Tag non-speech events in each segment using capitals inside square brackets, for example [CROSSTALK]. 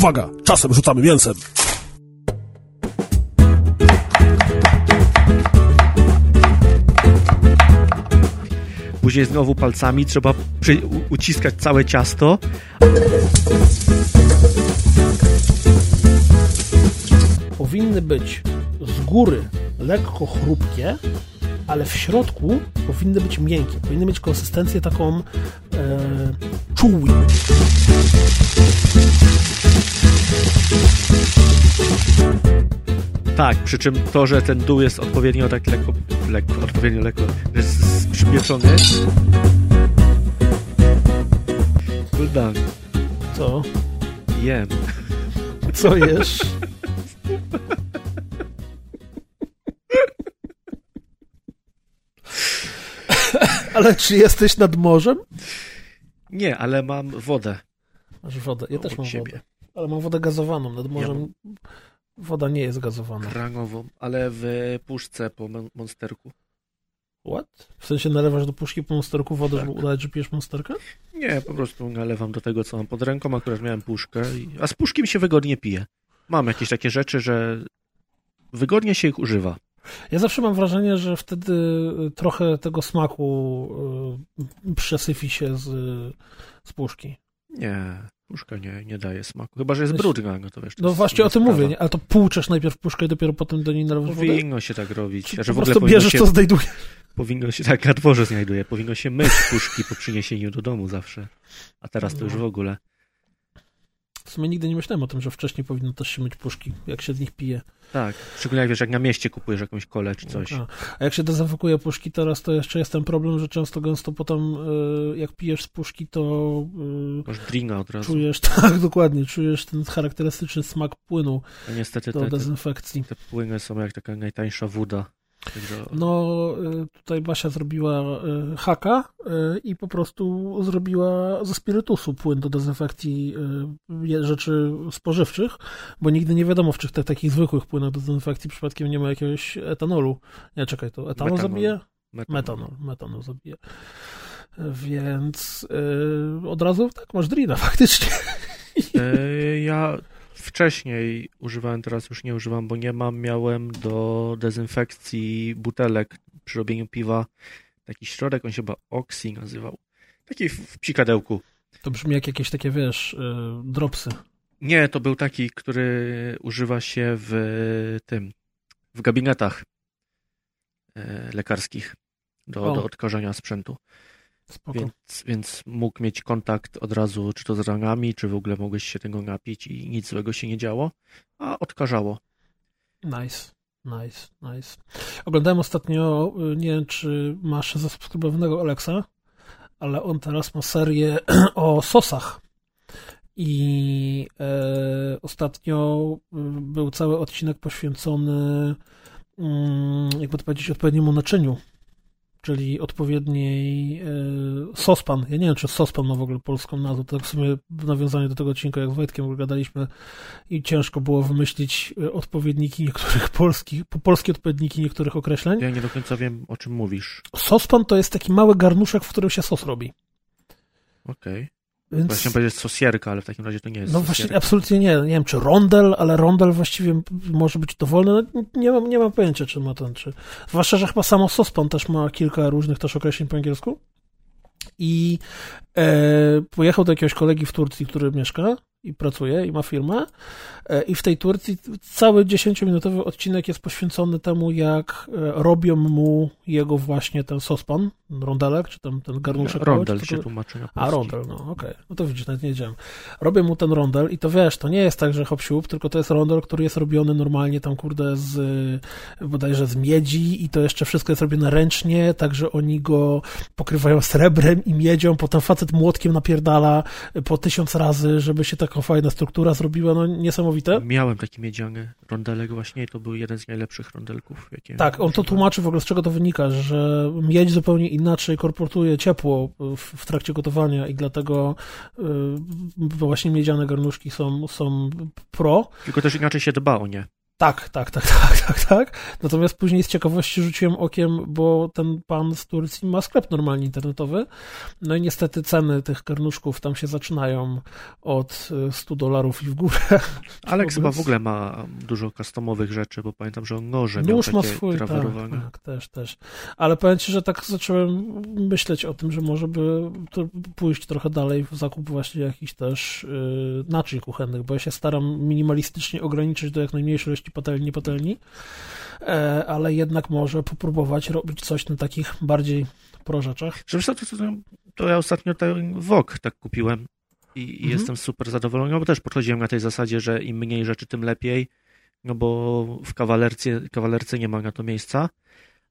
Uwaga, czasem rzucamy mięsem. Później znowu palcami trzeba przy, u, uciskać całe ciasto. Powinny być z góry lekko chrupkie, ale w środku powinny być miękkie. Powinny mieć konsystencję taką e, czuły. Tak, przy czym to, że ten dół jest odpowiednio tak lekko, lekko odpowiednio lekko, że jest przypieczony. Guldan, Co? jem. Co jesz? Ale czy jesteś nad morzem? Nie, ale mam wodę. Masz wodę. Ja też mam siebie. wodę. Ale mam wodę gazowaną. Nad morzem woda nie jest gazowana. Krangową, ale w puszce po mon- monsterku. What? W sensie nalewasz do puszki po monsterku wodę, Tak. żeby udać, że pijesz monsterkę? Nie, po prostu nalewam do tego, co mam pod ręką. Akurat miałem puszkę, a z puszki mi się wygodnie pije. Mam jakieś takie rzeczy, że wygodnie się ich używa. Ja zawsze mam wrażenie, że wtedy y, trochę tego smaku y, przesyfi się z, z puszki. Nie, puszka nie, nie daje smaku. Chyba, że jest brudna, no to wiesz. No właśnie o tym sprawa. mówię, nie? ale to płuczesz najpierw puszkę i dopiero potem do niej nalewasz wodę? Powinno się tak robić. Czy że po w ogóle bierzesz się, to, znajdujesz? powinno się tak na dworze znajduje. Powinno się myć puszki po przyniesieniu do domu zawsze. A teraz to już No. w ogóle. W sumie nigdy nie myślałem o tym, że wcześniej powinno też się myć puszki, jak się z nich pije. Tak. Szczególnie jak wiesz, jak na mieście kupujesz jakąś kolę czy coś. A, a jak się dezynfekuje puszki teraz, to jeszcze jest ten problem, że często gęsto potem y, jak pijesz z puszki, to Masz dringa od y, razu. czujesz, [LAUGHS] tak dokładnie, czujesz ten charakterystyczny smak płynu A niestety do te, te, dezynfekcji. te płyny są jak taka najtańsza woda. No, y, tutaj Basia zrobiła y, haka y, i po prostu zrobiła ze spirytusu płyn do dezynfekcji rzeczy spożywczych, bo nigdy nie wiadomo, w czy tych takich zwykłych płynach do dezynfekcji przypadkiem nie ma jakiegoś etanolu. Nie, czekaj, to etanol Metanol. zabije? metan. Metanol, metanol zabije. Więc y, od razu tak, masz drina [LAUGHS] faktycznie. E, Ja wcześniej używałem, teraz już nie używam, bo nie mam. Miałem do dezynfekcji butelek przy robieniu piwa taki środek, on się chyba Oxy nazywał. Taki w, psikadełku. To brzmi jak jakieś takie, wiesz, y, dropsy. Nie, to był taki, który używa się w tym, w gabinetach e, lekarskich do, O. do odkażania sprzętu. Spoko. Więc, więc mógł mieć kontakt od razu, czy to z ranami, czy w ogóle mogłeś się tego napić i nic złego się nie działo, a odkażało. Nice, nice, nice. Oglądałem ostatnio, y, nie wiem czy masz zasubskrybowanego Alexa, ale on teraz ma serię [CLEARS THROAT] o sosach. I e, ostatnio y, był cały odcinek poświęcony, mm, jakby to powiedzieć, odpowiedniemu naczyniu, czyli odpowiedniej e, sospan. Ja nie wiem, czy sospan ma w ogóle polską nazwę. To tak w sumie w nawiązaniu do tego odcinka, jak z Wojtkiem gadaliśmy i ciężko było wymyślić e, odpowiedniki niektórych polskich, po- polskie odpowiedniki niektórych określeń. Ja nie do końca wiem, o czym mówisz. Sospan to jest taki mały garnuszek, w którym się sos robi. Okej. Więc... Właśnie powiedzieć sosierka, ale w takim razie to nie jest No sosierka. właśnie, absolutnie nie. Nie wiem, czy rondel, ale rondel właściwie może być dowolny. No, nie, mam, nie mam pojęcia, czy ma ten, czy... Zwłaszcza, że chyba samo sospan też ma kilka różnych też określeń po angielsku. I e, pojechał do jakiegoś kolegi w Turcji, który mieszka i pracuje i ma firmę. E, I w tej Turcji cały 10-minutowy odcinek jest poświęcony temu, jak e, robią mu jego właśnie ten sospan, rondelek, czy tam ten garnuszek. Rondel się to- tłumaczy na a, polski. rondel, no okej. No to widzisz, nawet nie wiedziałem. Robię mu ten rondel i to wiesz, to nie jest tak, że hop siup, tylko to jest rondel, który jest robiony normalnie tam, kurde, z y, bodajże z miedzi i to jeszcze wszystko jest robione ręcznie, także oni go pokrywają srebrem i miedzią, potem facet młotkiem napierdala po tysiąc razy, żeby się taka fajna struktura zrobiła, no niesamowite. Miałem taki miedziany rondelek właśnie i to był jeden z najlepszych rondelków, jakie Tak, on to tłumaczy w ogóle, z czego to wynika, że miedź zupełnie inaczej korportuje ciepło w, w trakcie gotowania i dlatego y, właśnie miedziane garnuszki są, są pro. Tylko też inaczej się dba o nie. Tak, tak, tak, [LAUGHS] tak, tak, tak. Natomiast później z ciekawości rzuciłem okiem, bo ten pan z Turcji ma sklep normalnie internetowy. No i niestety ceny tych karnuszków tam się zaczynają od 100 dolarów i w górę. [LAUGHS] Alex chyba w ogóle ma dużo customowych rzeczy, bo pamiętam, że on noże miał Nóż ma swój, tak, tak, też, też. Ale powiem ci, że tak zacząłem myśleć o tym, że może by pójść trochę dalej w zakup właśnie jakichś też yy, naczyń kuchennych, bo ja się staram minimalistycznie ograniczyć do jak najmniejszej ilości patelni, patelni, e, ale jednak może popróbować robić coś na takich bardziej pro rzeczach. Żeby to, to, to ja ostatnio ten wok tak kupiłem i, i mhm. jestem super zadowolony, bo też podchodziłem na tej zasadzie, że im mniej rzeczy, tym lepiej, no bo w kawalerce, kawalerce nie ma na to miejsca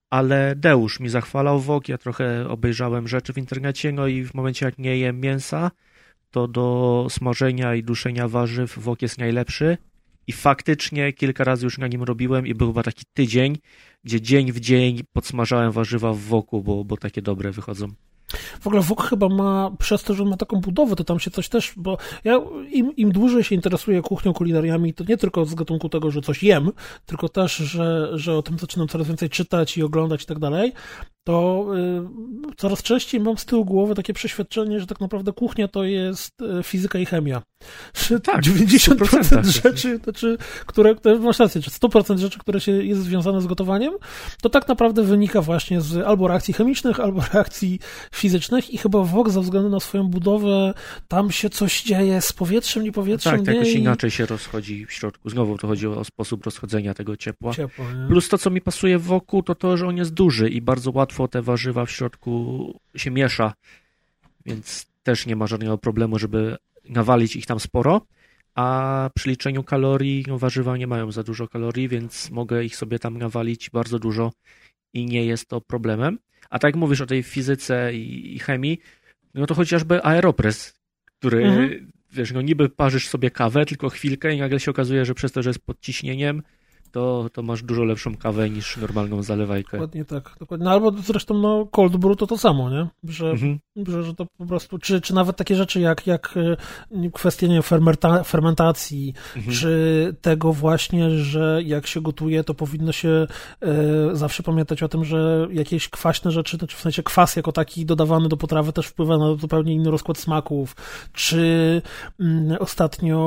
ale Deusz mi zachwalał wok, ja trochę obejrzałem rzeczy w internecie, no i w momencie jak nie jem mięsa, to do smażenia i duszenia warzyw wok jest najlepszy i faktycznie kilka razy już na nim robiłem i był chyba taki tydzień, gdzie dzień w dzień podsmażałem warzywa w woku, bo, bo takie dobre wychodzą. W ogóle WOK chyba ma, przez to, że ma taką budowę, to tam się coś też, bo ja im, im dłużej się interesuję kuchnią, kulinariami, to nie tylko z gatunku tego, że coś jem, tylko też, że, że o tym zaczynam coraz więcej czytać i oglądać i tak dalej, to y, coraz częściej mam z tyłu głowy takie przeświadczenie, że tak naprawdę kuchnia to jest y, fizyka i chemia. Że tak, 90% rzeczy, znaczy, które, które, masz rację, czy 100% rzeczy, które się jest związane z gotowaniem, to tak naprawdę wynika właśnie z albo reakcji chemicznych, albo [LAUGHS] reakcji fizycznych i chyba WOG ze względu na swoją budowę tam się coś dzieje z powietrzem, nie powietrzem. Tak, jakoś inaczej się rozchodzi w środku. Znowu to chodzi o sposób rozchodzenia tego ciepła. Ciepło, Plus to, co mi pasuje wokół, to to, że on jest duży i bardzo łatwo te warzywa w środku się miesza, więc też nie ma żadnego problemu, żeby nawalić ich tam sporo. A przy liczeniu kalorii, no warzywa nie mają za dużo kalorii, więc mogę ich sobie tam nawalić bardzo dużo i nie jest to problemem. A tak jak mówisz o tej fizyce i, i chemii, no to chociażby aeropress, który, mhm. wiesz, no niby parzysz sobie kawę tylko chwilkę i nagle się okazuje, że przez to, że jest pod ciśnieniem, to, to masz dużo lepszą kawę niż normalną zalewajkę. Dokładnie tak. Dokładnie. No, albo zresztą no, cold brew to to samo, nie? Że, mhm. że, że to po prostu, czy, czy nawet takie rzeczy jak, jak e, kwestie nie, fermenta, fermentacji, mhm. czy tego właśnie, że jak się gotuje, to powinno się e, zawsze pamiętać o tym, że jakieś kwaśne rzeczy, znaczy w sensie kwas jako taki dodawany do potrawy też wpływa na zupełnie inny rozkład smaków, czy mm, ostatnio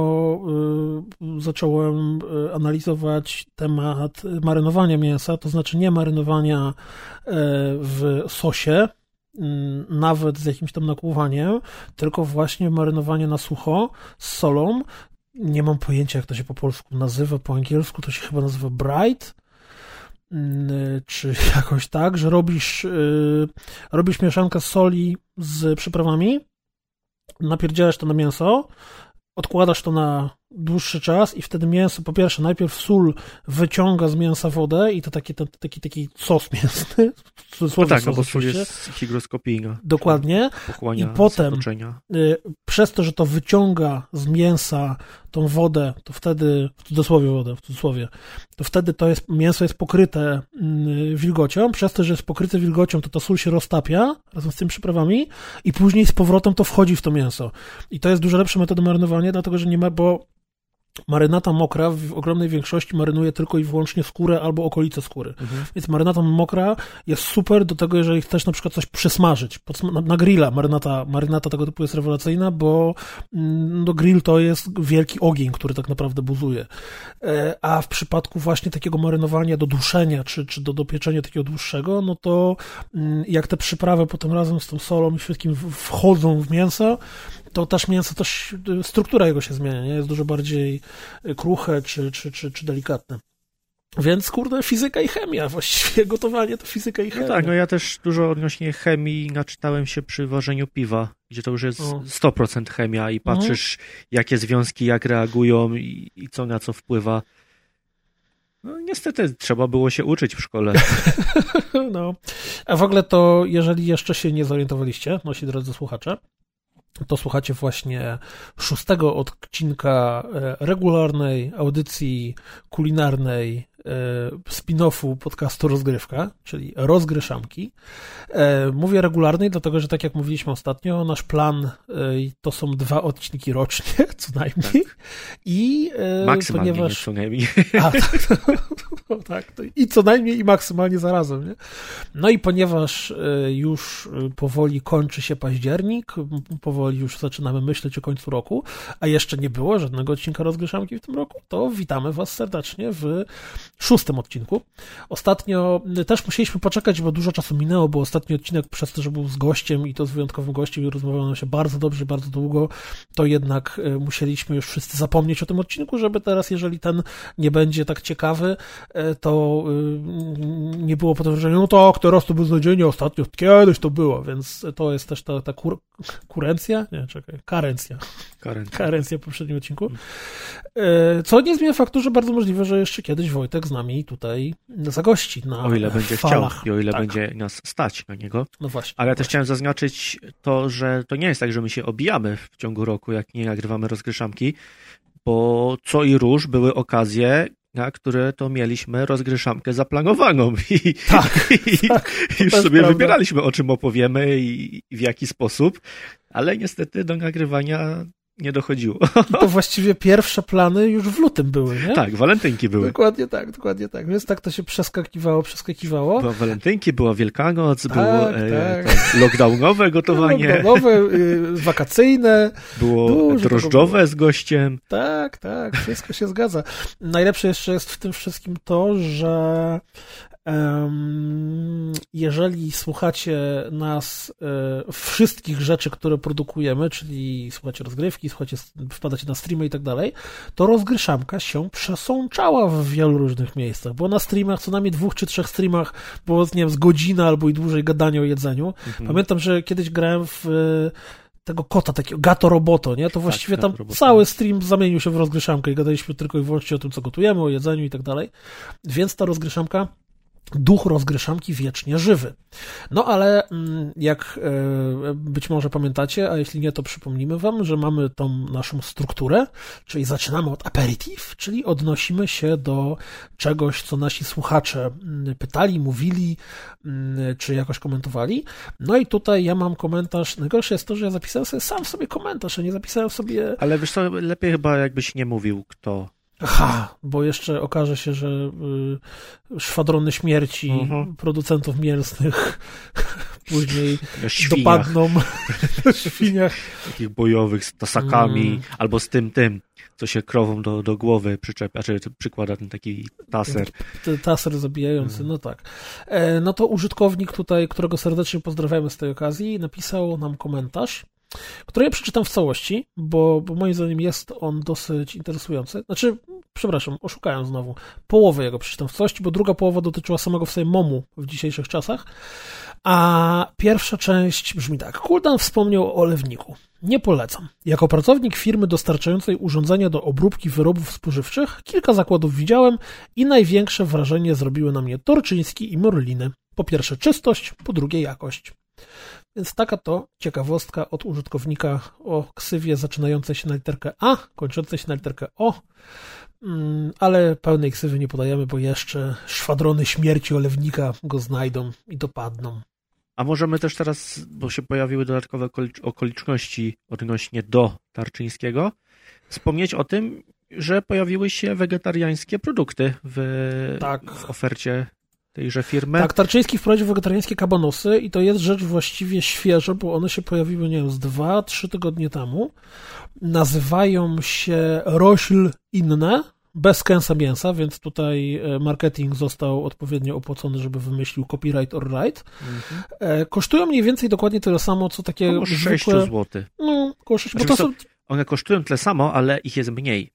y, zacząłem analizować temat marynowania mięsa, to znaczy nie marynowania e, w sosie, mm, nawet z jakimś tam nakłuwaniem, tylko właśnie marynowanie na sucho z solą. Nie mam pojęcia, jak to się po polsku nazywa, po angielsku to się chyba nazywa bright, mm, czy [LAUGHS] jakoś tak, że robisz, y, robisz mieszankę soli z przyprawami, napierdzielasz to na mięso, odkładasz to na dłuższy czas i wtedy mięso, po pierwsze, najpierw sól wyciąga z mięsa wodę i to taki, taki, taki, taki sos mięsny. No tak, no bo sól jest higroskopijna. Dokładnie. I potem y, przez to, że to wyciąga z mięsa tą wodę, to wtedy, w cudzysłowie wodę, w cudzysłowie, to wtedy to jest, mięso jest pokryte y, wilgocią, przez to, że jest pokryte wilgocią, to ta sól się roztapia razem z tymi przyprawami i później z powrotem to wchodzi w to mięso. I to jest dużo lepsza metoda marynowania, dlatego, że nie ma, bo Marynata mokra w ogromnej większości marynuje tylko i wyłącznie skórę albo okolice skóry. Mhm. Więc marynata mokra jest super do tego, jeżeli chcesz na przykład coś przysmażyć. Na, na grilla marynata, marynata tego typu jest rewelacyjna, bo mm, no, grill to jest wielki ogień, który tak naprawdę buzuje. E, a w przypadku właśnie takiego marynowania do duszenia, czy, czy do dopieczenia takiego dłuższego, no to mm, jak te przyprawy potem razem z tą solą i wszystkim wchodzą w mięso, to też mięso, też struktura jego się zmienia, nie? jest dużo bardziej kruche czy, czy, czy, czy delikatne. Więc kurde, fizyka i chemia, właściwie gotowanie to fizyka i chemia. No tak, no ja też dużo odnośnie chemii naczytałem się przy ważeniu piwa, gdzie to już jest o. 100% chemia i patrzysz, mhm. jakie związki jak reagują i, i co na co wpływa. No niestety trzeba było się uczyć w szkole. [LAUGHS] no. A w ogóle to, jeżeli jeszcze się nie zorientowaliście, nasi drodzy słuchacze, to słuchacie właśnie szóstego odcinka e, regularnej audycji kulinarnej spin-offu podcastu Rozgrywka, czyli Rozgryszamki. Mówię regularnej, dlatego że tak jak mówiliśmy ostatnio, nasz plan to są dwa odcinki rocznie, [LAUGHS] co najmniej. Tak. I maksymalnie ponieważ... nie co najmniej. A, [LAUGHS] tak, no, tak, i co najmniej i maksymalnie zarazem. Nie? No i ponieważ już powoli kończy się październik, powoli już zaczynamy myśleć o końcu roku, a jeszcze nie było żadnego odcinka Rozgryszamki w tym roku, to witamy Was serdecznie w szóstym odcinku. Ostatnio też musieliśmy poczekać, bo dużo czasu minęło, bo ostatni odcinek przez to, że był z gościem i to z wyjątkowym gościem i rozmawiało nam się bardzo dobrze, bardzo długo, to jednak e, musieliśmy już wszyscy zapomnieć o tym odcinku, żeby teraz, jeżeli ten nie będzie tak ciekawy, e, to nie było potem wrażenia, no tak, teraz to beznadziejnie ostatnio, kiedyś to było, więc to jest też ta, ta kur kurencja, nie, czekaj, karencja. Karencja. Karencja w poprzednim odcinku. Co nie zmienia faktu, że bardzo możliwe, że jeszcze kiedyś Wojtek z nami tutaj zagości na O ile będzie falach. chciał i o ile tak. będzie nas stać na niego. No właśnie. Ale ja też chciałem zaznaczyć to, że to nie jest tak, że my się obijamy w ciągu roku, jak nie nagrywamy rozgryszamki, bo co i róż były okazje, na które to mieliśmy rozgryszamkę zaplanowaną [LAUGHS] i, Tak, [LAUGHS] i, tak, i już sobie prawda. wybieraliśmy, o czym opowiemy i, i w jaki sposób, ale niestety do nagrywania nie dochodziło. To właściwie pierwsze plany już w lutym były, nie? tak, walentynki były. Dokładnie tak, dokładnie tak. Więc tak to się przeskakiwało, przeskakiwało. Była walentynki, była Wielkanoc, Tak, było e, tak. tam lockdownowe gotowanie, Nowe, y, wakacyjne. było drożdżowe z gościem. Tak, tak, wszystko się zgadza. Najlepsze jeszcze jest w tym wszystkim to, że jeżeli słuchacie nas e, wszystkich rzeczy, które produkujemy, czyli słuchacie rozgrywki, słuchacie, wpadacie na streamy i tak dalej, to rozgryszamka się przesączała w wielu różnych miejscach. Było na streamach, co najmniej dwóch czy trzech streamach, było, nie wiem, z godzina albo i dłużej gadania o jedzeniu. Mhm. Pamiętam, że kiedyś grałem w e, tego kota, takiego Gato Roboto, nie? To właściwie Gato tam cały stream zamienił się w rozgryszamkę i gadaliśmy tylko i wyłącznie o tym, co gotujemy, o jedzeniu i tak dalej. Więc ta rozgryszamka duch rozgryszamki wiecznie żywy. No ale mm, jak e, być może pamiętacie, a jeśli nie, to przypomnimy wam, że mamy tą naszą strukturę, czyli zaczynamy od aperitif, czyli odnosimy się do czegoś, co nasi słuchacze mm, pytali, mówili, mm, czy jakoś komentowali. No i tutaj ja mam komentarz. Najgorsze jest to, że ja zapisałem sobie sam sobie komentarz, a nie zapisałem sobie Ale wiesz co, lepiej chyba jakbyś nie mówił kto. Aha, bo jeszcze okaże się, że y, szwadrony śmierci Mhm. producentów mięsnych później świniach, dopadną [LAUGHS] na świniach. takich bojowych z tasakami, Mm. albo z tym, tym, co się krową do, do głowy przyczepia, czy przykłada ten taki taser. Taser zabijający, no tak. E, no to użytkownik tutaj, którego serdecznie pozdrawiamy z tej okazji, napisał nam komentarz, który ja przeczytam w całości, bo, bo moim zdaniem jest on dosyć interesujący. Znaczy, przepraszam, oszukałem znowu. Połowę jego przeczytam w całości, bo druga połowa dotyczyła samego w sobie momu w dzisiejszych czasach. A pierwsza część brzmi tak. Kuldan wspomniał o olewniku. Nie polecam. Jako pracownik firmy dostarczającej urządzenia do obróbki wyrobów spożywczych, kilka zakładów widziałem i największe wrażenie zrobiły na mnie Torczyński i Morliny. Po pierwsze czystość, po drugie jakość. Więc taka to ciekawostka od użytkownika o ksywie zaczynającej się na literkę A, kończącej się na literkę O. Mm, Ale pełnej ksywy nie podajemy, bo jeszcze szwadrony śmierci olewnika go znajdą i dopadną. A możemy też teraz, bo się pojawiły dodatkowe okolicz- okoliczności odnośnie do Tarczyńskiego, wspomnieć o tym, że pojawiły się wegetariańskie produkty w, Tak. w ofercie tejże firmy. Tak, Tarczyński wprowadził wegetariańskie kabanosy i to jest rzecz właściwie świeża, bo one się pojawiły, nie wiem, z dwa, trzy tygodnie temu. Nazywają się Rośl Inne, bez kęsa mięsa, więc tutaj e, marketing został odpowiednio opłacony, żeby wymyślił copyright or right. Mhm. E, Kosztują mniej więcej dokładnie tyle samo, co takie Około 6 zwykłe... zł. No, około 6, bo Znaczy, to wiesz są... One kosztują tyle samo, ale ich jest mniej.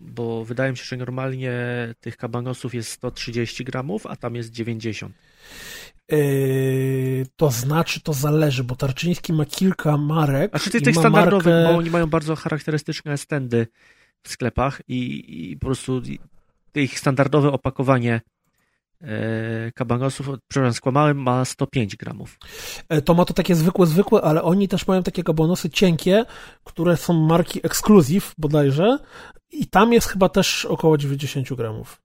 Bo wydaje mi się, że normalnie tych kabanosów jest 130 gramów, a tam jest 90. Yy, to znaczy, to zależy, bo Tarczyński ma kilka marek. A czy ty tych ma standardowych, markę- bo oni mają bardzo charakterystyczne stędy w sklepach i, i po prostu ich standardowe opakowanie e, kabanosów, przepraszam, skłamałem, ma 105 gramów. E, To ma to takie zwykłe, zwykłe, ale oni też mają takie kabanosy cienkie, które są marki Exclusive bodajże i tam jest chyba też około 90 gramów.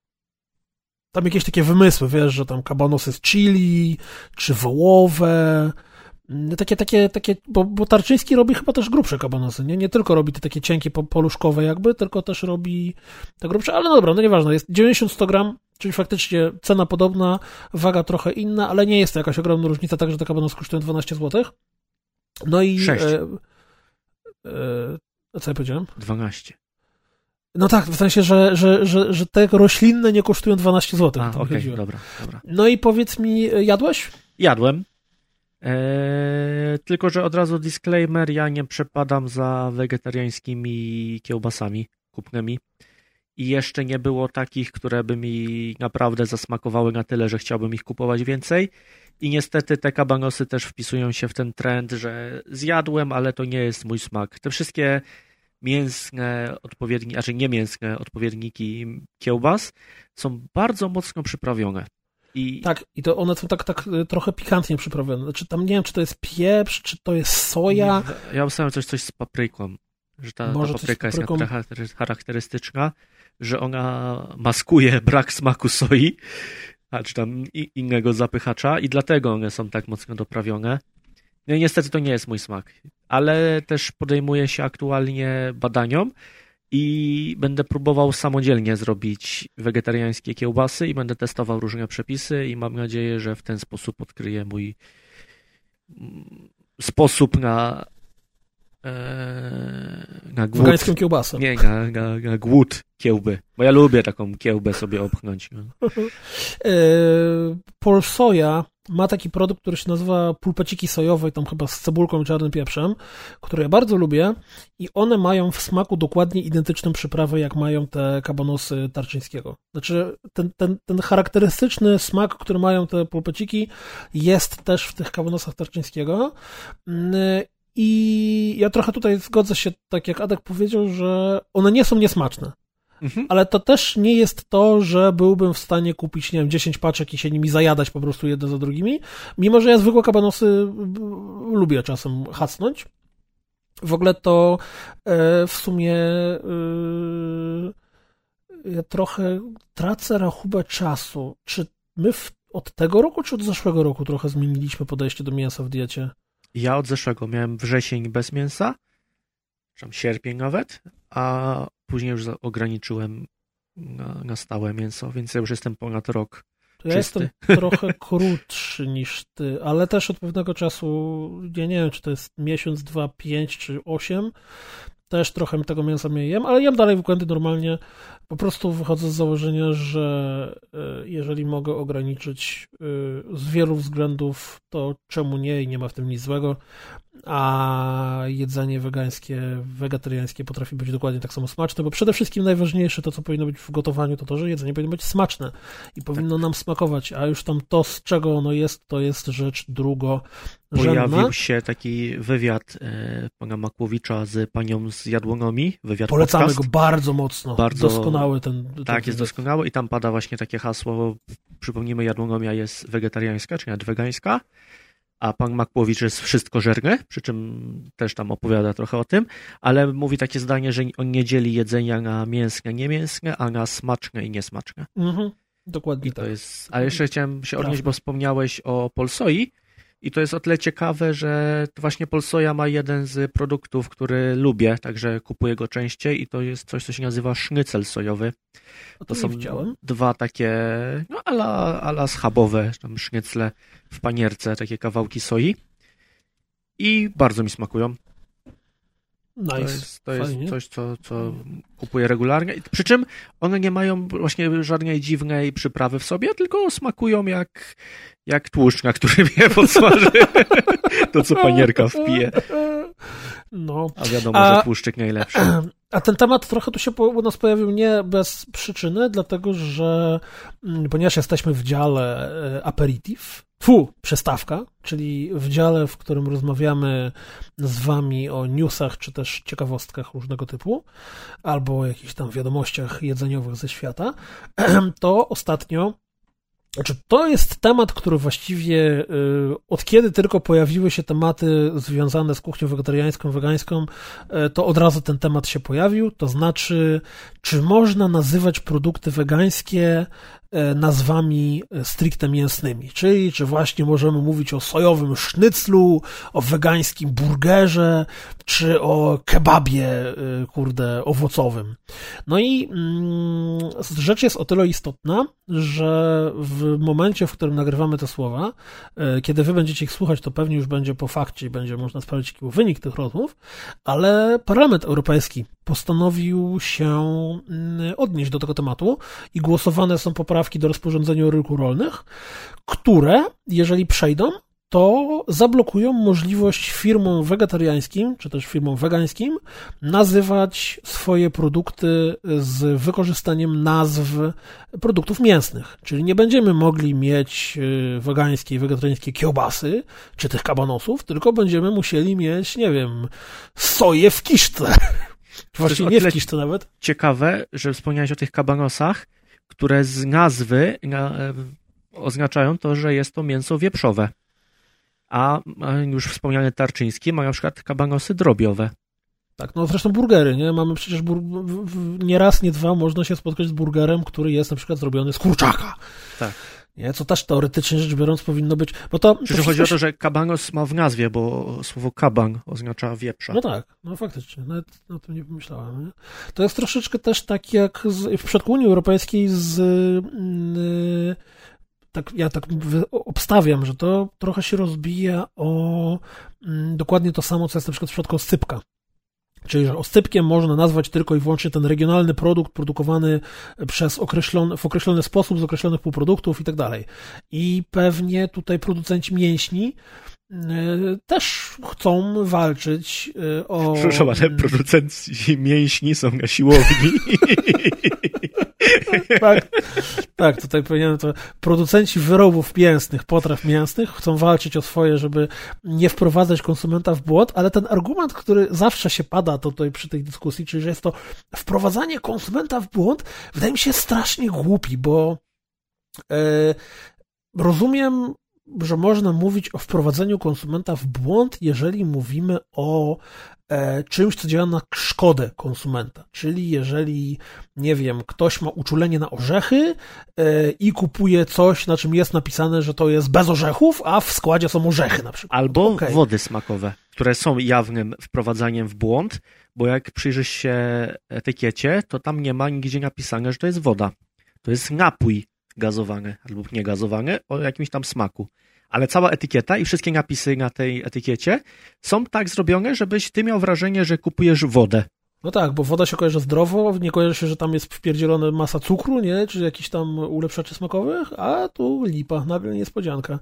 tam jakieś takie wymysły, wiesz, że tam kabanosy z chili, czy wołowe, takie, takie, takie, bo, bo Tarczyński robi chyba też grubsze kabanosy, nie? Nie tylko robi te takie cienkie, poluszkowe jakby, tylko też robi te grubsze, ale no dobra, no nieważne, jest 90-100 gram, czyli faktycznie cena podobna, waga trochę inna, ale nie jest to jakaś ogromna różnica, także te kabanosy kosztują 12 zł. No i... 6. E, e, co ja powiedziałem? 12. No tak, w sensie, że, że, że, że te roślinne nie kosztują 12 zł. A, okay, dobra, dobra. No i powiedz mi, jadłeś? Jadłem. Eee, tylko, że od razu disclaimer, ja nie przepadam za wegetariańskimi kiełbasami kupnymi i jeszcze nie było takich, które by mi naprawdę zasmakowały na tyle, że chciałbym ich kupować więcej. I niestety te kabanosy też wpisują się w ten trend, że zjadłem, ale to nie jest mój smak. Te wszystkie mięsne odpowiedniki, znaczy nie mięsne odpowiedniki kiełbas są bardzo mocno przyprawione. I... Tak, i to one są tak, tak y, trochę pikantnie przyprawione. Znaczy tam nie wiem, czy to jest pieprz, czy to jest soja. Nie, ja myślałem coś, coś z papryką, że ta, ta papryka jest charakterystyczna, że ona maskuje brak smaku soi, a czy tam innego zapychacza i dlatego one są tak mocno doprawione. No i niestety to nie jest mój smak, ale też podejmuję się aktualnie badaniom i będę próbował samodzielnie zrobić wegetariańskie kiełbasy i będę testował różne przepisy i mam nadzieję, że w ten sposób odkryję mój mm, sposób na e, na głód. Wegańską kiełbasę. Nie, na, na, na głód kiełby. Bo ja lubię taką kiełbę sobie obchnąć. No. [LAUGHS] E, Polsoja ma taki produkt, który się nazywa pulpeciki sojowe, tam chyba z cebulką i czarnym pieprzem, które ja bardzo lubię i one mają w smaku dokładnie identyczną przyprawę, jak mają te kabanosy tarczyńskiego. Znaczy, ten, ten, ten charakterystyczny smak, który mają te pulpeciki jest też w tych kabanosach tarczyńskiego mm, i ja trochę tutaj zgodzę się, tak jak Adek powiedział, że one nie są niesmaczne. Mhm. Ale to też nie jest to, że byłbym w stanie kupić, nie wiem, 10 paczek i się nimi zajadać po prostu jedne za drugimi. Mimo, że ja zwykłe kabanosy lubię czasem hasnąć. W ogóle to e, w sumie e, ja trochę tracę rachubę czasu. Czy my w, od tego roku, czy od zeszłego roku trochę zmieniliśmy podejście do mięsa w diecie? Ja od zeszłego miałem wrzesień bez mięsa, czy sierpień nawet, a później już ograniczyłem na, na stałe mięso, więc ja już jestem ponad rok. To ja jestem trochę [LAUGHS] krótszy niż ty, ale też od pewnego czasu, ja nie wiem, czy to jest miesiąc, dwa, pięć czy osiem, też trochę tego mięsa nie jem, ale jem dalej weekendy normalnie. Po prostu wychodzę z założenia, że e, jeżeli mogę ograniczyć e, z wielu względów, to czemu nie i nie ma w tym nic złego a jedzenie wegańskie, wegetariańskie potrafi być dokładnie tak samo smaczne, bo przede wszystkim najważniejsze to, co powinno być w gotowaniu, to to, że jedzenie powinno być smaczne i powinno tak. nam smakować, a już tam to, z czego ono jest, to jest rzecz drugo. Pojawił się taki wywiad e, pana Makłowicza z panią z Jadłonomi, wywiad Polecamy podcast. go bardzo mocno, bardzo doskonały ten, ten Tak, jest doskonały i tam pada właśnie takie hasło, przypomnijmy, Jadłonomia jest wegetariańska, czy nawet wegańska, a pan Makłowicz jest wszystko żerne, przy czym też tam opowiada trochę o tym, ale mówi takie zdanie, że on nie dzieli jedzenia na mięsne, niemięsne, a na smaczne i niesmaczne. Mhm, dokładnie I tak. Jest, ale jeszcze chciałem się odnieść, bo wspomniałeś o Polsoi i to jest o tyle ciekawe, że właśnie Polsoja ma jeden z produktów, który lubię, także kupuję go częściej i to jest coś, co się nazywa sznycel sojowy. To, to są widziałem. dwa takie no, ala, ala schabowe, tam sznycle w panierce, takie kawałki soi i bardzo mi smakują. Nice. To jest, to jest coś, co, co kupuję regularnie. Przy czym one nie mają właśnie żadnej dziwnej przyprawy w sobie, tylko smakują jak, jak tłuszcz, na którym je [LAUGHS] podsmaży. to, co panierka wpije. No. A wiadomo, a, że tłuszczyk najlepszy. [CLEARS THROAT] A ten temat trochę tu się u nas pojawił nie bez przyczyny, dlatego że mm, ponieważ jesteśmy w dziale e, aperitif, fu, przestawka, czyli w dziale, w którym rozmawiamy z wami o newsach, czy też ciekawostkach różnego typu, albo o jakichś tam wiadomościach jedzeniowych ze świata, [CLEARS THROAT] to ostatnio znaczy, to jest temat, który właściwie y, od kiedy tylko pojawiły się tematy związane z kuchnią wegetariańską, wegańską, y, to od razu ten temat się pojawił. To znaczy, czy można nazywać produkty wegańskie nazwami stricte mięsnymi. Czyli czy właśnie możemy mówić o sojowym sznyclu, o wegańskim burgerze, czy o kebabie, kurde, owocowym. No i mm, rzecz jest o tyle istotna, że w momencie, w którym nagrywamy te słowa, kiedy wy będziecie ich słuchać, to pewnie już będzie po fakcie i będzie można sprawdzić, jaki był wynik tych rozmów, ale Parlament Europejski postanowił się mm, odnieść do tego tematu i głosowane są poprawki do rozporządzenia o rynku rolnych, które, jeżeli przejdą, to zablokują możliwość firmom wegetariańskim, czy też firmom wegańskim, nazywać swoje produkty z wykorzystaniem nazw produktów mięsnych. Czyli nie będziemy mogli mieć y, wegańskie i wegetariańskie kiełbasy, czy tych kabanosów, tylko będziemy musieli mieć, nie wiem, soję w kiszce. [LAUGHS] Właśnie nie w kiszce nawet. Ciekawe, że wspomniałeś o tych kabanosach, które z nazwy e, oznaczają to, że jest to mięso wieprzowe a już wspomniany Tarczyński ma na przykład kabanosy drobiowe. Tak, no zresztą burgery, nie? Mamy przecież bur... nie raz, nie dwa można się spotkać z burgerem, który jest na przykład zrobiony z kurczaka. Tak. Nie, co też teoretycznie rzecz biorąc powinno być, bo to... Przecież chodzi o to, że kabanos ma w nazwie, bo słowo kaban oznacza wieprza. No tak, no faktycznie, nawet o tym nie pomyślałem. Nie? To jest troszeczkę też tak jak z, w przypadku Unii Europejskiej z... Yy, tak, ja tak obstawiam, że to trochę się rozbija o mm, dokładnie to samo, co jest na przykład w przypadku oscypka. Czyli, że oscypkiem można nazwać tylko i wyłącznie ten regionalny produkt produkowany przez określony, w określony sposób, z określonych półproduktów i tak dalej. I pewnie tutaj producenci mięśni y, też chcą walczyć y, o... Proszę, ale producenci mięśni są na siłowni. [LAUGHS] tak, tak, tutaj powinienem to. Producenci wyrobów mięsnych, potraw mięsnych chcą walczyć o swoje, żeby nie wprowadzać konsumenta w błąd, ale ten argument, który zawsze się pada tutaj przy tej dyskusji, czyli że jest to wprowadzanie konsumenta w błąd, wydaje mi się strasznie głupi, bo e, rozumiem że można mówić o wprowadzeniu konsumenta w błąd, jeżeli mówimy o czymś, co działa na szkodę konsumenta. Czyli jeżeli, nie wiem, ktoś ma uczulenie na orzechy e, i kupuje coś, na czym jest napisane, że to jest bez orzechów, a w składzie są orzechy na przykład. Albo okay. wody smakowe, które są jawnym wprowadzaniem w błąd, bo jak przyjrzysz się etykiecie, to tam nie ma nigdzie napisane, że to jest woda. To jest napój gazowany albo niegazowany o jakimś tam smaku ale cała etykieta i wszystkie napisy na tej etykiecie są tak zrobione, żebyś ty miał wrażenie, że kupujesz wodę. No tak, bo woda się kojarzy zdrowo, nie kojarzy się, że tam jest wpierdzielona masa cukru, nie, czy jakiś tam ulepszaczy smakowych, a tu lipa, nagle niespodzianka.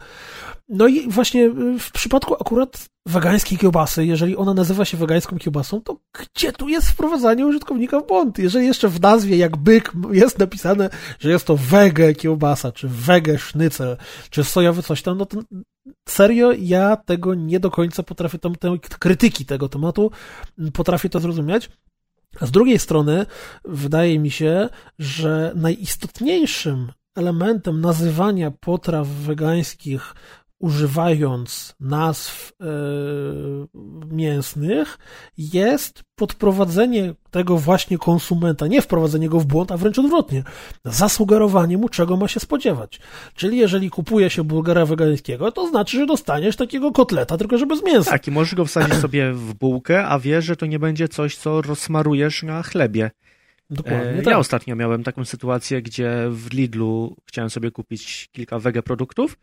No i właśnie w przypadku akurat wegańskiej kiełbasy, jeżeli ona nazywa się wegańską kiełbasą, to gdzie tu jest wprowadzanie użytkownika w błąd? Jeżeli jeszcze w nazwie, jak byk, jest napisane, że jest to wege kiełbasa, czy wege sznycel, czy sojowy coś tam, no to serio ja tego nie do końca potrafię, tam, te krytyki tego tematu, potrafię to zrozumieć. A z drugiej strony wydaje mi się, że najistotniejszym elementem nazywania potraw wegańskich używając nazw e, mięsnych, jest podprowadzenie tego właśnie konsumenta, nie wprowadzenie go w błąd, a wręcz odwrotnie, zasugerowanie mu, czego ma się spodziewać. Czyli jeżeli kupuje się burgera wegańskiego, to znaczy, że dostaniesz takiego kotleta, tylko że bez mięsa. Tak, i możesz go wsadzić [CLEARS THROAT] sobie w bułkę, a wiesz, że to nie będzie coś, co rozsmarujesz na chlebie. Dokładnie. E, tak. Ja ostatnio miałem taką sytuację, gdzie w Lidlu chciałem sobie kupić kilka wege produktów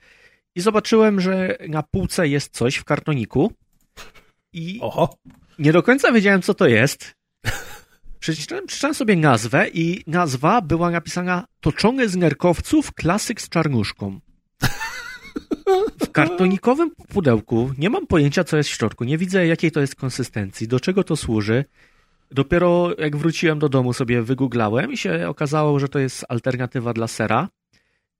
i zobaczyłem, że na półce jest coś w kartoniku i Oho. nie do końca wiedziałem, co to jest. Przeczytałem, przeczytałem sobie nazwę i nazwa była napisana Toczone z nerkowców klasyk z czarnuszką. W kartonikowym pudełku nie mam pojęcia, co jest w środku. Nie widzę, jakiej to jest konsystencji, do czego to służy. Dopiero jak wróciłem do domu sobie wygooglałem i się okazało, że to jest alternatywa dla sera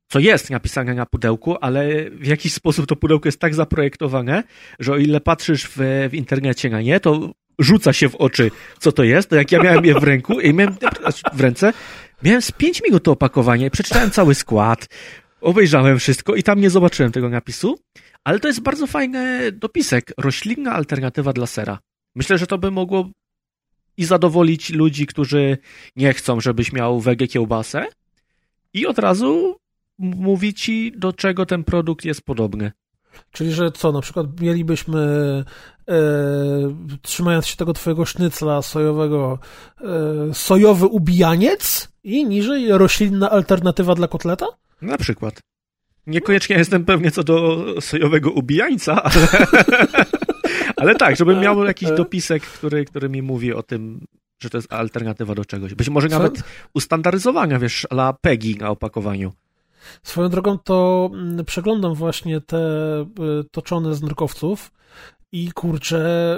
co jest napisane na pudełku, ale w jakiś sposób to pudełko jest tak zaprojektowane, że o ile patrzysz w, w internecie na nie, to rzuca się w oczy, co to jest. To jak ja miałem je w ręku i miałem w ręce, miałem z 5 minut to opakowanie, przeczytałem cały skład, obejrzałem wszystko i tam nie zobaczyłem tego napisu, ale to jest bardzo fajny dopisek. Roślinna alternatywa dla sera. Myślę, że to by mogło i zadowolić ludzi, którzy nie chcą, żebyś miał wege kiełbasę, i od razu mówi ci, do czego ten produkt jest podobny. Czyli, że co, na przykład mielibyśmy, e, trzymając się tego twojego sznycla sojowego, e, sojowy ubijaniec i niżej roślinna alternatywa dla kotleta? Na przykład. Niekoniecznie jestem pewny co do sojowego ubijańca, ale, [LAUGHS] ale tak, żebym miał jakiś dopisek, który, który mi mówi o tym, że to jest alternatywa do czegoś. Być może nawet ustandaryzowania, wiesz, la PEGI na opakowaniu. Swoją drogą to mm, przeglądam właśnie te y, toczone z nurkowców i kurczę,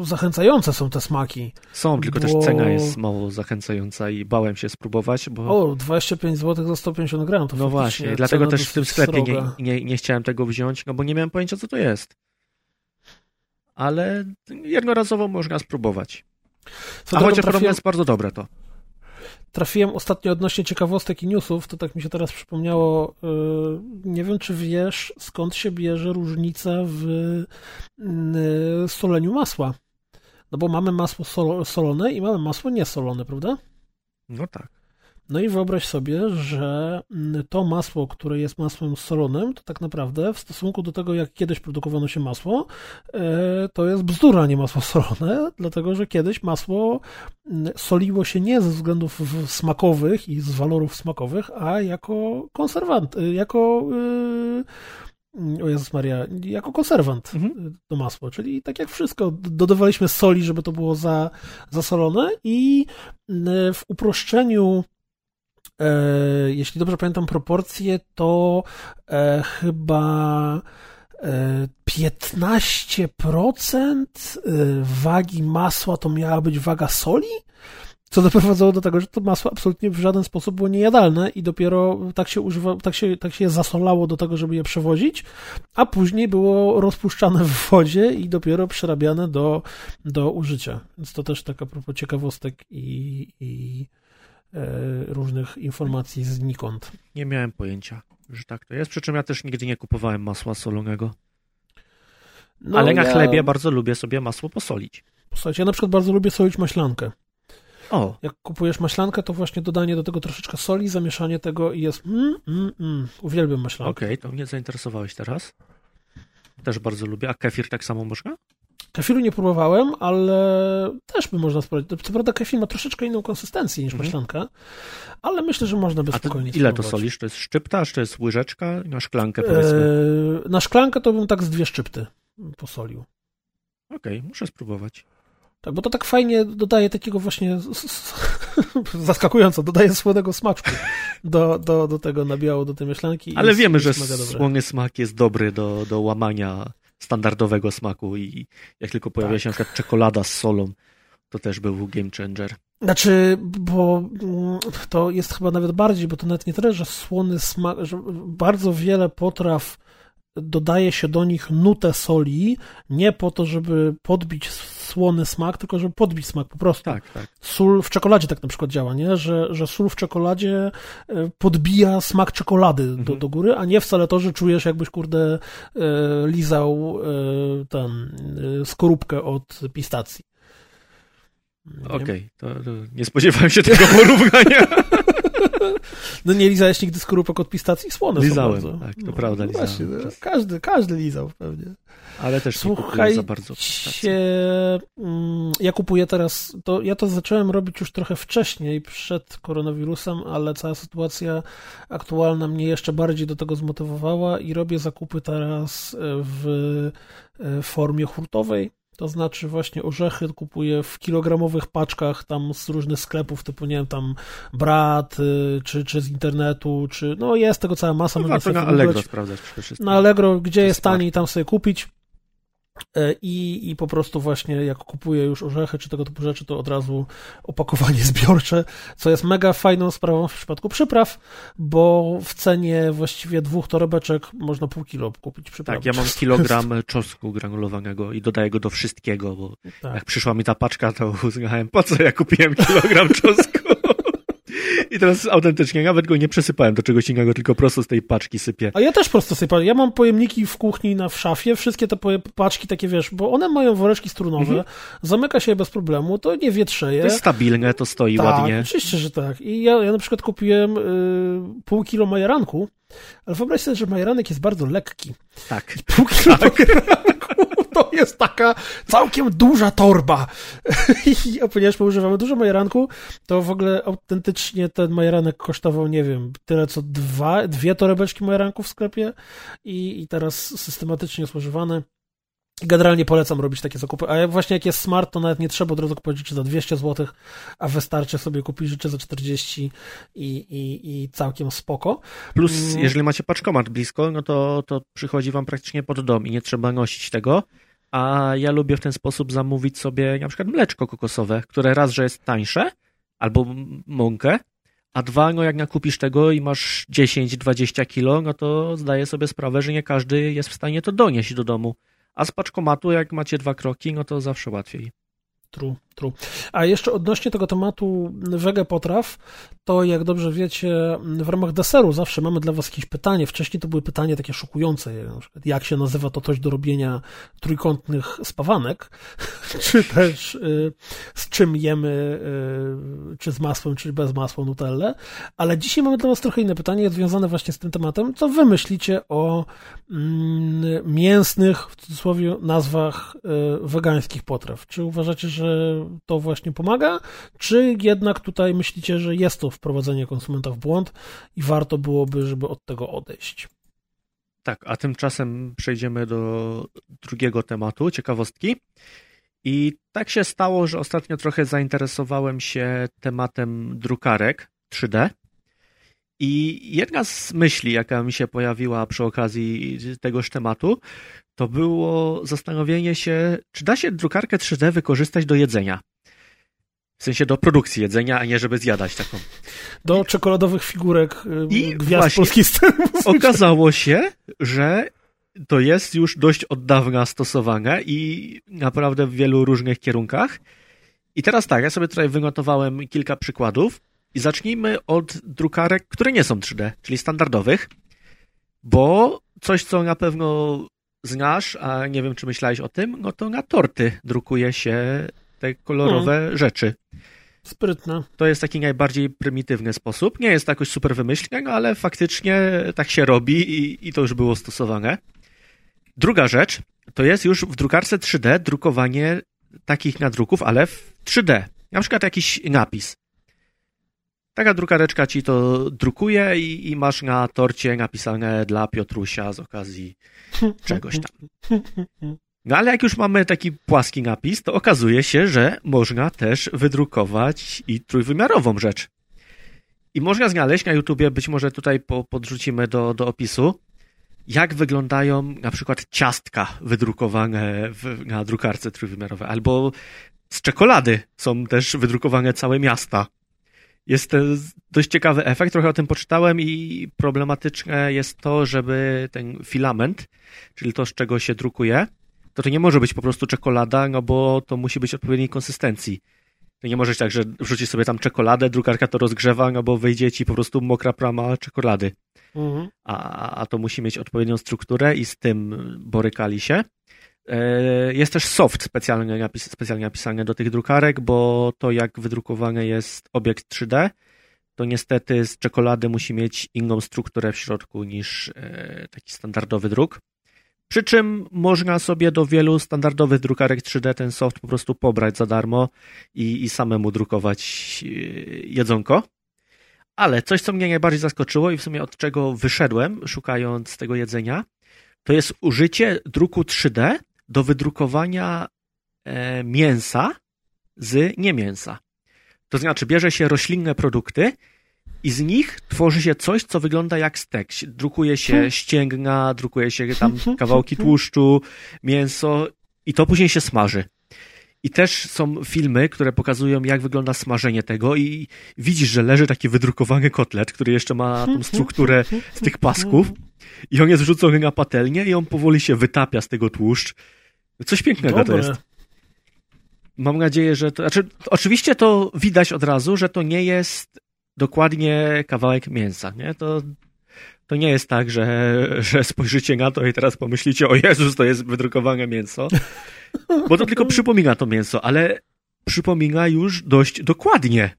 y, zachęcające są te smaki. Są, tylko bo... też cena jest mało zachęcająca i bałem się spróbować, bo... O, 25 zł za 150 gram, to No właśnie, dlatego też w tym sklepie nie, nie, nie chciałem tego wziąć, no bo nie miałem pojęcia, co to jest. Ale jednorazowo można spróbować. Co A chociaż trafiłem... jest bardzo dobre to trafiłem ostatnio odnośnie ciekawostek i newsów, to tak mi się teraz przypomniało, yy, nie wiem czy wiesz, skąd się bierze różnica w yy, soleniu masła. No bo mamy masło solone i mamy masło niesolone, prawda? No tak. No i wyobraź sobie, że mm, to masło, które jest masłem solonym, to tak naprawdę w stosunku do tego, jak kiedyś produkowano się masło, e, to jest bzdura, nie masło solone, [LAUGHS] dlatego że kiedyś masło mm, soliło się nie ze względów smakowych i z walorów smakowych, a jako konserwant, y, jako y, o Jezus Maria, jako konserwant mhm. to masło, czyli tak jak wszystko, dodawaliśmy soli, żeby to było za, zasolone i mm, w uproszczeniu E, jeśli dobrze pamiętam proporcje, to e, chyba 15% e, wagi masła to miała być waga soli, co doprowadzało do tego, że to masło absolutnie w żaden sposób było niejadalne i dopiero tak się używa, tak się, tak się zasolało do tego, żeby je przewozić, a później było rozpuszczane w wodzie i dopiero przerabiane do, do użycia. Więc to też taka propos ciekawostek i, i E, różnych informacji znikąd. Nie miałem pojęcia, że tak to jest, przy czym ja też nigdy nie kupowałem masła solonego. No, Ale na ja... chlebie bardzo lubię sobie masło posolić. Posolić. Ja na przykład bardzo lubię solić maślankę. O. Jak kupujesz maślankę, to właśnie dodanie do tego troszeczkę soli, zamieszanie tego i jest mm, mm, mm. Uwielbiam maślankę. Okej, okay, to mnie zainteresowałeś teraz. Też bardzo lubię. A kefir tak samo można? Kefiru nie próbowałem, ale też by można sprawdzić. Co prawda kefir ma troszeczkę inną konsystencję niż mhm. maślanka, ale myślę, że można by spokojnie ile spróbować. to solisz? To jest szczypta, czy to jest łyżeczka? Na szklankę powiedzmy. Eee, na szklankę to bym tak z dwie szczypty posolił. Okej, okay, muszę spróbować. Tak, bo to tak fajnie dodaje takiego właśnie [LAUGHS] zaskakująco, dodaje słonego smaczku do, do, do tego nabiału, do tej myślanki. Ale wiemy, że słony smak jest dobry do, do łamania standardowego smaku i jak tylko pojawia tak. się na przykład czekolada z solą, to też był game changer. Znaczy, bo mm, to jest chyba nawet bardziej, bo to nawet nie tyle, że słony smak, że bardzo wiele potraw dodaje się do nich nutę soli, nie po to, żeby podbić słony smak, tylko żeby podbić smak po prostu. Tak, tak. Sól w czekoladzie tak na przykład działa, nie? Że, że sól w czekoladzie e, podbija smak czekolady mhm. do, do góry, a nie wcale to, że czujesz jakbyś, kurde, e, lizał e, ten, skorupkę od pistacji. Okej, okay, to, to nie spodziewałem się tego porównania. [LAUGHS] No nie lizałeś nigdy skorupek od pistacji? Słone Lizałem, są bardzo. tak, to no, prawda, no lizałem. Właśnie, no, każdy, każdy lizał pewnie. Ale też Słuchaj, za bardzo się, mm, ja kupuję teraz, to ja to zacząłem robić już trochę wcześniej, przed koronawirusem, ale cała sytuacja aktualna mnie jeszcze bardziej do tego zmotywowała i robię zakupy teraz w formie hurtowej to znaczy właśnie orzechy kupuję w kilogramowych paczkach tam z różnych sklepów, typu nie wiem, tam Brat, y, czy, czy z internetu, czy no jest tego cała masa. No, można na Allegro sprawdzać przede wszystkim. Na Allegro, gdzie jest taniej, tam sobie kupić. E, I, I po prostu właśnie jak kupuję już orzechy czy tego typu rzeczy, to od razu opakowanie [LAUGHS] zbiorcze, co jest mega fajną sprawą w przypadku przypraw, bo w cenie właściwie dwóch torebeczek można pół kilo kupić przypraw. Tak, ja mam [LAUGHS] kilogram czosnku granulowanego i dodaję go do wszystkiego, bo tak. jak przyszła mi ta paczka, to [LAUGHS] uznałem, po co ja kupiłem kilogram czosnku? I teraz autentycznie nawet go nie przesypałem do czegoś innego, tylko prosto z tej paczki sypię. A ja też prosto sypię. Ja mam pojemniki w kuchni na w szafie, wszystkie te paczki takie, wiesz, bo one mają woreczki strunowe, mhm. zamyka się je bez problemu, to nie wietrzeje. To jest stabilne, to stoi tak, ładnie. oczywiście, że tak. I ja, ja na przykład kupiłem y, pół kilo majeranku, ale wyobraź sobie, że majeranek jest bardzo lekki. Tak. I pół kilo tak. [LAUGHS] to jest taka całkiem duża torba. [LAUGHS] I ponieważ my używamy dużo majeranku, to w ogóle autentycznie ten majeranek kosztował, nie wiem, tyle co dwa, dwie torebeczki majeranku w sklepie i, i teraz systematycznie jest używany. Generalnie polecam robić takie zakupy, a właśnie jak jest smart, to nawet nie trzeba od razu kupować rzeczy za 200 zł, a wystarczy sobie kupić rzeczy za 40 i, i, i całkiem spoko. Plus, mm. jeżeli macie paczkomat blisko, no to, to przychodzi wam praktycznie pod dom i nie trzeba nosić tego, a ja lubię w ten sposób zamówić sobie na przykład mleczko kokosowe, które raz, że jest tańsze, albo mąkę, a dwa, no jak nakupisz tego i masz 10-20 kilo, no to zdaję sobie sprawę, że nie każdy jest w stanie to donieść do domu. A z paczkomatu, jak macie dwa kroki, no to zawsze łatwiej. True, true. A jeszcze odnośnie tego tematu wege potraw, to jak dobrze wiecie, w ramach deseru zawsze mamy dla was jakieś pytanie. Wcześniej to były pytania takie szokujące, jak się nazywa to coś do robienia trójkątnych spawanek, [LAUGHS] czy też y, z czym jemy, y, czy z masłem, czy bez masła nutelle. Ale dzisiaj mamy dla was trochę inne pytanie, związane właśnie z tym tematem. Co wy myślicie o mm, mięsnych, w cudzysłowie, nazwach y, wegańskich potraw? Czy uważacie, że to właśnie pomaga, czy jednak tutaj myślicie, że jest to wprowadzenie konsumenta w błąd i warto byłoby, żeby od tego odejść? Tak, a tymczasem przejdziemy do drugiego tematu, ciekawostki. I tak się stało, że ostatnio trochę zainteresowałem się tematem drukarek 3D. I jedna z myśli, jaka mi się pojawiła przy okazji tegoż tematu, to było zastanowienie się, czy da się drukarkę 3D wykorzystać do jedzenia. W sensie do produkcji jedzenia, a nie żeby zjadać taką. Do czekoladowych figurek y, I gwiazd polskich [LAUGHS] Okazało się, że to jest już dość od dawna stosowane i naprawdę w wielu różnych kierunkach. I teraz tak, ja sobie tutaj wynotowałem kilka przykładów i zacznijmy od drukarek, które nie są 3D, czyli standardowych, bo coś, co na pewno znasz, a nie wiem, czy myślałeś o tym, no to na torty drukuje się te kolorowe hmm. rzeczy. Sprytne. To jest taki najbardziej prymitywny sposób. Nie jest to jakoś super wymyślne, no ale faktycznie tak się robi i, i to już było stosowane. Druga rzecz to jest już w drukarce 3D drukowanie takich nadruków, ale w 3D. Na przykład jakiś napis. Taka drukareczka ci to drukuje i, i, masz na torcie napisane dla Piotrusia z okazji czegoś tam. No ale jak już mamy taki płaski napis, to okazuje się, że można też wydrukować i trójwymiarową rzecz. I można znaleźć na YouTubie, być może tutaj po, podrzucimy do, do opisu, jak wyglądają na przykład ciastka wydrukowane w, na drukarce trójwymiarowej, albo z czekolady są też wydrukowane całe miasta. Jest to dość ciekawy efekt, trochę o tym poczytałem i problematyczne jest to, żeby ten filament, czyli to, z czego się drukuje, to to nie może być po prostu czekolada, no bo to musi być odpowiedniej konsystencji. To nie może być tak, że wrzucisz sobie tam czekoladę, drukarka to rozgrzewa, no bo wyjdzie ci po prostu mokra plama czekolady. Mhm. A, a to musi mieć odpowiednią strukturę i z tym borykali się. E, jest też soft specjalnie, napis, specjalnie napisany do tych drukarek, bo to jak wydrukowany jest obiekt 3D, to niestety z czekolady musi mieć inną strukturę w środku niż e, taki standardowy druk. Przy czym można sobie do wielu standardowych drukarek 3D ten soft po prostu pobrać za darmo i, i samemu drukować e, jedzonko. Ale coś, co mnie najbardziej zaskoczyło i w sumie od czego wyszedłem, szukając tego jedzenia, to jest użycie druku 3D do wydrukowania e, mięsa z niemięsa. To znaczy, bierze się roślinne produkty i z nich tworzy się coś, co wygląda jak stek. Drukuje się hmm. ścięgna, drukuje się tam kawałki tłuszczu, mięso i to później się smaży. I też są filmy, które pokazują, jak wygląda smażenie tego, i widzisz, że leży taki wydrukowany kotlet, który jeszcze ma tą strukturę z tych pasków, i on jest wrzucony na patelnię, i on powoli się wytapia z tego tłuszcz. Coś pięknego Dobre. to jest. Mam nadzieję, że to. Znaczy, oczywiście to widać od razu, że to nie jest dokładnie kawałek mięsa, nie? To, to nie jest tak, że, że spojrzycie na to i teraz pomyślicie, o Jezus, to jest wydrukowane mięso, bo to tylko przypomina to mięso, ale przypomina już dość dokładnie.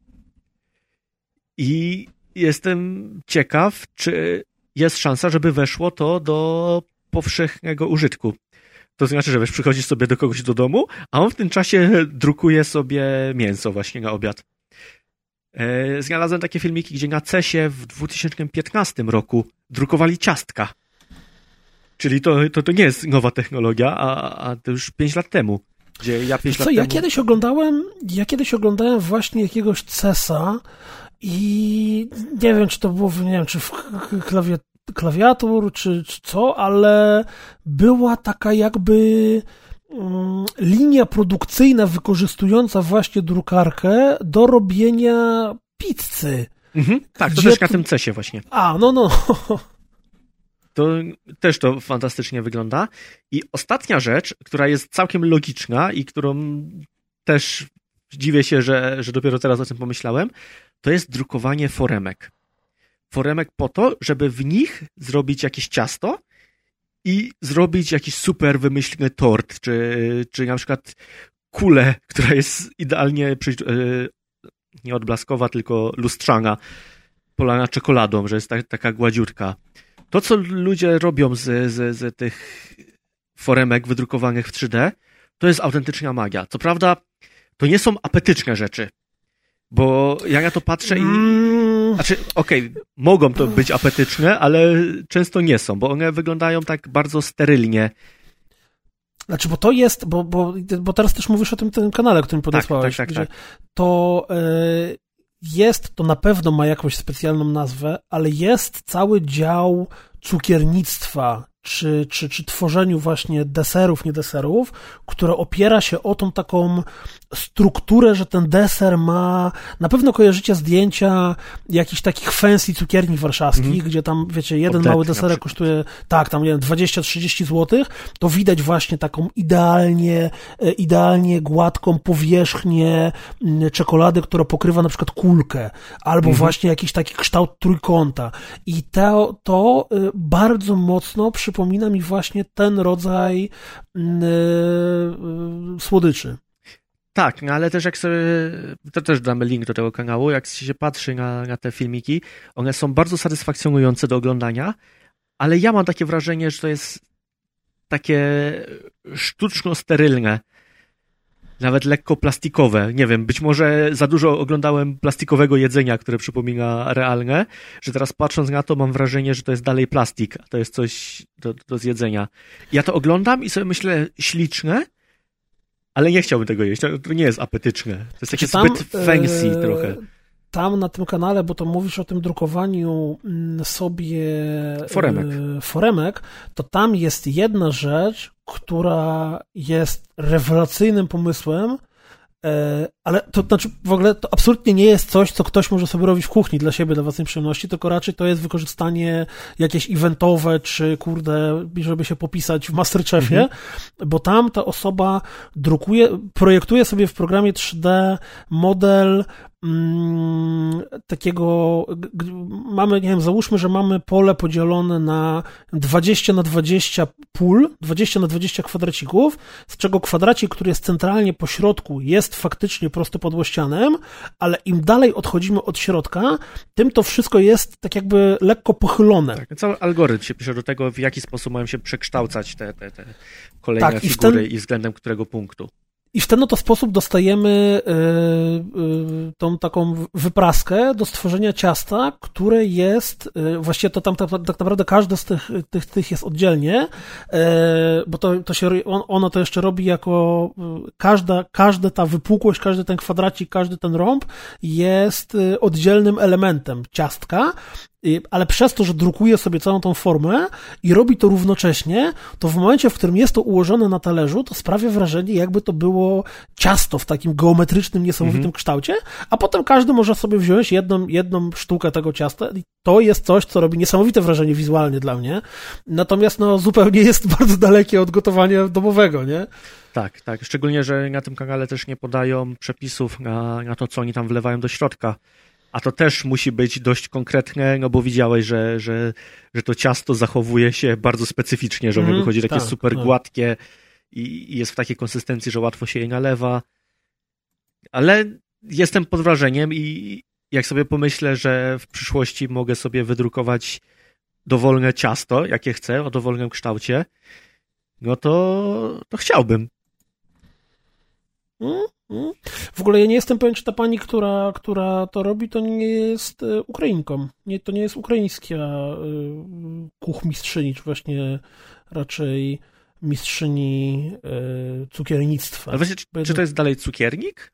I jestem ciekaw, czy jest szansa, żeby weszło to do powszechnego użytku. To znaczy, że wiesz, przychodzisz sobie do kogoś do domu, a on w tym czasie [LAUGHS] drukuje sobie mięso właśnie na obiad. E, znalazłem takie filmiki, gdzie na CESie w 2015 roku drukowali ciastka. Czyli to, to, to nie jest nowa technologia, a, a to już 5 lat temu. Gdzie ja 5 Co, lat ja temu... kiedyś oglądałem, ja kiedyś oglądałem właśnie jakiegoś CESa i nie wiem, czy to było, nie wiem, czy w klawie, klawiatur, czy, czy co, ale była taka jakby mm, linia produkcyjna wykorzystująca właśnie drukarkę do robienia pizzy. Mhm, tak, to też na tym CESie właśnie. A, no, no. To też to fantastycznie wygląda. I ostatnia rzecz, która jest całkiem logiczna i którą też dziwię się, że, że dopiero teraz o tym pomyślałem, to jest drukowanie foremek. Foremek po to, żeby w nich zrobić jakieś ciasto i zrobić jakiś super wymyślny tort, czy, czy na przykład kulę, [LAUGHS] która jest idealnie przy, e, nie odblaskowa, tylko lustrzana, polana czekoladą, że jest tak, taka gładziutka. To, co ludzie robią z, z, z tych foremek wydrukowanych w 3D, to jest autentyczna magia. Co prawda, to nie są apetyczne rzeczy, bo ja na to patrzę i... Mm, Znaczy, okej, mogą to być apetyczne, ale często nie są, bo one wyglądają tak bardzo sterylnie. Znaczy, bo to jest, bo, bo, bo teraz też mówisz o tym, tym kanale, którym podesłałeś, tak, tak, gdzie tak. to y, jest, to na pewno ma jakąś specjalną nazwę, ale jest cały dział cukiernictwa, czy, czy, czy tworzeniu właśnie deserów, nie deserów, które opiera się o tą taką strukturę, że ten deser ma, na pewno kojarzycie zdjęcia jakichś takich fancy cukierni warszawskich, Mhm. gdzie tam, wiecie, jeden mały deserek kosztuje, tak, tam nie wiem, 20-30 zł, to widać właśnie taką idealnie, e, idealnie gładką powierzchnię mm, czekolady, która pokrywa na przykład kulkę, albo Mhm. właśnie jakiś taki kształt trójkąta. I to, to y, bardzo mocno przypomina mi właśnie ten rodzaj mm, y, y, słodyczy. Tak, no ale też jak sobie, to też damy link do tego kanału, jak się patrzy na, na te filmiki, one są bardzo satysfakcjonujące do oglądania, ale ja mam takie wrażenie, że to jest takie sztuczno-sterylne, nawet lekko plastikowe. Nie wiem, być może za dużo oglądałem plastikowego jedzenia, które przypomina realne, że teraz patrząc na to mam wrażenie, że to jest dalej plastik, a to jest coś do, do zjedzenia. Ja to oglądam i sobie myślę, śliczne, ale nie chciałbym tego jeść. To nie jest apetyczne. To jest takie tam, zbyt fancy e, trochę. Tam na tym kanale, bo to mówisz o tym drukowaniu mm, sobie Foremek. e, foremek, to tam jest jedna rzecz, która jest rewelacyjnym pomysłem, e, ale to znaczy w ogóle to absolutnie nie jest coś, co ktoś może sobie robić w kuchni dla siebie, dla własnej przyjemności, tylko raczej to jest wykorzystanie jakieś eventowe, czy kurde, żeby się popisać w Masterchefie, Mhm. bo tam ta osoba drukuje, projektuje sobie w programie 3D model mm, takiego, mamy, nie wiem, załóżmy, że mamy pole podzielone na 20 na 20 pól, 20 na 20 kwadracików, z czego kwadracik, który jest centralnie po środku, jest faktycznie prostopodłościanem, ale im dalej odchodzimy od środka, tym to wszystko jest tak jakby lekko pochylone. Tak, cały algorytm się pisze do tego, w jaki sposób mają się przekształcać te, te, te kolejne Tak, i figury ten- i względem którego punktu. I w ten oto sposób dostajemy y, y, tą taką wypraskę do stworzenia ciasta, które jest, y, właściwie to tam tak, tak naprawdę każde z tych, tych, tych jest oddzielnie, bo to, to się, on, ono to jeszcze robi jako każda, każda ta wypukłość, każdy ten kwadracik, każdy ten rąb jest oddzielnym elementem ciastka, ale przez to, że drukuje sobie całą tą formę i robi to równocześnie, to w momencie, w którym jest to ułożone na talerzu, to sprawia wrażenie, jakby to było ciasto w takim geometrycznym, niesamowitym Mhm. kształcie, a potem każdy może sobie wziąć jedną, jedną sztukę tego ciasta i to jest coś, co robi niesamowite wrażenie wizualnie dla mnie. Natomiast no zupełnie jest [LAUGHS] bardzo dalekie od gotowania domowego, nie? Tak, tak. Szczególnie, że na tym kanale też nie podają przepisów na, na to, co oni tam wlewają do środka. A to też musi być dość konkretne, no bo widziałeś, że, że, że to ciasto zachowuje się bardzo specyficznie, że ono mm, wychodzi takie tak, super tak. gładkie i, i jest w takiej konsystencji, że łatwo się je nalewa. Ale jestem pod wrażeniem i jak sobie pomyślę, że w przyszłości mogę sobie wydrukować dowolne ciasto, jakie chcę, o dowolnym kształcie, no to, to chciałbym. Mm. W ogóle ja nie jestem pewien, czy ta pani, która, która to robi, to nie jest e, Ukrainką. Nie, to nie jest ukraińska e, kuchmistrzyni, czy właśnie raczej mistrzyni e, cukiernictwa. Ale właśnie, czy, czy to jest dalej cukiernik?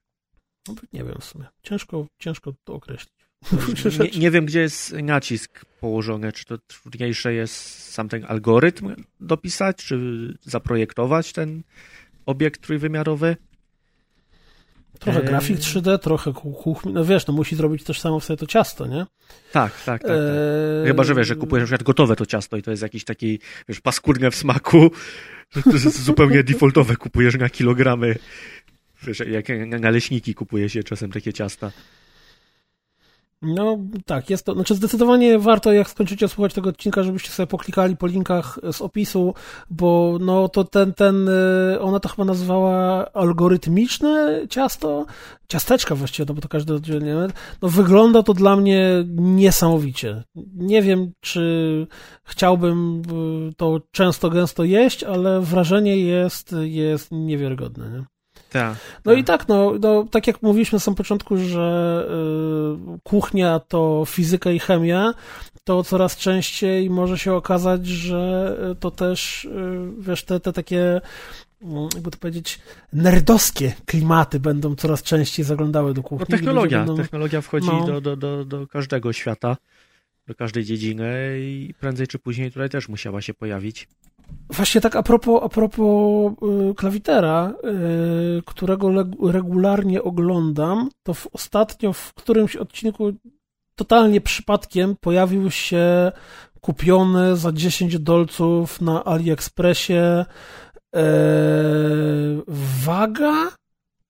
No, nie wiem w sumie. Ciężko, ciężko to określić. Nie, nie, wiem, gdzie jest nacisk położony. Czy to trudniejsze jest sam ten algorytm dopisać, czy zaprojektować ten obiekt trójwymiarowy? Trochę eee... grafik 3D, trochę kuchni. No wiesz, no musi zrobić też samo sobie to ciasto, nie? Tak, tak, tak. tak. Eee... Chyba, że wiesz, że kupujesz na przykład gotowe to ciasto i to jest jakiś taki, wiesz, paskudne w smaku. To jest zupełnie [LAUGHS] defaultowe, kupujesz na kilogramy. Wiesz, jak naleśniki kupuje się czasem takie ciasta. No tak, jest to, znaczy zdecydowanie warto jak skończycie słuchać tego odcinka, żebyście sobie poklikali po linkach z opisu, bo no to ten, ten, y, ona to chyba nazwała algorytmiczne ciasto, ciasteczka właściwie, no bo to każdy oddzielnie, no wygląda to dla mnie niesamowicie. Nie wiem, czy chciałbym y, to często, gęsto jeść, ale wrażenie jest, jest niewiarygodne, nie? Tak. No tak. i tak, no, no, tak jak mówiliśmy na samym początku, że y, kuchnia to fizyka i chemia, to coraz częściej może się okazać, że to też, y, wiesz, te, te takie mm, jakby to powiedzieć, nerdowskie klimaty będą coraz częściej zaglądały do kuchni. No technologia, będą... technologia wchodzi no. do, do, do, do każdego świata, do każdej dziedziny i prędzej czy później tutaj też musiała się pojawić. Właśnie tak a propos, a propos y, klawitera, y, którego regularnie oglądam, to w, ostatnio w którymś odcinku totalnie przypadkiem pojawił się kupiony za 10 dolców na AliExpressie e, waga,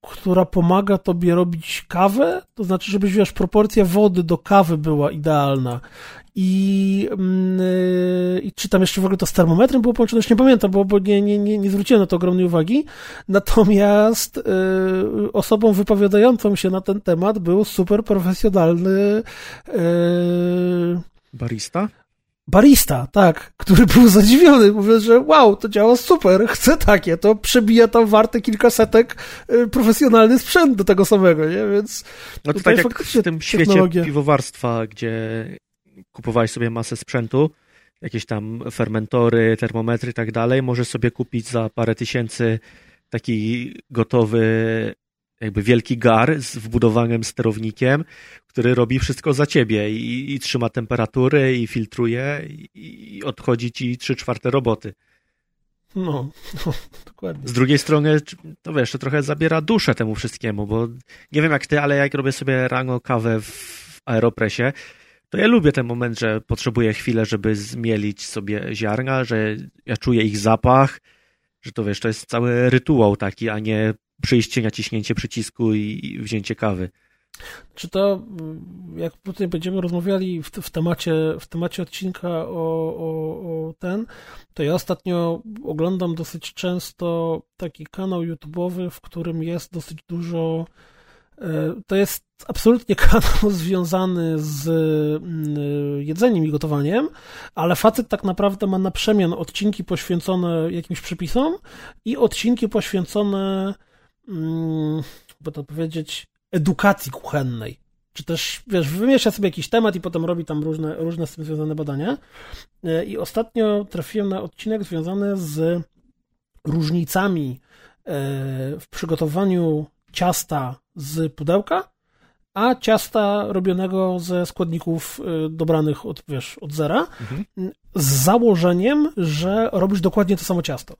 która pomaga tobie robić kawę, to znaczy, żebyś, wiesz, proporcja wody do kawy była idealna i, mm, i czy tam jeszcze w ogóle to z termometrem było połączone, już nie pamiętam, bo, bo nie, nie, nie, nie zwróciłem na to ogromnej uwagi. Natomiast y, osobą wypowiadającą się na ten temat był super profesjonalny y, barista? Barista, tak, który był zadziwiony, mówiąc, że wow, to działa super, chcę takie, to przebija tam warte kilkasetek y, profesjonalny sprzęt do tego samego, nie, więc... No to tak jak w tym świecie piwowarstwa, gdzie kupowałeś sobie masę sprzętu, jakieś tam fermentory, termometry i tak dalej, możesz sobie kupić za parę tysięcy taki gotowy jakby wielki gar z wbudowanym sterownikiem, który robi wszystko za ciebie i, i trzyma temperatury i filtruje i, i odchodzi ci trzy czwarte roboty. No, no, [LAUGHS] dokładnie. Z drugiej strony, to wiesz, to trochę zabiera duszę temu wszystkiemu, bo nie wiem jak ty, ale jak robię sobie rano kawę w Aeropresie, to ja lubię ten moment, że potrzebuję chwilę, żeby zmielić sobie ziarna, że ja czuję ich zapach, że to wiesz, to jest cały rytuał taki, a nie przyjście, naciśnięcie przycisku i wzięcie kawy. Czy to, jak tutaj będziemy rozmawiali w, w, temacie, w temacie odcinka o, o, o ten, to ja ostatnio oglądam dosyć często taki kanał YouTube'owy, w którym jest dosyć dużo to jest absolutnie [LAUGHS] kanał związany z mm, jedzeniem i gotowaniem, ale facet tak naprawdę ma na przemian odcinki poświęcone jakimś przepisom i odcinki poświęcone, mm, by to powiedzieć, edukacji kuchennej. Czy też, wiesz, wymiesza sobie jakiś temat i potem robi tam różne, różne z tym związane badania. E, I ostatnio trafiłem na odcinek związany z różnicami e, w przygotowaniu ciasta z pudełka, a ciasta robionego ze składników y, dobranych od, wiesz, od zera, mhm. z założeniem, że robisz dokładnie to samo ciasto.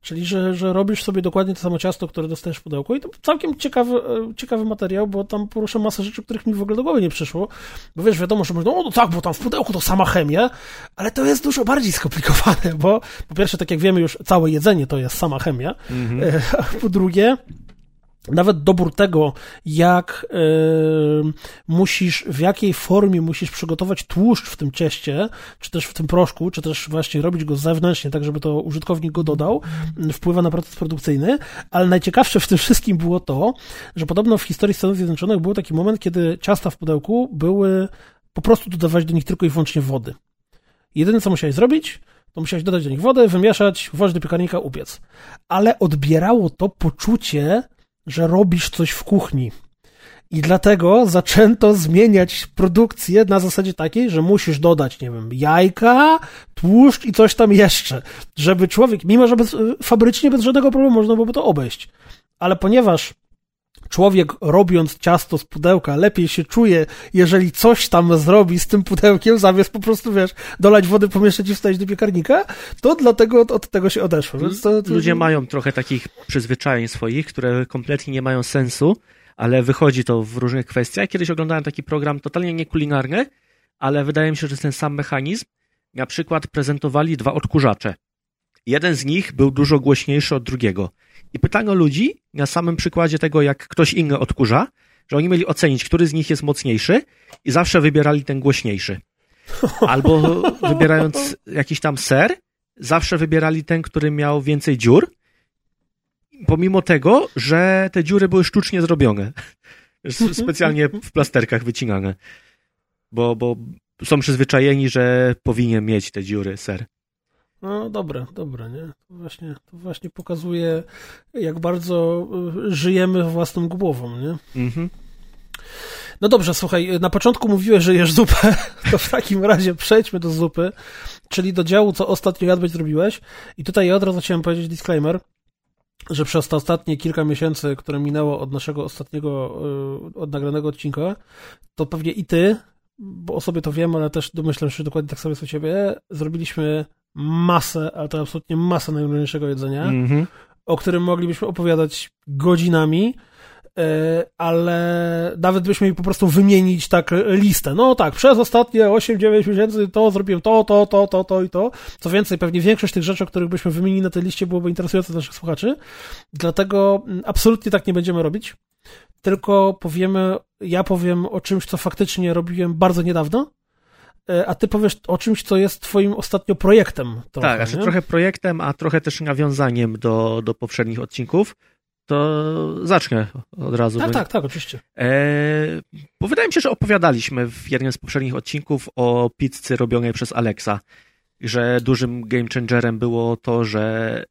Czyli, że, że robisz sobie dokładnie to samo ciasto, które dostajesz w pudełku. I to całkiem ciekawy, y, ciekawy materiał, bo tam porusza masę rzeczy, których mi w ogóle do głowy nie przyszło. Bo wiesz, wiadomo, że można, no, no tak, bo tam w pudełku to sama chemia, ale to jest dużo bardziej skomplikowane, bo po pierwsze, tak jak wiemy już, całe jedzenie to jest sama chemia, mhm. a po drugie, nawet dobór tego, jak yy, musisz, w jakiej formie musisz przygotować tłuszcz w tym cieście, czy też w tym proszku, czy też właśnie robić go zewnętrznie, tak żeby to użytkownik go dodał, wpływa na proces produkcyjny, ale najciekawsze w tym wszystkim było to, że podobno w historii Stanów Zjednoczonych był taki moment, kiedy ciasta w pudełku były po prostu dodawać do nich tylko i wyłącznie wody. Jedyne, co musiałeś zrobić, to musiałeś dodać do nich wodę, wymieszać, włożyć do piekarnika, upiec. Ale odbierało to poczucie że robisz coś w kuchni. I dlatego zaczęto zmieniać produkcję na zasadzie takiej, że musisz dodać, nie wiem, jajka, tłuszcz i coś tam jeszcze, żeby człowiek, mimo że bez, fabrycznie bez żadnego problemu można byłoby to obejść, ale ponieważ człowiek robiąc ciasto z pudełka lepiej się czuje, jeżeli coś tam zrobi z tym pudełkiem, zamiast po prostu, wiesz, dolać wody, pomieszać i wstać do piekarnika, to dlatego od, od tego się odeszło. To, to... Ludzie mają trochę takich przyzwyczajeń swoich, które kompletnie nie mają sensu, ale wychodzi to w różnych kwestiach. Kiedyś oglądałem taki program totalnie niekulinarny, ale wydaje mi się, że ten sam mechanizm. Na przykład prezentowali dwa odkurzacze. Jeden z nich był dużo głośniejszy od drugiego. I pytano ludzi na samym przykładzie tego, jak ktoś inny odkurza, że oni mieli ocenić, który z nich jest mocniejszy i zawsze wybierali ten głośniejszy. [LAUGHS] Albo wybierając jakiś tam ser, zawsze wybierali ten, który miał więcej dziur, pomimo tego, że te dziury były sztucznie zrobione. [LAUGHS] Specjalnie w plasterkach wycinane. Bo, bo są przyzwyczajeni, że powinien mieć te dziury ser. No dobre, dobre, nie? To właśnie, to właśnie pokazuje, jak bardzo y, żyjemy własną głową, nie? Mhm. No dobrze, słuchaj, na początku mówiłeś, że jesz zupę, [LAUGHS] to w takim razie przejdźmy do zupy, czyli do działu, co ostatnio jadłeś, zrobiłeś. I tutaj ja od razu chciałem powiedzieć disclaimer, że przez te ostatnie kilka miesięcy, które minęło od naszego ostatniego, y, od nagranego odcinka, to pewnie i ty, bo o sobie to wiem, ale też domyślam się, że dokładnie tak samo jest u ciebie, zrobiliśmy masę, ale to absolutnie masę najróżniejszego jedzenia, mm -hmm. o którym moglibyśmy opowiadać godzinami, e, ale nawet byśmy mi po prostu wymienić tak listę. No tak, przez ostatnie 8-9 miesięcy to zrobiłem to, to, to, to, to i to. Co więcej, pewnie większość tych rzeczy, o których byśmy wymienili na tej liście byłoby interesujące dla naszych słuchaczy. Dlatego mm, absolutnie tak nie będziemy robić. Tylko powiemy, ja powiem o czymś, co faktycznie robiłem bardzo niedawno, a ty powiesz o czymś, co jest twoim ostatnio projektem. Trochę, tak, znaczy trochę projektem, a trochę też nawiązaniem do, do poprzednich odcinków. To zacznę od razu. Tak, tak, tak, oczywiście. E, bo wydaje mi się, że opowiadaliśmy w jednym z poprzednich odcinków o pizzy robionej przez Alexa, że dużym game changerem było to, że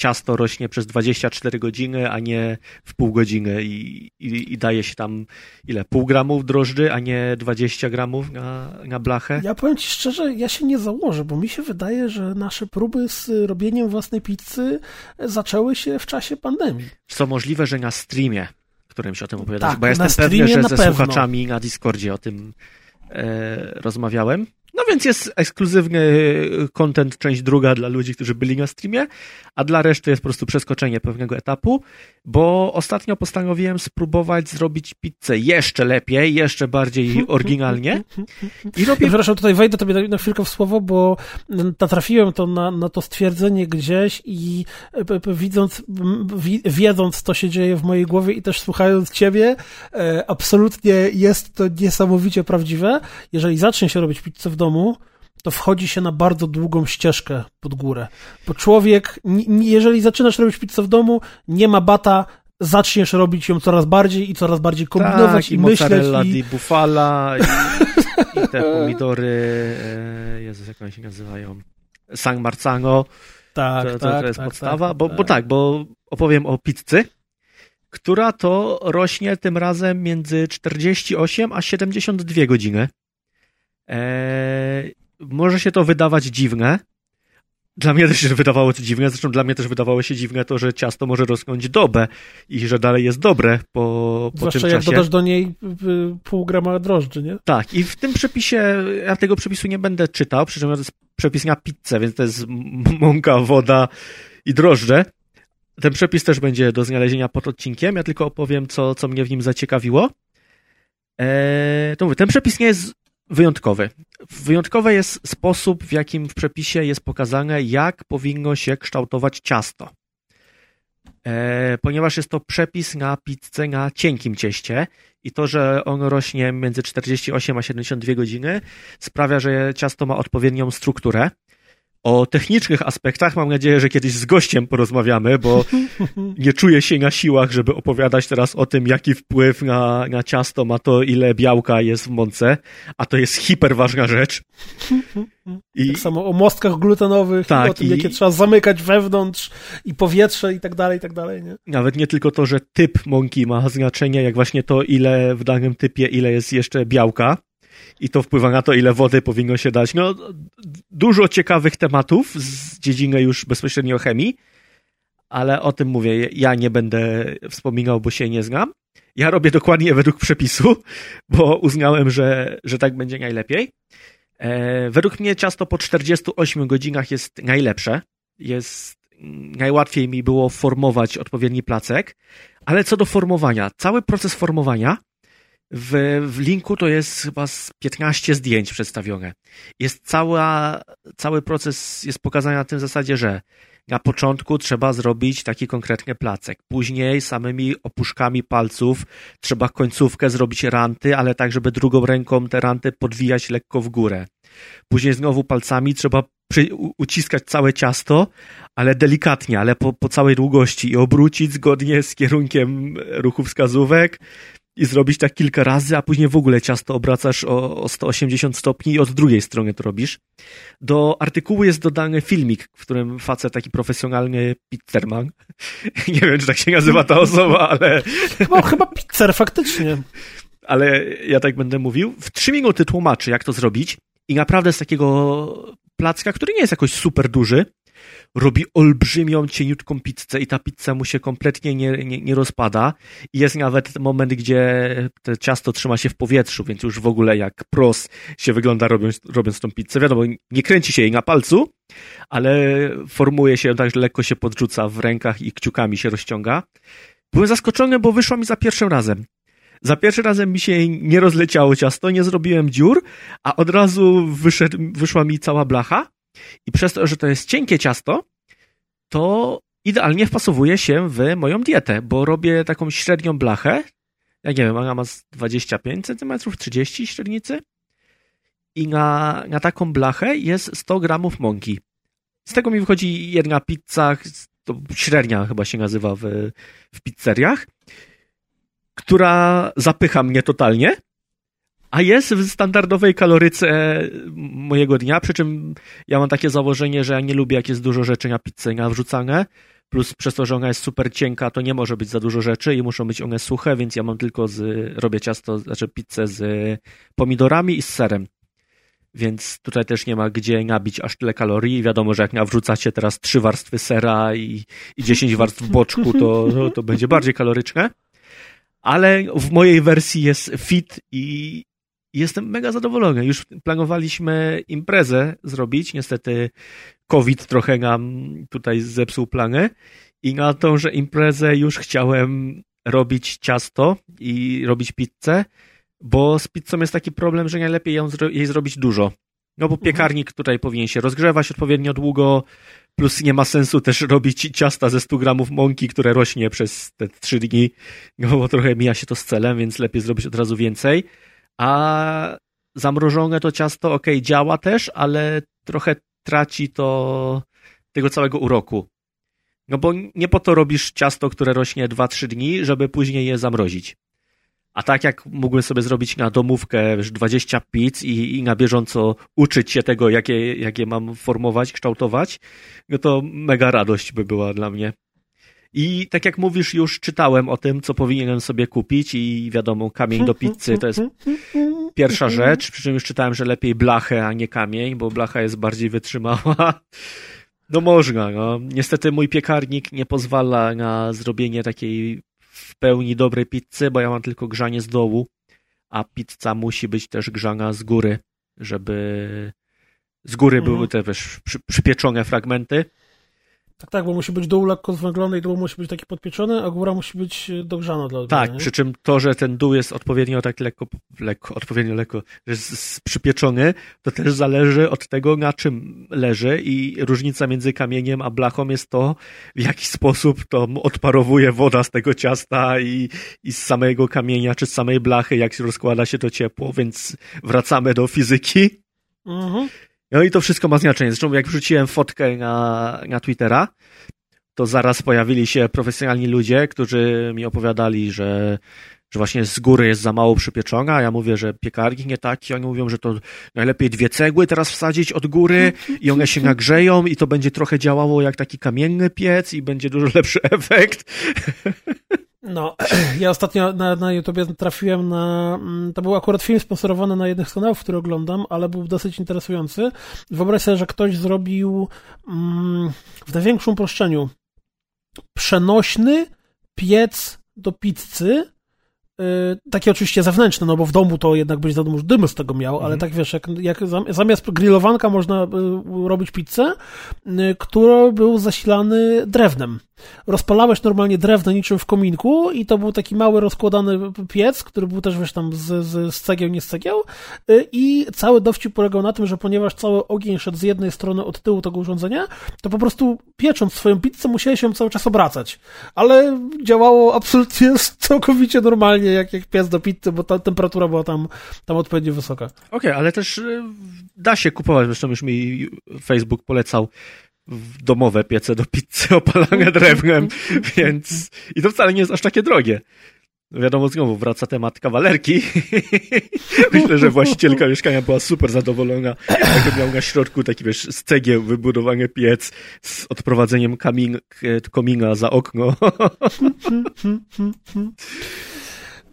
ciasto rośnie przez 24 godziny, a nie w pół godziny i, i, i, daje się tam ile? Pół gramów drożdży, a nie 20 gramów na, na blachę? Ja powiem Ci szczerze, ja się nie założę, bo mi się wydaje, że nasze próby z robieniem własnej pizzy zaczęły się w czasie pandemii. Co możliwe, że na streamie, którym się o tym opowiadałeś, tak, bo ja jestem pewny, że ze pewno. słuchaczami na Discordzie o tym e, rozmawiałem. No więc jest ekskluzywny y, content, część druga dla ludzi, którzy byli na streamie, a dla reszty jest po prostu przeskoczenie pewnego etapu, bo ostatnio postanowiłem spróbować zrobić pizzę jeszcze lepiej, jeszcze bardziej [LAUGHS] oryginalnie. I robię... Przepraszam, tutaj wejdę tobie na chwilkę w słowo, bo natrafiłem to na, na to stwierdzenie gdzieś i e, widząc, wiedząc, co się dzieje w mojej głowie i też słuchając ciebie, e, absolutnie jest to niesamowicie prawdziwe. Jeżeli zacznie się robić pizzę w domu, to wchodzi się na bardzo długą ścieżkę pod górę. Bo człowiek, jeżeli zaczynasz robić pizzę w domu, nie ma bata, zaczniesz robić ją coraz bardziej i coraz bardziej kombinować tak, i, i myśleć. I di bufala, i, [LAUGHS] i te pomidory, e, Jezus, jak one się nazywają? San Marzano. Tak, to, to, tak, to jest tak, podstawa, tak, bo, tak. bo tak, bo opowiem o pizzy, która to rośnie tym razem między 48 a 72 godziny. Eee, może się to wydawać dziwne. Dla mnie też się wydawało to dziwne, zresztą dla mnie też wydawało się dziwne to, że ciasto może rosnąć dobę i że dalej jest dobre po, po Zwłaszcza tym jak dodasz do niej pół grama drożdży, nie? Tak, i w tym przepisie, ja tego przepisu nie będę czytał, przy czym to jest przepis na pizzę, więc to jest mąka, woda i drożdże. Ten przepis też będzie do znalezienia pod odcinkiem, ja tylko opowiem, co, co mnie w nim zaciekawiło. Eee, to mówię, ten przepis nie jest wyjątkowy. Wyjątkowy jest sposób, w jakim w przepisie jest pokazane, jak powinno się kształtować ciasto. e, ponieważ jest to przepis na pizzę na cienkim cieście i to, że on rośnie między 48 a 72 godziny sprawia, że ciasto ma odpowiednią strukturę. O technicznych aspektach mam nadzieję, że kiedyś z gościem porozmawiamy, bo [LAUGHS] nie czuję się na siłach, żeby opowiadać teraz o tym, jaki wpływ na, na ciasto ma to, ile białka jest w mące, a to jest hiperważna rzecz. I... Tak samo o mostkach glutenowych, tak, i o tym, i... jakie trzeba zamykać wewnątrz i powietrze i tak dalej, i tak dalej, nie? Nawet nie tylko to, że typ mąki ma znaczenie, jak właśnie to, ile w danym typie, ile jest jeszcze białka i to wpływa na to, ile wody powinno się dać. No, dużo ciekawych tematów z dziedziny już bezpośrednio chemii, ale o tym mówię, ja nie będę wspominał, bo się nie znam. Ja robię dokładnie według przepisu, bo uznałem, że, że tak będzie najlepiej. E, według mnie ciasto po 48 godzinach jest najlepsze. Jest najłatwiej mi było formować odpowiedni placek, ale co do formowania, cały proces formowania w, w linku to jest chyba z 15 zdjęć przedstawione. Jest cała, cały proces jest pokazany na tym zasadzie, że na początku trzeba zrobić taki konkretny placek. Później samymi opuszkami palców trzeba końcówkę zrobić ranty, ale tak, żeby drugą ręką te ranty podwijać lekko w górę. Później znowu palcami trzeba przy, uciskać całe ciasto, ale delikatnie, ale po, po całej długości i obrócić zgodnie z kierunkiem ruchu wskazówek i zrobić tak kilka razy, a później w ogóle ciasto obracasz o, o 180 stopni i od drugiej strony to robisz. Do artykułu jest dodany filmik, w którym facet taki profesjonalny pizzerman, [LAUGHS] nie wiem, czy tak się nazywa ta osoba, ale... Chyba, chyba pizzer, faktycznie. Ale ja tak będę mówił. W trzy minuty tłumaczy, jak to zrobić i naprawdę z takiego placka, który nie jest jakoś super duży, robi olbrzymią, cieniutką pizzę i ta pizza mu się kompletnie nie, nie, nie rozpada. I jest nawet moment, gdzie to ciasto trzyma się w powietrzu, więc już w ogóle jak pros się wygląda robiąc, robiąc tą pizzę. Wiadomo, nie kręci się jej na palcu, ale formuje się tak, że lekko się podrzuca w rękach i kciukami się rozciąga. Byłem zaskoczony, bo wyszła mi za pierwszym razem. Za pierwszym razem mi się nie rozleciało ciasto, nie zrobiłem dziur, a od razu wyszedł, wyszła mi cała blacha i przez to, że to jest cienkie ciasto, to idealnie wpasowuje się w moją dietę, bo robię taką średnią blachę. Ja nie wiem, ona ma 25 cm, 30 średnicy. I na, na taką blachę jest 100 gramów mąki. Z tego mi wychodzi jedna pizza, to średnia chyba się nazywa w, w pizzeriach, która zapycha mnie totalnie, a jest w standardowej kaloryce mojego dnia, przy czym ja mam takie założenie, że ja nie lubię jak jest dużo rzeczy na pizzę na wrzucane, plus przez to, że ona jest super cienka, to nie może być za dużo rzeczy i muszą być one suche, więc ja mam tylko z, robię ciasto, znaczy pizzę z pomidorami i z serem. Więc tutaj też nie ma gdzie nabić aż tyle kalorii. Wiadomo, że jak nawrzucacie teraz trzy warstwy sera i, i 10 warstw boczku, to, to będzie bardziej kaloryczne ale w mojej wersji jest fit i, jestem mega zadowolony. Już planowaliśmy imprezę zrobić. Niestety COVID trochę nam tutaj zepsuł planę. I na tą, że imprezę już chciałem robić ciasto i robić pizzę, bo z pizzą jest taki problem, że najlepiej ją, jej zrobić dużo. No bo mhm. piekarnik tutaj powinien się rozgrzewać odpowiednio długo, plus nie ma sensu też robić ciasta ze 100 gramów mąki, które rośnie przez te 3 dni, no bo trochę mija się to z celem, więc lepiej zrobić od razu więcej a zamrożone to ciasto, ok, działa też, ale trochę traci to tego całego uroku. No bo nie po to robisz ciasto, które rośnie 2-3 dni, żeby później je zamrozić. A tak jak mógłbym sobie zrobić na domówkę wiesz, 20 pizz i, i na bieżąco uczyć się tego, jakie, jakie mam formować, kształtować, no to mega radość by była dla mnie. I tak jak mówisz, już czytałem o tym, co powinienem sobie kupić i wiadomo, kamień do pizzy to jest pierwsza rzecz, przy czym już czytałem, że lepiej blachę, a nie kamień, bo blacha jest bardziej wytrzymała. No można, no. Niestety mój piekarnik nie pozwala na zrobienie takiej w pełni dobrej pizzy, bo ja mam tylko grzanie z dołu, a pizza musi być też grzana z góry, żeby z góry były mhm. te wiesz, przy, przypieczone fragmenty. Tak, tak, bo musi być dół lekko zwęglony i dół musi być taki podpieczony, a góra musi być dogrzana dla odmiany. Tak, przy czym to, że ten dół jest odpowiednio tak lekko, lekko odpowiednio lekko, że jest przypieczony, to też zależy od tego, na czym leży i różnica między kamieniem a blachą jest to, w jaki sposób to odparowuje woda z tego ciasta i, i z samego kamienia, czy z samej blachy, jak rozkłada się to ciepło, więc wracamy do fizyki. Mhm. No i to wszystko ma znaczenie. Zresztą jak wrzuciłem fotkę na, na Twittera, to zaraz pojawili się profesjonalni ludzie, którzy mi opowiadali, że, że właśnie z góry jest za mało przypieczona, ja mówię, że piekarnik nie taki, oni mówią, że to najlepiej dwie cegły teraz wsadzić od góry i one się nagrzeją i to będzie trochę działało jak taki kamienny piec i będzie dużo lepszy [LAUGHS] efekt. No, [CLEARS THROAT] ja ostatnio na, na YouTubie trafiłem na. Mm, to był akurat film sponsorowany na jednych z kanałów, który oglądam, ale był dosyć interesujący. Wyobraź sobie, że ktoś zrobił mm, w największym uproszczeniu przenośny piec do pizzy takie oczywiście zewnętrzne, no bo w domu to jednak byś za dużo dymy z tego miał, ale mhm. tak wiesz, jak, jak zamiast grillowanka można y, robić pizzę, y, który był zasilany drewnem. Rozpalałeś normalnie drewno niczym w kominku i to był taki mały rozkładany piec, który był też wiesz tam z, z, z cegieł, nie z cegieł i cały dowcip polegał na tym, że ponieważ cały ogień szedł z jednej strony od tyłu tego urządzenia, to po prostu piecząc swoją pizzę musiałeś się cały czas obracać. Ale działało absolutnie [LAUGHS] całkowicie normalnie jak, jak pies do pizzy, bo ta temperatura była tam, tam odpowiednio wysoka. Okej, okay, ale też y, da się kupować, zresztą już mi Facebook polecał domowe piece do pizzy [LAUGHS] opalane drewnem, [LAUGHS] więc i to wcale nie jest aż takie drogie. Wiadomo, znowu wraca temat kawalerki. [LAUGHS] Myślę, że właścicielka mieszkania była super zadowolona, jak miał na środku taki, wiesz, z cegieł wybudowany piec z odprowadzeniem kamin, komina za okno.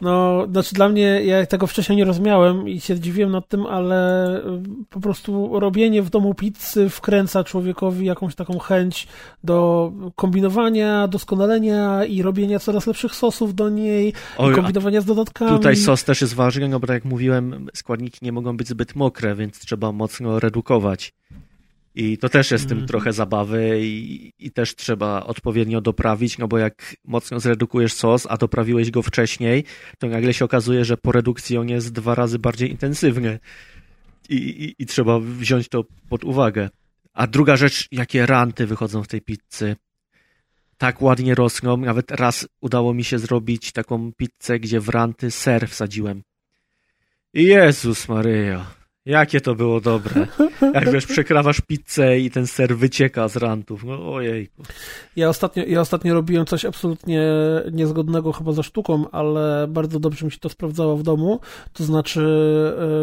No, znaczy dla mnie, ja tego wcześniej nie rozumiałem i się zdziwiłem nad tym, ale y, po prostu robienie w domu pizzy wkręca człowiekowi jakąś taką chęć do kombinowania, doskonalenia i robienia coraz lepszych sosów do niej, Oj, kombinowania z dodatkami. Tutaj sos też jest ważny, no bo tak jak mówiłem, składniki nie mogą być zbyt mokre, więc trzeba mocno redukować. I to też jest mm. tym mhm. trochę zabawy i, i też trzeba odpowiednio doprawić, no bo jak mocno zredukujesz sos, a doprawiłeś go wcześniej, to nagle się okazuje, że po redukcji on jest dwa razy bardziej intensywny. I, i, i trzeba wziąć to pod uwagę. A druga rzecz, jakie ranty wychodzą w tej pizzy. Tak ładnie rosną. Nawet raz udało mi się zrobić taką pizzę, gdzie w ranty ser wsadziłem. Jezus Maryja. Jakie to było dobre. Jak wiesz, przekrawasz pizzę i ten ser wycieka z rantów. No ojejku. Ja ostatnio, ja ostatnio robiłem coś absolutnie niezgodnego chyba ze sztuką, ale bardzo dobrze mi się to sprawdzało w domu. To znaczy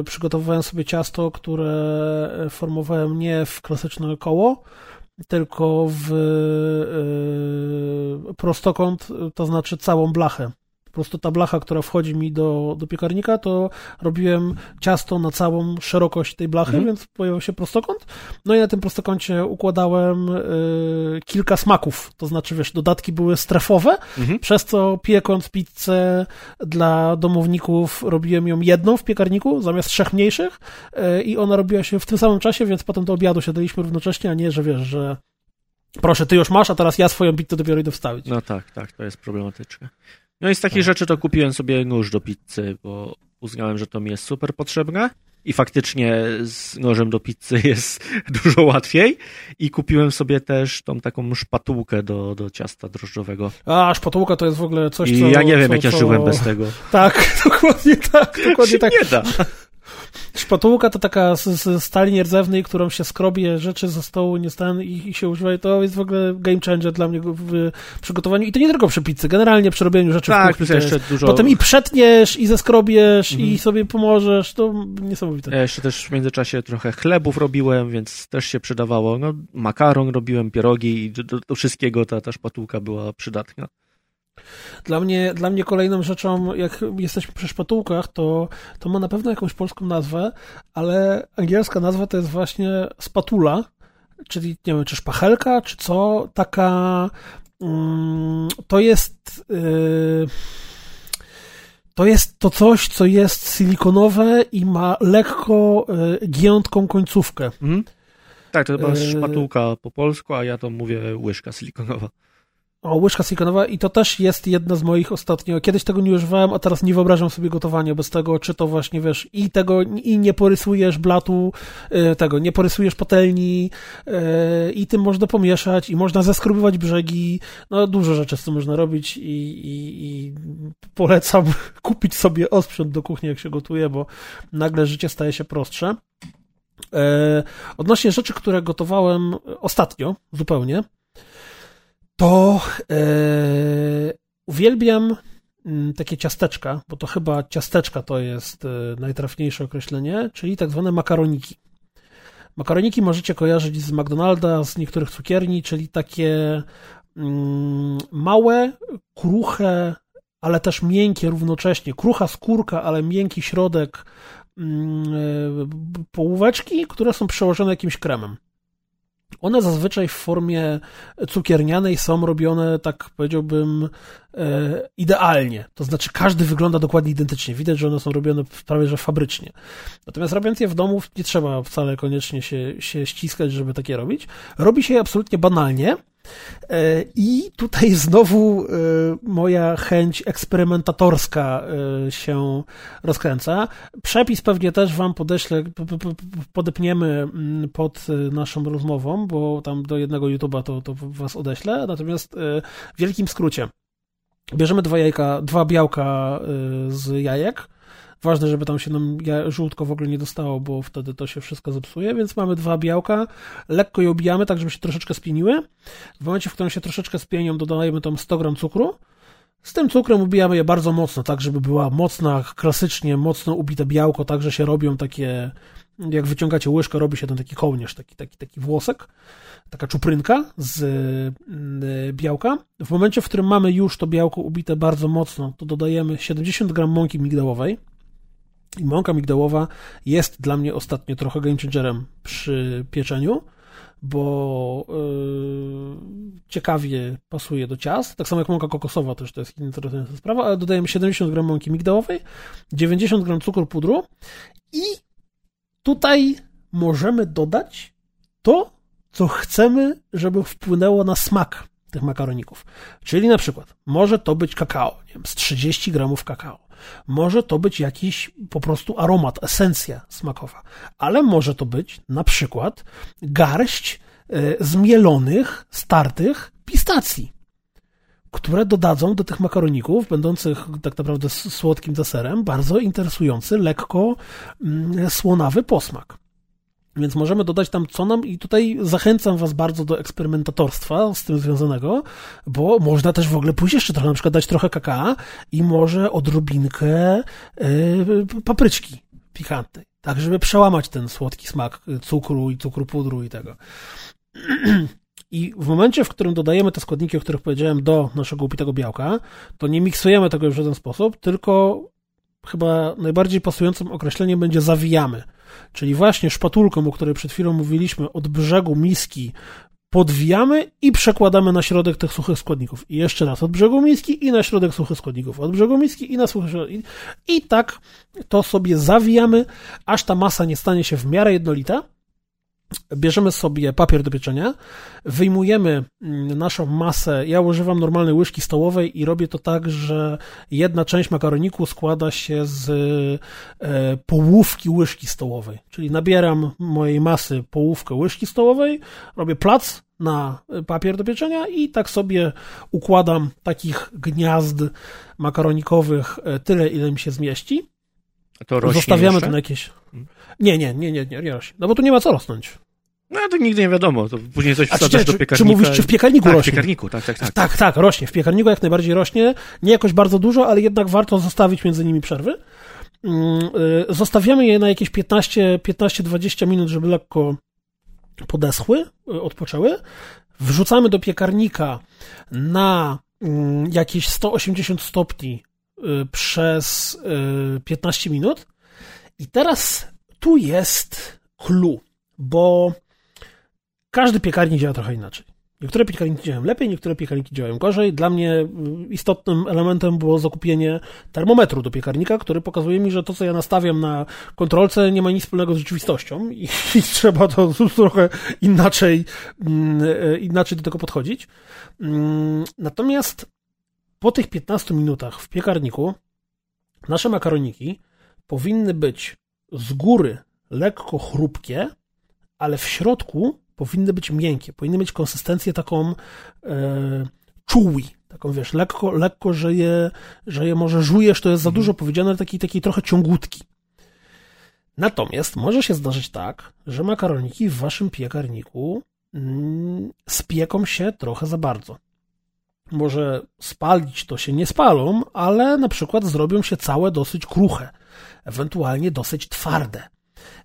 e, przygotowywałem sobie ciasto, które formowałem nie w klasyczne koło, tylko w e, prostokąt, to znaczy całą blachę po prostu ta blacha, która wchodzi mi do, do piekarnika, to robiłem ciasto na całą szerokość tej blachy, mhm. więc pojawił się prostokąt. No i na tym prostokącie układałem y, kilka smaków, to znaczy, wiesz, dodatki były strefowe, mhm. przez co piekąc pizzę dla domowników robiłem ją jedną w piekarniku zamiast trzech mniejszych y, i ona robiła się w tym samym czasie, więc potem do obiadu siadaliśmy równocześnie, a nie, że wiesz, że proszę, ty już masz, a teraz ja swoją pizzę dopiero idę wstawić. No tak, tak, to jest problematyczne. No i z takich tak. rzeczy to kupiłem sobie nóż do pizzy, bo uznałem, że to mi jest super potrzebne. I faktycznie z nożem do pizzy [LAUGHS] jest dużo łatwiej. I kupiłem sobie też tą taką szpatułkę do, do ciasta drożdżowego. A, szpatułka to jest w ogóle coś, I co... ja nie wiem, co, jak ja żyłem bez tego. Tak, [LAUGHS] dokładnie tak. Dokładnie tak. Nie da. Szpatułka to taka z, z stali nierdzewnej, którą się skrobie rzeczy ze stołu nie stan i, i się używa. I to jest w ogóle game changer dla mnie w, przygotowaniu. I to nie tylko przy pizzy, generalnie przy robieniu rzeczy tak, w kuchni. Tak, jeszcze dużo... Potem i przetniesz, i zeskrobiesz, mhm. i sobie pomożesz. To niesamowite. Ja jeszcze też w międzyczasie trochę chlebów robiłem, więc też się przydawało. No, makaron robiłem, pierogi i do, do, do wszystkiego ta, ta szpatułka była przydatna. Dla mnie, dla mnie kolejną rzeczą, jak jesteśmy przy szpatułkach, to, to ma na pewno jakąś polską nazwę, ale angielska nazwa to jest właśnie spatula, czyli nie wiem, czy szpachelka, czy co, taka mm, to jest yy, to jest to coś, co jest silikonowe i ma lekko yy, giętką końcówkę. Mm. Tak, to chyba e... szpatułka po polsku, a ja to mówię łyżka silikonowa. O, łyżka silikonowa i to też jest jedna z moich ostatnio. Kiedyś tego nie używałem, a teraz nie wyobrażam sobie gotowania bez tego, czy to właśnie wiesz, i tego, i nie porysujesz blatu, e, tego, nie porysujesz patelni, e, i tym można pomieszać, i można zeskrubować brzegi. No, dużo rzeczy z tym można robić i, i, i polecam [LAUGHS] kupić sobie osprzęt do kuchni, jak się gotuje, bo nagle życie staje się prostsze. E, odnośnie rzeczy, które gotowałem ostatnio, zupełnie, to e, uwielbiam mm, takie ciasteczka, bo to chyba ciasteczka to jest e, najtrafniejsze określenie, czyli tak zwane makaroniki. Makaroniki możecie kojarzyć z McDonalda, z niektórych cukierni, czyli takie mm, małe, kruche, ale też miękkie równocześnie. Krucha skórka, ale miękki środek mm, e, połóweczki, które są przełożone jakimś kremem. One zazwyczaj w formie cukiernianej są robione, tak powiedziałbym, e, idealnie. To znaczy, każdy wygląda dokładnie identycznie. Widać, że one są robione prawie że fabrycznie. Natomiast robiąc je w domu, nie trzeba wcale koniecznie się, się ściskać, żeby takie robić. Robi się je absolutnie banalnie. E, I tutaj [LAUGHS] znowu e, moja chęć eksperymentatorska e, się rozkręca. Przepis pewnie też Wam podeślę, podepniemy mm, pod naszą rozmową, bo tam do jednego YouTube'a to, to Was odeślę. Natomiast w wielkim skrócie. Bierzemy dwa jajka, dwa białka z jajek, Ważne, żeby tam się nam żółtko w ogóle nie dostało, bo wtedy to się wszystko zepsuje, więc mamy dwa białka, lekko je ubijamy, tak żeby się troszeczkę spieniły. W momencie, w którym się troszeczkę spienią, dodajemy tam 100 gram cukru. Z tym cukrem ubijamy je bardzo mocno, tak żeby była mocna, klasycznie mocno ubite białko, tak że się robią takie, jak wyciągacie łyżkę, robi się ten taki kołnierz, taki, taki, taki włosek, taka czuprynka z y, białka. W momencie, w którym mamy już to białko ubite bardzo mocno, to dodajemy 70 gram mąki migdałowej, i mąka migdałowa jest dla mnie ostatnio trochę game changerem przy pieczeniu, bo yy, ciekawie pasuje do ciast. Tak samo jak mąka kokosowa też to jest interesująca sprawa, ale dodajemy 70 gram mąki migdałowej, 90 gram cukru pudru i tutaj możemy dodać to, co chcemy, żeby wpłynęło na smak tych makaroników. Czyli na przykład może to być kakao, nie wiem, z 30 gramów kakao może to być jakiś po prostu aromat, esencja smakowa, ale może to być na przykład garść e, zmielonych, startych pistacji, które dodadzą do tych makaroników, będących tak naprawdę słodkim deserem, bardzo interesujący, lekko mm, słonawy posmak. Więc możemy dodać tam co nam i tutaj zachęcam was bardzo do eksperymentatorstwa z tym związanego, bo można też w ogóle pójść jeszcze trochę, na przykład dać trochę kakao i może odrobinkę yy, papryczki pikantnej, tak żeby przełamać ten słodki smak cukru i cukru pudru i tego. [CLEARS THROAT] I w momencie, w którym dodajemy te składniki, o których powiedziałem, do naszego upitego białka, to nie miksujemy tego już w żaden sposób, tylko chyba najbardziej pasującym określeniem będzie zawijamy. Czyli właśnie szpatulką, o której przed chwilą mówiliśmy, od brzegu miski podwijamy i przekładamy na środek tych suchych składników. I jeszcze raz od brzegu miski i na środek suchych składników. Od brzegu miski i na suchych składników. I tak to sobie zawijamy, aż ta masa nie stanie się w miarę jednolita bierzemy sobie papier do pieczenia, wyjmujemy mm, naszą masę. Ja używam normalnej łyżki stołowej i robię to tak, że jedna część makaroniku składa się z e, połówki łyżki stołowej. Czyli nabieram mojej masy połówkę łyżki stołowej, robię plac na papier do pieczenia i tak sobie układam takich gniazd makaronikowych e, tyle, ile mi się zmieści. Zostawiamy jeszcze? to na jakieś... Nie, nie, nie, nie, nie, nie rośnie. No bo tu nie ma co rosnąć. No to nigdy nie wiadomo, to później coś wsadzasz czy, do piekarnika. Czy mówisz, czy w piekarniku tak, rośnie? w piekarniku, tak, tak, tak. Tak, tak, rośnie. W piekarniku jak najbardziej rośnie. Nie jakoś bardzo dużo, ale jednak warto zostawić między nimi przerwy. Mm, y, zostawiamy je na jakieś 15-20 minut, żeby lekko podeschły, y, odpoczęły. Wrzucamy do piekarnika na mm, jakieś 180 stopni y, przez 15 minut. I teraz tu jest clue, bo każdy piekarnik działa trochę inaczej. Niektóre piekarniki działają lepiej, niektóre piekarniki działają gorzej. Dla mnie y, istotnym elementem było zakupienie termometru do piekarnika, który pokazuje mi, że to, co ja nastawiam na kontrolce, nie ma nic wspólnego z rzeczywistością i, [LAUGHS] i trzeba to [LAUGHS] trochę inaczej, mm, y, inaczej do tego podchodzić. Mm, natomiast po tych 15 minutach w piekarniku nasze makaroniki powinny być z góry lekko chrupkie, ale w środku powinny być miękkie, powinny mieć konsystencję taką e, chewy, taką wiesz, lekko, lekko, że je, że je może żujesz, to jest za mhm. dużo powiedziane, ale taki, taki trochę ciągutki. Natomiast może się zdarzyć tak, że makaroniki w waszym piekarniku mm, spieką się trochę za bardzo. Może spalić to się nie spalą, ale na przykład zrobią się całe dosyć kruche, ewentualnie dosyć twarde.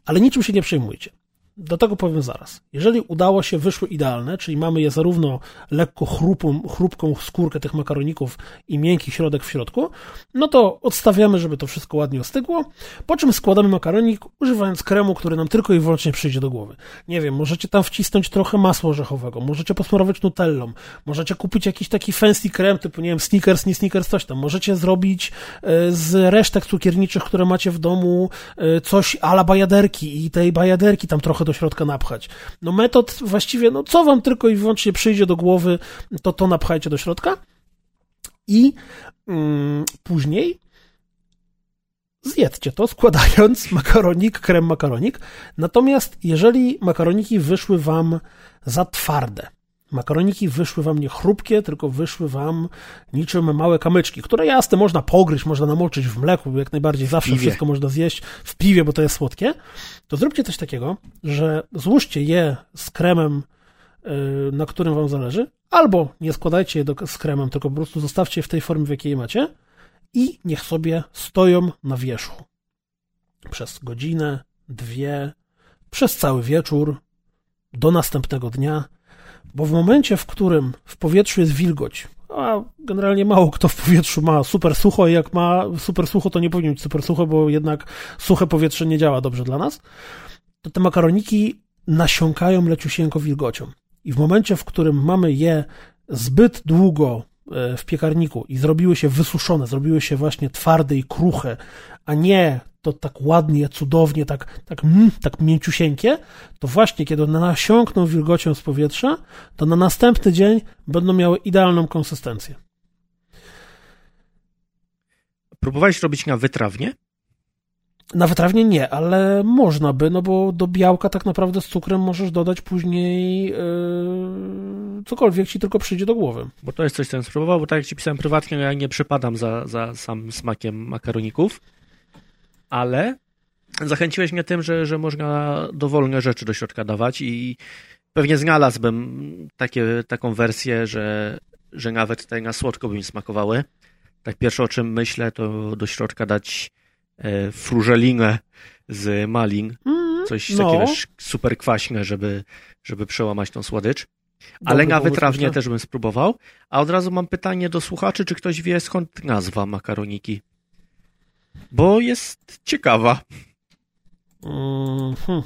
Ale niczym się nie przejmujcie. Do tego powiem zaraz. Jeżeli udało się, wyszły idealne, czyli mamy je zarówno lekko chrupą, chrupką skórkę tych makaroników i miękki środek w środku, no to odstawiamy, żeby to wszystko ładnie ostygło, po czym składamy makaronik używając kremu, który nam tylko i wyłącznie przyjdzie do głowy. Nie wiem, możecie tam wcisnąć trochę masła orzechowego, możecie posmarować nutellą, możecie kupić jakiś taki fancy krem typu, nie wiem, sneakers, nie sneakers, coś tam. Możecie zrobić e, z resztek cukierniczych, które macie w domu, e, coś ala bajaderki i tej bajaderki tam trochę do środka napchać. No metod właściwie, no co wam tylko i wyłącznie przyjdzie do głowy, to to napchajcie do środka i mm, później zjedzcie to, składając [LAUGHS] makaronik, krem makaronik. Natomiast jeżeli makaroniki wyszły wam za twarde, Makaroniki wyszły wam nie chrupkie, tylko wyszły wam niczym małe kamyczki, które jasne można pogryźć, można namoczyć w mleku, jak najbardziej zawsze wszystko można zjeść w piwie, bo to jest słodkie. To zróbcie coś takiego, że złóżcie je z kremem, y, na którym wam zależy, albo nie składajcie je do, z kremem, tylko po prostu zostawcie je w tej formie, w jakiej je macie i niech sobie stoją na wierzchu. Przez godzinę, dwie, przez cały wieczór, do następnego dnia bo w momencie, w którym w powietrzu jest wilgoć, a generalnie mało kto w powietrzu ma super sucho i jak ma super sucho, to nie powinien być super sucho, bo jednak suche powietrze nie działa dobrze dla nas, to te makaroniki nasiąkają leciusieńko wilgocią. I w momencie, w którym mamy je zbyt długo e, w piekarniku i zrobiły się wysuszone, zrobiły się właśnie twarde i kruche, a nie to tak ładnie, cudownie, tak, tak, mm, tak mięciusieńkie, to właśnie kiedy one nasiąkną wilgocią z powietrza, to na następny dzień będą miały idealną konsystencję. Próbowałeś robić na wytrawnie? Na wytrawnie nie, ale można by, no bo do białka tak naprawdę z cukrem możesz dodać później yy, cokolwiek ci tylko przyjdzie do głowy. Bo to jest coś, co bym spróbował, bo tak jak ci pisałem prywatnie, ja nie przypadam za, za sam smakiem makaroników ale zachęciłeś mnie tym, że, że można dowolne rzeczy do środka dawać i pewnie znalazłbym takie, taką wersję, że, że nawet te na słodko by mi smakowały. Tak pierwsze o czym myślę, to do środka dać e, frużelinę z malin. Mm, coś no. takiego super kwaśne, żeby, żeby przełamać tą słodycz. Ale na wytrawnie też bym spróbował. A od razu mam pytanie do słuchaczy, czy ktoś wie skąd nazwa makaroniki? Bo jest ciekawa. Mm-hmm.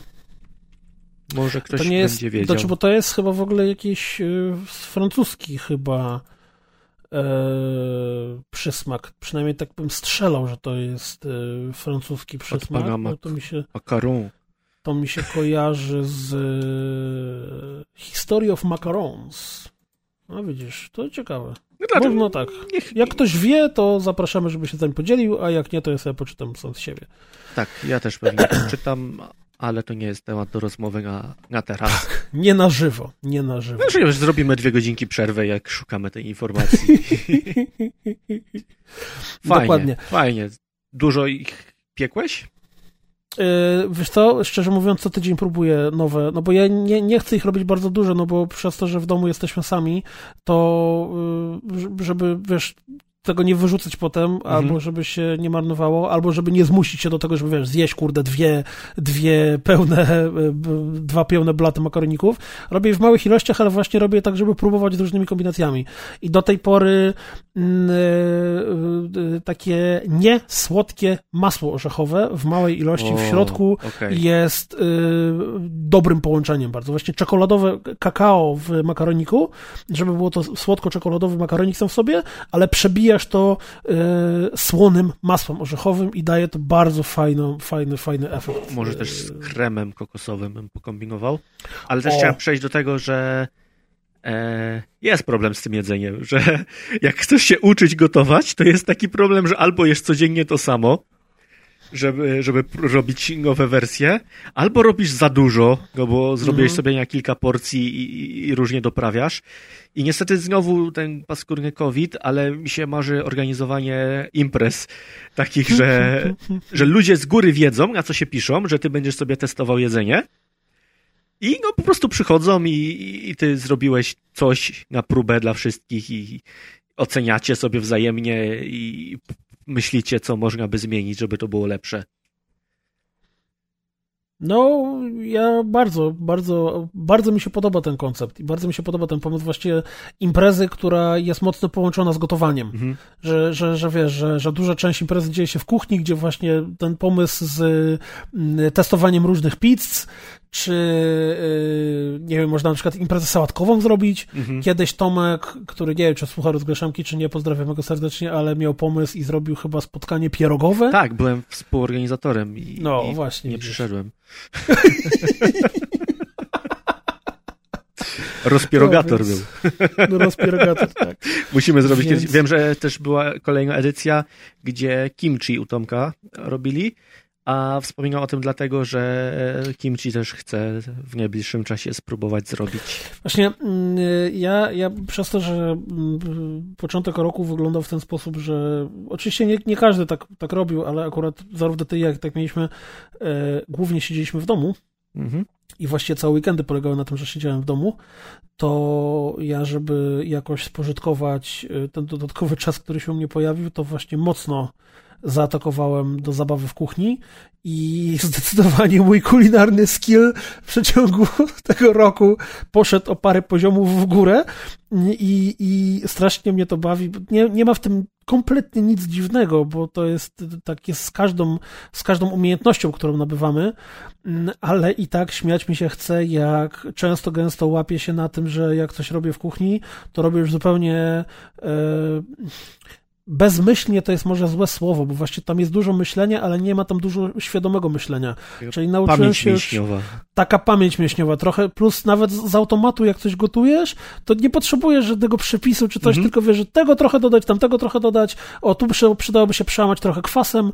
Może ktoś to nie jest, będzie wiedział. Znaczy, bo to jest chyba w ogóle jakiś y, francuski chyba e, przysmak. Przynajmniej tak bym strzelał, że to jest e, francuski przysmak. No to mi się, macaron. To mi się kojarzy z e, History of Macarons. No widzisz, to ciekawe. No, no tak. Jak ktoś wie, to zapraszamy, żeby się tym podzielił, a jak nie, to ja sobie poczytam sam z siebie. Tak, ja też pewnie [COUGHS] czytam, ale to nie jest temat do rozmowy na, na teraz. Tak, nie na żywo, nie na żywo. Znaczy, już zrobimy dwie godzinki przerwy, jak szukamy tej informacji. [LAUGHS] fajnie, Dokładnie. Fajnie. Dużo ich piekłeś? Yy, wiesz co, szczerze mówiąc, co tydzień próbuję nowe, no bo ja nie, nie chcę ich robić bardzo dużo, no bo przez to, że w domu jesteśmy sami, to yy, żeby, wiesz, tego nie wyrzucać potem, mhm. albo żeby się nie marnowało, albo żeby nie zmusić się do tego, żeby wiesz, zjeść kurde dwie, dwie pełne, e, dwa pełne blaty makaroników. Robię je w małych ilościach, ale właśnie robię tak, żeby próbować z różnymi kombinacjami. I do tej pory yy, takie niesłodkie masło orzechowe w małej ilości o, w środku okay. jest yy, dobrym połączeniem bardzo. Właśnie czekoladowe kakao w makaroniku, żeby było to słodko-czekoladowy makaronik sam w sobie, ale przebijasz to yy, słonym masłem orzechowym i daje to bardzo fajną, fajny, fajny efekt. Może też z kremem kokosowym bym pokombinował, ale też o. chciałem przejść do tego, że e, jest problem z tym jedzeniem, że [LAUGHS] jak chcesz się uczyć gotować, to jest taki problem, że albo jesz codziennie to samo, żeby, żeby robić nowe wersje, albo robisz za dużo, no bo zrobiłeś mhm. sobie na kilka porcji i, i, różnie doprawiasz. I niestety znowu ten paskudny COVID, ale mi się marzy organizowanie imprez takich, że, [LAUGHS] że ludzie z góry wiedzą, na co się piszą, że ty będziesz sobie testował jedzenie. I no po prostu przychodzą i, i ty zrobiłeś coś na próbę dla wszystkich i oceniacie sobie wzajemnie i myślicie, co można by zmienić, żeby to było lepsze? No, ja bardzo, bardzo, bardzo mi się podoba ten koncept i bardzo mi się podoba ten pomysł właściwie imprezy, która jest mocno połączona z gotowaniem. Mhm. Że, że, że wiesz, że, że duża część imprezy dzieje się w kuchni, gdzie właśnie ten pomysł z mm, testowaniem różnych pizz, czy yy, nie wiem, można na przykład imprezę sałatkową zrobić. Mhm. Kiedyś Tomek, który nie wiem, czy słucha rozgrzeszamki, czy nie, pozdrawiam go serdecznie, ale miał pomysł i zrobił chyba spotkanie pierogowe. Tak, byłem współorganizatorem i, no, i właśnie, nie przyszedłem. [LAUGHS] Rozpierogator no, więc, był. [LAUGHS] No rozpierogator, tak. Musimy zrobić więc... Wiem, że też była kolejna edycja, gdzie kimchi u Tomka robili a wspominam o tym dlatego, że kimchi też chce w najbliższym czasie spróbować zrobić. Właśnie mm, ja, ja przez to, że mm, początek roku wyglądał w ten sposób, że oczywiście nie, nie każdy tak, tak robił, ale akurat zarówno ty jak tak mieliśmy, e, głównie siedzieliśmy w domu mhm. i właściwie całe weekendy polegały na tym, że siedziałem w domu, to ja, żeby jakoś spożytkować e, ten dodatkowy czas, który się u mnie pojawił, to właśnie mocno zaatakowałem do zabawy w kuchni i [LAUGHS] zdecydowanie mój kulinarny skill w przeciągu [LAUGHS] tego roku poszedł o parę poziomów w górę i, i strasznie mnie to bawi. Nie, nie ma w tym kompletnie nic dziwnego, bo to jest tak jest z każdą, z każdą umiejętnością, którą nabywamy, ale i tak śmiać mi się chce, jak często gęsto łapię się na tym, że jak coś robię w kuchni, to robię już zupełnie e, bezmyślnie to jest może złe słowo, bo właśnie tam jest dużo myślenia, ale nie ma tam dużo świadomego myślenia. Czyli nauczyłem pamięć się mięśniowa. taka pamięć mięśniowa trochę, plus nawet z automatu jak coś gotujesz, to nie potrzebujesz żadnego przepisu czy coś, mhm. tylko wiesz, że tego trochę dodać, tamtego trochę dodać, o tu przydałoby się przełamać trochę kwasem,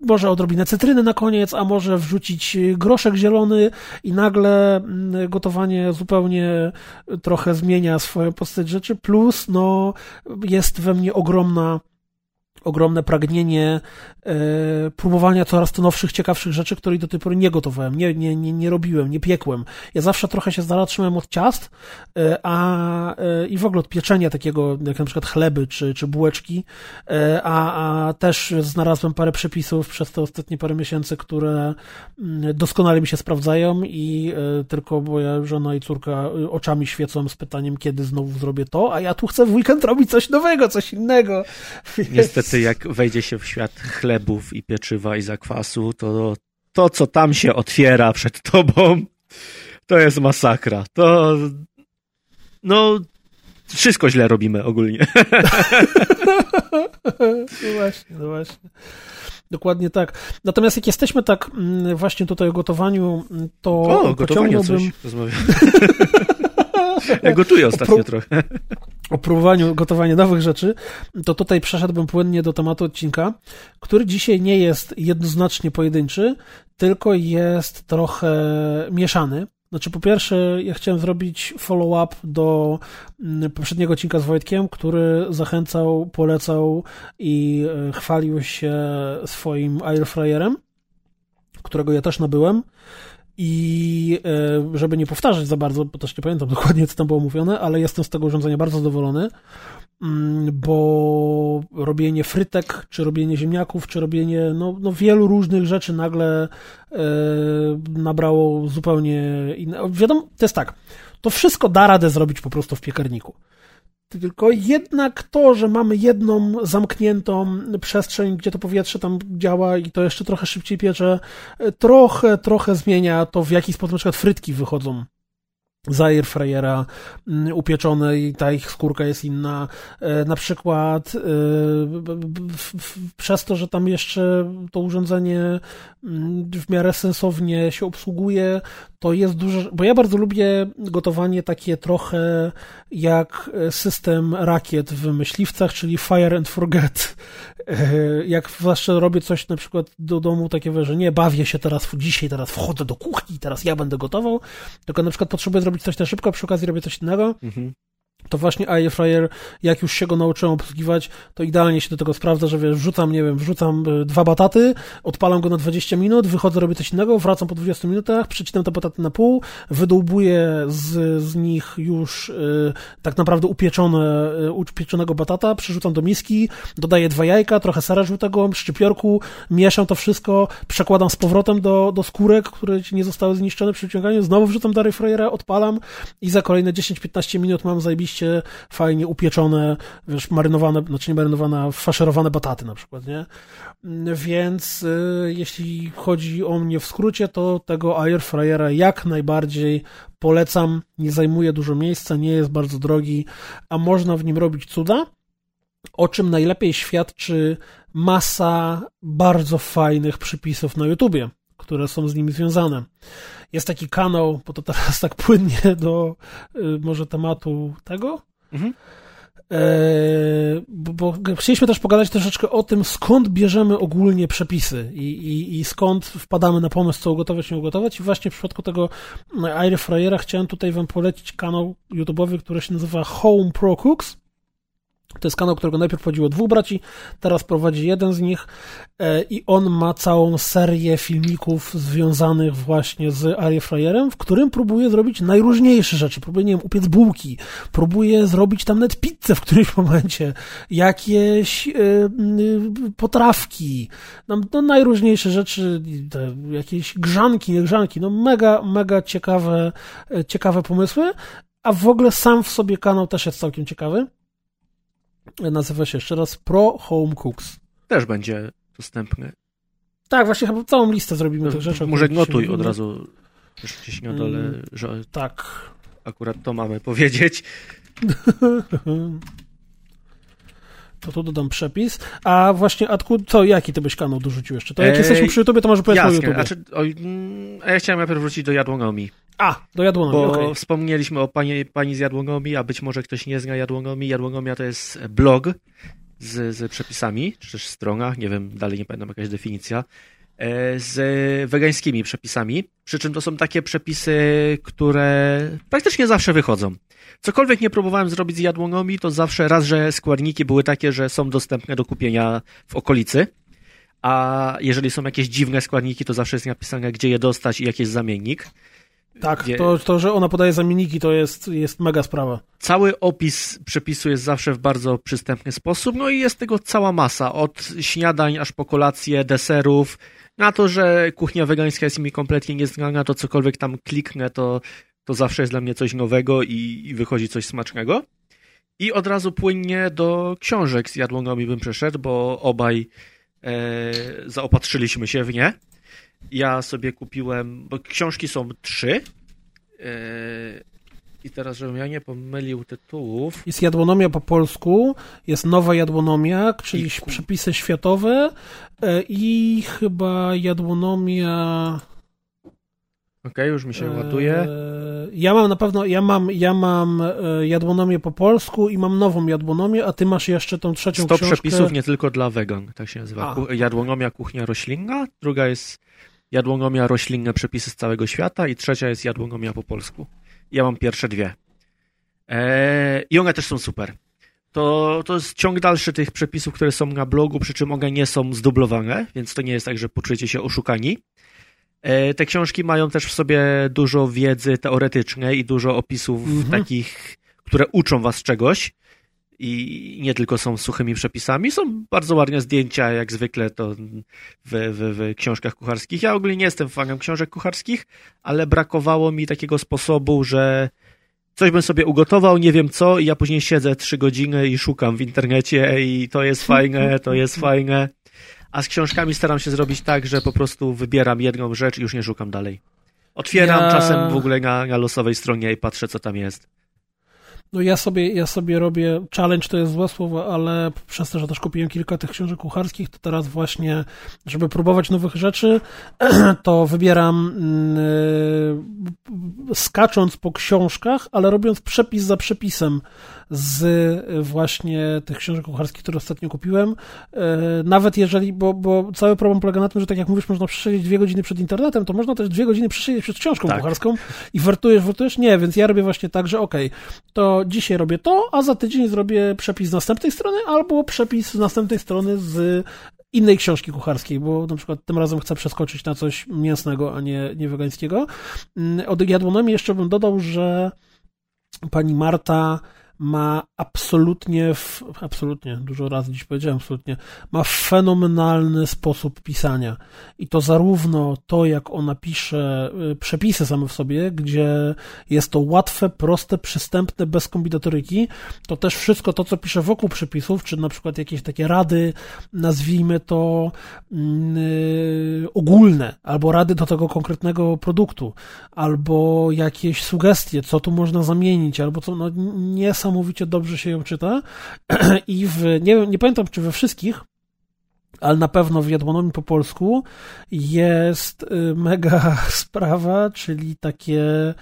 może odrobinę cytryny na koniec, a może wrzucić groszek zielony i nagle mm, gotowanie zupełnie trochę zmienia swoją postać rzeczy, plus no jest we mnie ogromna ogromne pragnienie e, próbowania coraz to nowszych, ciekawszych rzeczy, których do tej pory nie gotowałem, nie, nie, nie, nie robiłem, nie piekłem. Ja zawsze trochę się zatrzymałem od ciast, e, a e, i w ogóle od pieczenia takiego, jak na przykład chleby czy, czy bułeczki, a, a też znalazłem parę przepisów przez te ostatnie parę miesięcy, które mm, doskonale mi się sprawdzają i tylko moja żona i córka oczami świecą z pytaniem, kiedy znowu zrobię to, a ja tu chcę w weekend robić coś nowego, coś innego. Niestety niestety jak wejdzie się w świat chlebów i pieczywa i zakwasu, to to, co tam się otwiera przed tobą, to jest masakra. To no wszystko źle robimy ogólnie. No właśnie, no właśnie. Dokładnie tak. Natomiast jak jesteśmy tak mm, właśnie tutaj o gotowaniu, to o, pociągnąłbym... coś [LAUGHS] [LAUGHS] Ja gotuję ostatnio trochę. O próbowaniu gotowania nowych rzeczy, to tutaj przeszedłbym płynnie do tematu odcinka, który dzisiaj nie jest jednoznacznie pojedynczy, tylko jest trochę mieszany. Znaczy, po pierwsze, ja chciałem zrobić follow-up do mm, poprzedniego odcinka z Wojtkiem, który zachęcał, polecał i e, chwalił się swoim airfryerem, którego ja też nabyłem. I e, żeby nie powtarzać za bardzo, bo też nie pamiętam dokładnie, co tam było mówione, ale jestem z tego urządzenia bardzo zadowolony, mm, bo robienie frytek, czy robienie ziemniaków, czy robienie no, no wielu różnych rzeczy nagle e, nabrało zupełnie inne. Wiadomo, to jest tak, to wszystko da radę zrobić po prostu w piekarniku. Tylko jednak to, że mamy jedną zamkniętą przestrzeń, gdzie to powietrze tam działa i to jeszcze trochę szybciej piecze, trochę, trochę zmienia to, w jaki sposób na przykład frytki wychodzą z airfryera mm, upieczone i ta ich skórka jest inna. E, na przykład e, przez to, że tam jeszcze to urządzenie mm, w miarę sensownie się obsługuje, to jest duże, bo ja bardzo lubię gotowanie takie trochę jak system rakiet w myśliwcach, czyli fire and forget. E, jak zwłaszcza robię coś na przykład do domu takie, że nie bawię się teraz dzisiaj, teraz wchodzę do kuchni, teraz ja będę gotował, tylko na przykład potrzebuję zrobić coś na szybko, przy okazji robię coś innego, mhm to właśnie air fryer, jak już się go nauczyłem obsługiwać, to idealnie się do tego sprawdza, że wiesz, wrzucam, nie wiem, wrzucam y, dwa bataty, odpalam go na 20 minut, wychodzę, robię coś innego, wracam po 20 minutach, przecinam te bataty na pół, wydłubuję z, z nich już y, tak naprawdę upieczone, y, upieczonego batata, przerzucam do miski, dodaję dwa jajka, trochę sera żółtego, szczypiorku, mieszam to wszystko, przekładam z powrotem do, do skórek, które nie zostały zniszczone przy wyciąganiu, znowu wrzucam do air fryera, odpalam i za kolejne 10-15 minut mam zajebiście fajnie upieczone, wiesz, marynowane, znaczy nie marynowane, faszerowane bataty na przykład, nie? Więc y, jeśli chodzi o mnie w skrócie, to tego air fryera jak najbardziej polecam. Nie zajmuje dużo miejsca, nie jest bardzo drogi, a można w nim robić cuda, o czym najlepiej świadczy masa bardzo fajnych przypisów na YouTubie, które są z nim związane. Jest taki kanał, bo to teraz tak płynnie [LAUGHS] do y, może tematu tego. Mhm. E, bo, bo, chcieliśmy też pogadać troszeczkę o tym, skąd bierzemy ogólnie przepisy i, i, i skąd wpadamy na pomysł, co ugotować, nie ugotować. I właśnie w przypadku tego Air Fryera chciałem tutaj wam polecić kanał YouTube'owy, który się nazywa Home Pro Cooks. To jest kanał, którego najpierw prowadziło dwóch braci, teraz prowadzi jeden z nich e, i on ma całą serię filmików związanych właśnie z airfryerem, w którym próbuje zrobić najróżniejsze rzeczy. Próbuje, nie wiem, upiec bułki, próbuje zrobić tam nawet pizzę w którymś [LAUGHS] momencie, jakieś y, y, potrawki, no, najróżniejsze rzeczy, jakieś grzanki, nie grzanki, no mega, mega ciekawe, ciekawe pomysły, a w ogóle sam w sobie kanał też jest całkiem ciekawy nazywa się jeszcze raz Pro Home Cooks. Też będzie dostępny. Tak, właśnie chyba całą listę zrobimy tych rzeczy. Może notuj od razu gdzieś na dole, mm, że tak. akurat to mamy powiedzieć. [LAUGHS] To tu dodam przepis. A właśnie, Atku, co, jaki ty byś kanał dorzucił jeszcze? To jak eee, jesteśmy przy YouTube, to może powiedz o YouTube. Znaczy, mm, a ja chciałem najpierw wrócić do Jadłonomi. A, do jadłonomii, Bo okay. wspomnieliśmy o pani, pani z jadłonomii, a być może ktoś nie zna jadłonomii. Jadłonomia to jest blog z, z przepisami, czy też strona, nie wiem, dalej nie pamiętam jakaś definicja, z wegańskimi przepisami. Przy czym to są takie przepisy, które praktycznie zawsze wychodzą. Cokolwiek nie próbowałem zrobić z jadłonomii, to zawsze raz, że składniki były takie, że są dostępne do kupienia w okolicy, a jeżeli są jakieś dziwne składniki, to zawsze jest napisane, gdzie je dostać i jaki jest zamiennik. Tak, to, to, że ona podaje zamienniki, to jest, jest mega sprawa. Cały opis przepisu jest zawsze w bardzo przystępny sposób, no i jest tego cała masa, od śniadań aż po kolację, deserów, na to, że kuchnia wegańska jest mi kompletnie nieznana, to cokolwiek tam kliknę, to, to zawsze jest dla mnie coś nowego i, i wychodzi coś smacznego. I od razu płynnie do książek z jadłonomi bym przeszedł, bo obaj e, zaopatrzyliśmy się w nie. Ja sobie kupiłem, bo książki są trzy. Yy, I teraz, żebym ja nie pomylił tytułów. Jest jadłonomia po polsku, jest nowa jadłonomia, czyli I... przepisy światowe yy, i chyba jadłonomia. Okej, okay, już mi się yy, ładuje. Ja mam na pewno, ja mam, ja mam jadłonomię po polsku i mam nową jadłonomię, a ty masz jeszcze tą trzecią 100 książkę. przepisów nie tylko dla wegan, tak się nazywa. A. Jadłonomia kuchnia roślinna, druga jest jadłonomia roślinne przepisy z całego świata i trzecia jest jadłonomia po polsku. Ja mam pierwsze dwie. Eee, I one też są super. To, to jest ciąg dalszy tych przepisów, które są na blogu, przy czym one nie są zdublowane, więc to nie jest tak, że poczujecie się oszukani. E, te książki mają też w sobie dużo wiedzy teoretycznej i dużo opisów mhm. takich, które uczą was czegoś i nie tylko są suchymi przepisami, są bardzo ładne zdjęcia, jak zwykle to w, w, w książkach kucharskich. Ja ogólnie nie jestem fanem książek kucharskich, ale brakowało mi takiego sposobu, że coś bym sobie ugotował, nie wiem co, i ja później siedzę trzy godziny i szukam w internecie i to jest fajne, to jest fajne. A z książkami staram się zrobić tak, że po prostu wybieram jedną rzecz i już nie szukam dalej. Otwieram ja... czasem w ogóle na, na losowej stronie i patrzę, co tam jest. No ja sobie, ja sobie robię, challenge to jest złe słowo, ale przez to, że też kupiłem kilka tych książek kucharskich, to teraz właśnie, żeby próbować nowych rzeczy, [CLEARS THROAT] to wybieram yy, skacząc po książkach, ale robiąc przepis za przepisem z y, właśnie tych książek kucharskich, które ostatnio kupiłem. Y, nawet jeżeli, bo, bo cały problem polega na tym, że tak jak mówisz, można przesiedzieć dwie godziny przed internetem, to można też dwie godziny przesiedzieć przed książką tak. kucharską i wartujesz, wartujesz. Nie, więc ja robię właśnie tak, że okej, okay, to dzisiaj robię to, a za tydzień zrobię przepis z następnej strony albo przepis z następnej strony z innej książki kucharskiej, bo na przykład tym razem chcę przeskoczyć na coś mięsnego, a nie, nie wegańskiego. Mm, od jadłonomii jeszcze bym dodał, że pani Marta ma absolutnie, absolutnie, dużo razy dziś powiedziałem absolutnie, ma fenomenalny sposób pisania. I to zarówno to, jak ona pisze y, przepisy same w sobie, gdzie jest to łatwe, proste, przystępne, bez kombinatoryki, to też wszystko to, co pisze wokół przepisów, czy na przykład jakieś takie rady, nazwijmy to yy, ogólne, albo rady do tego konkretnego produktu, albo jakieś sugestie, co tu można zamienić, albo co, no nie są niesamowicie dobrze się ją czyta. [CLEARS THROAT] I w, nie, nie pamiętam czy we wszystkich, ale na pewno w Jadłonomii po polsku jest y, mega [LAUGHS] sprawa, czyli takie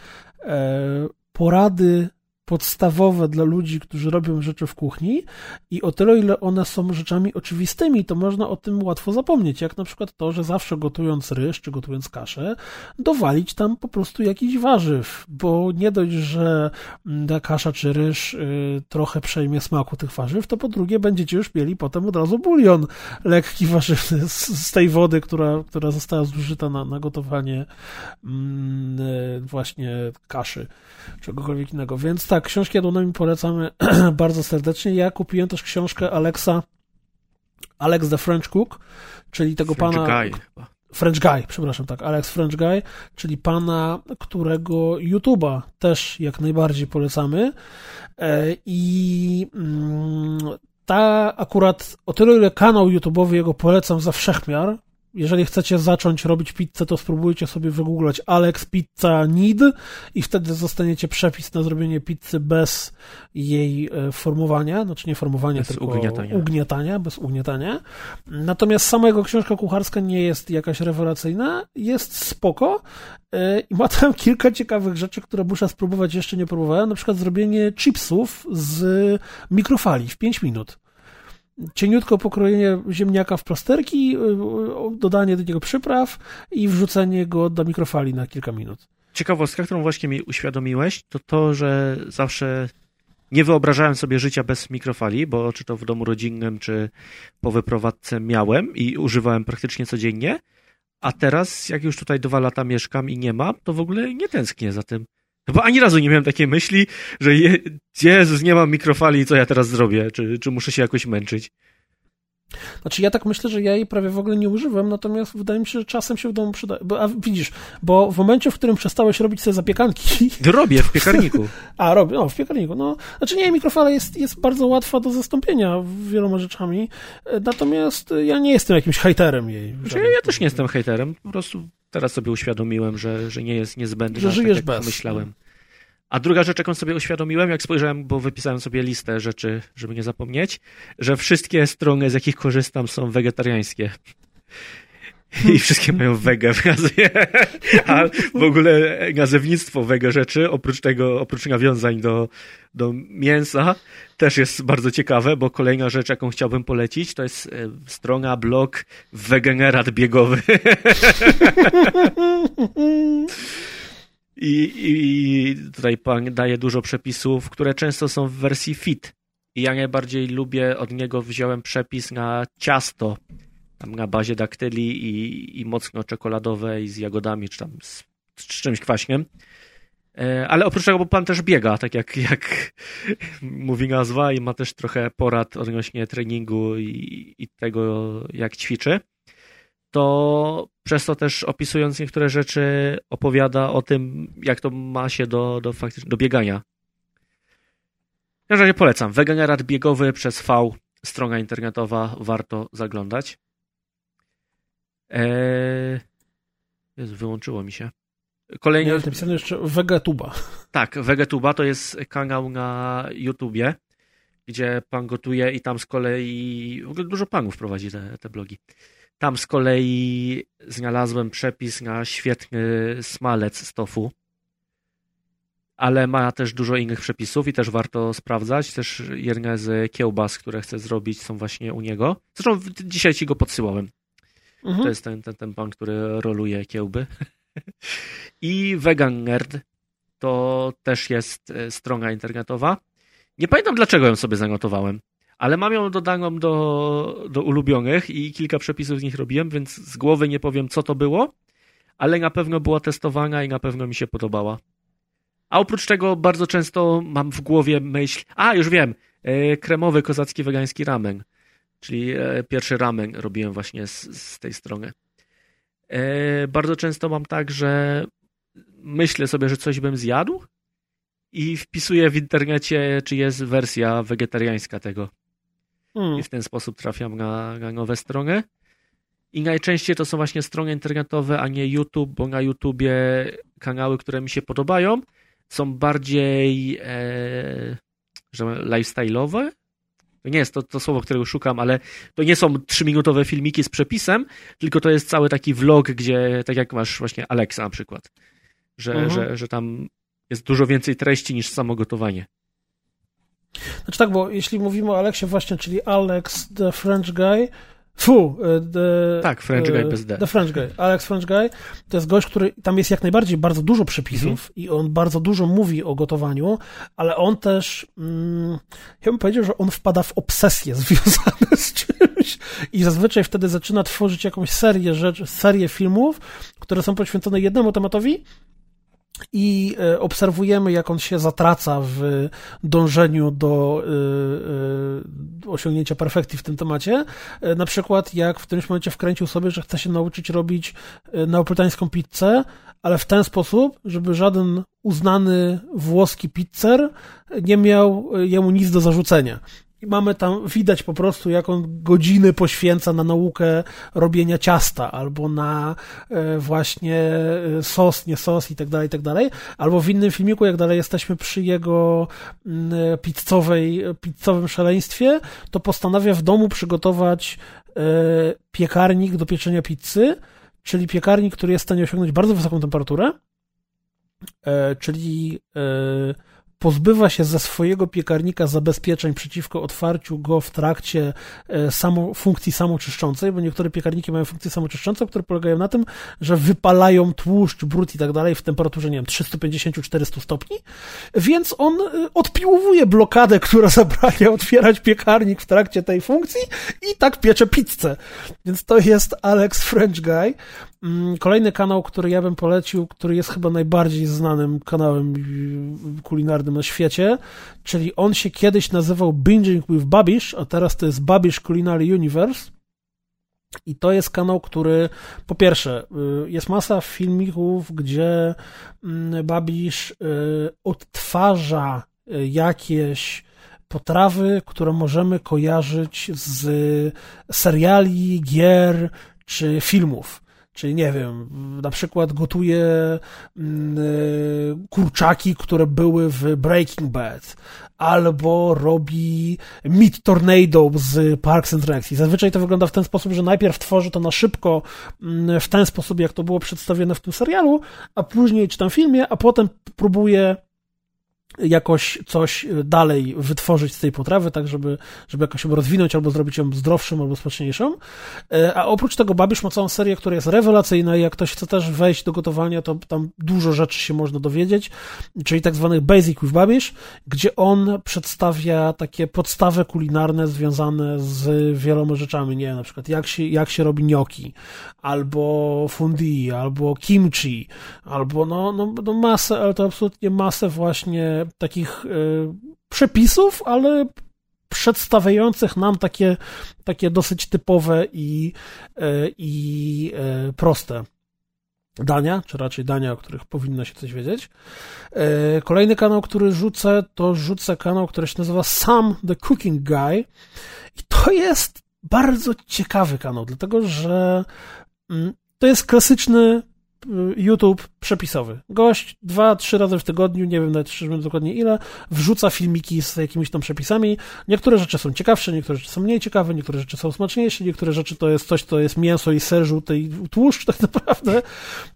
e, porady podstawowe dla ludzi, którzy robią rzeczy w kuchni i o tyle, ile one są rzeczami oczywistymi, to można o tym łatwo zapomnieć, jak na przykład to, że zawsze gotując ryż czy gotując kaszę, dowalić tam po prostu jakiś warzyw, bo nie dość, że ta kasza czy ryż y, trochę przejmie smaku tych warzyw, to po drugie będziecie już mieli potem od razu bulion lekki warzywny z, z tej wody, która, która została zużyta na, na gotowanie mm, y, właśnie kaszy, czegokolwiek innego. Więc tak, tak, książki Jadłonami polecamy [CLEARS THROAT] bardzo serdecznie. Ja kupiłem też książkę Alexa, Alex the French Cook, czyli tego French pana... Guy. French Guy, przepraszam, tak, Alex French Guy, czyli pana, którego YouTube'a też jak najbardziej polecamy. E, I mm, ta akurat, o tyle ile kanał YouTube'owy jego polecam za wszechmiar, jeżeli chcecie zacząć robić pizzę, to spróbujcie sobie wygooglać Alex Pizza Need i wtedy zostaniecie przepis na zrobienie pizzy bez jej e, formowania, znaczy nie formowania, bez tylko ugniatania. ugniatania, bez ugniatania. Natomiast sama jego książka kucharska nie jest jakaś rewelacyjna, jest spoko e, i ma tam [LAUGHS] kilka ciekawych rzeczy, które muszę spróbować, jeszcze nie próbowałem, na przykład zrobienie chipsów z mikrofali w 5 minut cieniutko pokrojenie ziemniaka w plasterki, y, y, dodanie do niego przypraw i wrzucenie go do mikrofali na kilka minut. Ciekawostka, którą właśnie mi uświadomiłeś, to to, że zawsze nie wyobrażałem sobie życia bez mikrofali, bo czy to w domu rodzinnym, czy po wyprowadzce miałem i używałem praktycznie codziennie, a teraz, jak już tutaj dwa lata mieszkam i nie mam, to w ogóle nie tęsknię za tym. No bo ani razu nie miałem takiej myśli, że je, Jezus, nie mam mikrofali, co ja teraz zrobię? Czy, czy muszę się jakoś męczyć? Znaczy ja tak myślę, że ja jej prawie w ogóle nie używam, natomiast wydaje mi się, że czasem się w domu przyda. Bo, a widzisz, bo w momencie, w którym przestałeś robić sobie zapiekanki... [LAUGHS] Robię w piekarniku. a, robię, no w piekarniku, no. Znaczy nie, mikrofala jest, jest bardzo łatwa do zastąpienia wieloma rzeczami, natomiast ja nie jestem jakimś hejterem jej. Znaczy, ja też nie jestem hejterem, po prostu teraz sobie uświadomiłem, że, że nie jest niezbędne, że żyjesz tak bez. myślałem. A druga rzecz, jaką sobie uświadomiłem, jak spojrzałem, bo wypisałem sobie listę rzeczy, żeby nie zapomnieć, że wszystkie strony, z jakich korzystam, są wegetariańskie. I wszystkie mają wege w nazwie. A w ogóle nazewnictwo wege rzeczy, oprócz tego, oprócz nawiązań do, do mięsa, też jest bardzo ciekawe, bo kolejna rzecz, jaką chciałbym polecić, to jest e, strona, blog Wegenerat Biegowy. [LAUGHS] I, I tutaj pan daje dużo przepisów, które często są w wersji fit. I ja najbardziej lubię, od niego wziąłem przepis na ciasto. tam na bazie daktyli i, i mocno czekoladowej z jagodami, czy tam z, z czymś kwaśnym. E, ale oprócz tego, bo pan też biega, tak jak, [LAUGHS] jak mówi nazwa, i ma też trochę porad odnośnie treningu i, i tego, jak ćwiczy, to przez to też opisując niektóre rzeczy opowiada o tym, jak to ma się do, do, faktycznie, do biegania. Ja razie polecam. Weganerat biegowy przez V, strona internetowa, warto zaglądać. Eee... Jezu, wyłączyło mi się. Kolejny... Nie, napisane jeszcze Vegetuba. Tak, Vegetuba to jest kanał na YouTubie, gdzie pan gotuje i tam z kolei w ogóle dużo panów prowadzi te, te blogi. Tam z kolei znalazłem przepis na świetny smalec z tofu, ale ma też dużo innych przepisów i też warto sprawdzać. Też jedne z kiełbas, które chcę zrobić są właśnie u niego. Zresztą dzisiaj ci go podsyłałem. Mhm. To jest ten, ten, ten pan, który roluje kiełby. [LAUGHS] I Vegan Nerd to też jest e, strona internetowa. Nie pamiętam dlaczego ją sobie zanotowałem, ale mam ją dodaną do, do ulubionych i kilka przepisów z nich robiłem, więc z głowy nie powiem co to było, ale na pewno była testowana i na pewno mi się podobała. A oprócz tego bardzo często mam w głowie myśl, a już wiem, e, kremowy kozacki wegański ramen, czyli e, pierwszy ramen robiłem właśnie z, z tej strony. E, bardzo często mam tak, że myślę sobie, że coś bym zjadł i wpisuję w internecie, czy jest wersja wegetariańska tego. Hmm. I w ten sposób trafiam na, na nowe strony. I najczęściej to są właśnie strony internetowe, a nie YouTube, bo na YouTubie kanały, które mi się podobają, są bardziej e, lifestyle'owe, to nie jest to, to słowo, którego szukam, ale to nie są trzyminutowe filmiki z przepisem, tylko to jest cały taki vlog, gdzie tak jak masz właśnie Alexa na przykład, że, mhm. że, że tam jest dużo więcej treści niż samo gotowanie. Znaczy tak, bo jeśli mówimy o Alexie właśnie, czyli Alex the French Guy, Fu, e, the, tak, French Guy bez D. The French Guy, Alex French Guy, to jest gość, który, tam jest jak najbardziej bardzo dużo przepisów mm. i on bardzo dużo mówi o gotowaniu, ale on też, mm, ja bym powiedział, że on wpada w obsesje związane [LAUGHS] z czymś i zazwyczaj wtedy zaczyna tworzyć jakąś serię rzeczy, serię filmów, które są poświęcone jednemu tematowi i e, obserwujemy, jak on się zatraca w dążeniu do e, e, osiągnięcia perfekcji w tym temacie. Na przykład, jak w którymś momencie wkręcił sobie, że chce się nauczyć robić neapolitańską pizzę, ale w ten sposób, żeby żaden uznany włoski pizzer nie miał jemu nic do zarzucenia. I mamy tam, widać po prostu, jak on godziny poświęca na naukę robienia ciasta, albo na e, właśnie e, sos, nie sos i tak dalej, i tak dalej. Albo w innym filmiku, jak dalej jesteśmy przy jego mm, e, pizzowej, pizzowym szaleństwie, to postanawia w domu przygotować piekarnik do pieczenia pizzy, czyli piekarnik, który jest w stanie osiągnąć bardzo wysoką temperaturę, czyli pozbywa się ze swojego piekarnika zabezpieczeń przeciwko otwarciu go w trakcie e, samo, funkcji samoczyszczącej, bo niektóre piekarniki mają funkcję samoczyszczącą, które polegają na tym, że wypalają tłuszcz, brud i tak dalej w temperaturze, nie wiem, 350-400 stopni, więc on e, odpiłowuje blokadę, która [LAUGHS] zabrania otwierać piekarnik w trakcie tej funkcji i tak piecze pizzę. Więc to jest Alex French Guy. Mm, kolejny kanał, który ja bym polecił, który jest chyba najbardziej znanym kanałem kulinarnym na świecie, czyli on się kiedyś nazywał Binging with Babish, a teraz to jest Babish Culinary Universe. I to jest kanał, który po pierwsze, y, jest masa filmików, gdzie mm, Babisz y, odtwarza y, jakieś potrawy, które możemy kojarzyć z seriali, gier czy filmów. Czyli nie wiem, na przykład gotuje mm, y, kurczaki, które były w Breaking Bad, albo robi Meat Tornado z Parks and Rec. I zazwyczaj to wygląda w ten sposób, że najpierw tworzy to na szybko mm, w ten sposób, jak to było przedstawione w tym serialu, a później czy tam filmie, a potem próbuje jakoś coś dalej wytworzyć z tej potrawy, tak żeby, żeby jakoś ją rozwinąć albo zrobić ją zdrowszą albo smaczniejszą. E, a oprócz tego Babisz ma całą serię, która jest rewelacyjna i jak ktoś chce też wejść do gotowania, to tam dużo rzeczy się można dowiedzieć, czyli tak zwany Basic with Babish, gdzie on przedstawia takie podstawy kulinarne związane z wieloma rzeczami, nie na przykład jak się, jak się robi gnocchi, albo fundi, albo kimchi, albo no, no, no masę, ale to absolutnie masę właśnie takich y, przepisów, ale przedstawiających nam takie, takie dosyć typowe i, y, i y, proste dania, czy raczej dania, o których powinno się coś wiedzieć. Kolejny kanał, który rzucę, to rzucę kanał, który się nazywa Sam the Cooking Guy. I to jest bardzo ciekawy kanał, dlatego że mm, to jest klasyczny YouTube przepisowy. Gość dwa, trzy razy w tygodniu, nie wiem nawet dokładnie ile, wrzuca filmiki z jakimiś tam przepisami. Niektóre rzeczy są ciekawsze, niektóre rzeczy są mniej ciekawe, niektóre rzeczy są smaczniejsze, niektóre rzeczy to jest coś, to jest mięso i ser żółty i tłuszcz tak [LAUGHS] naprawdę.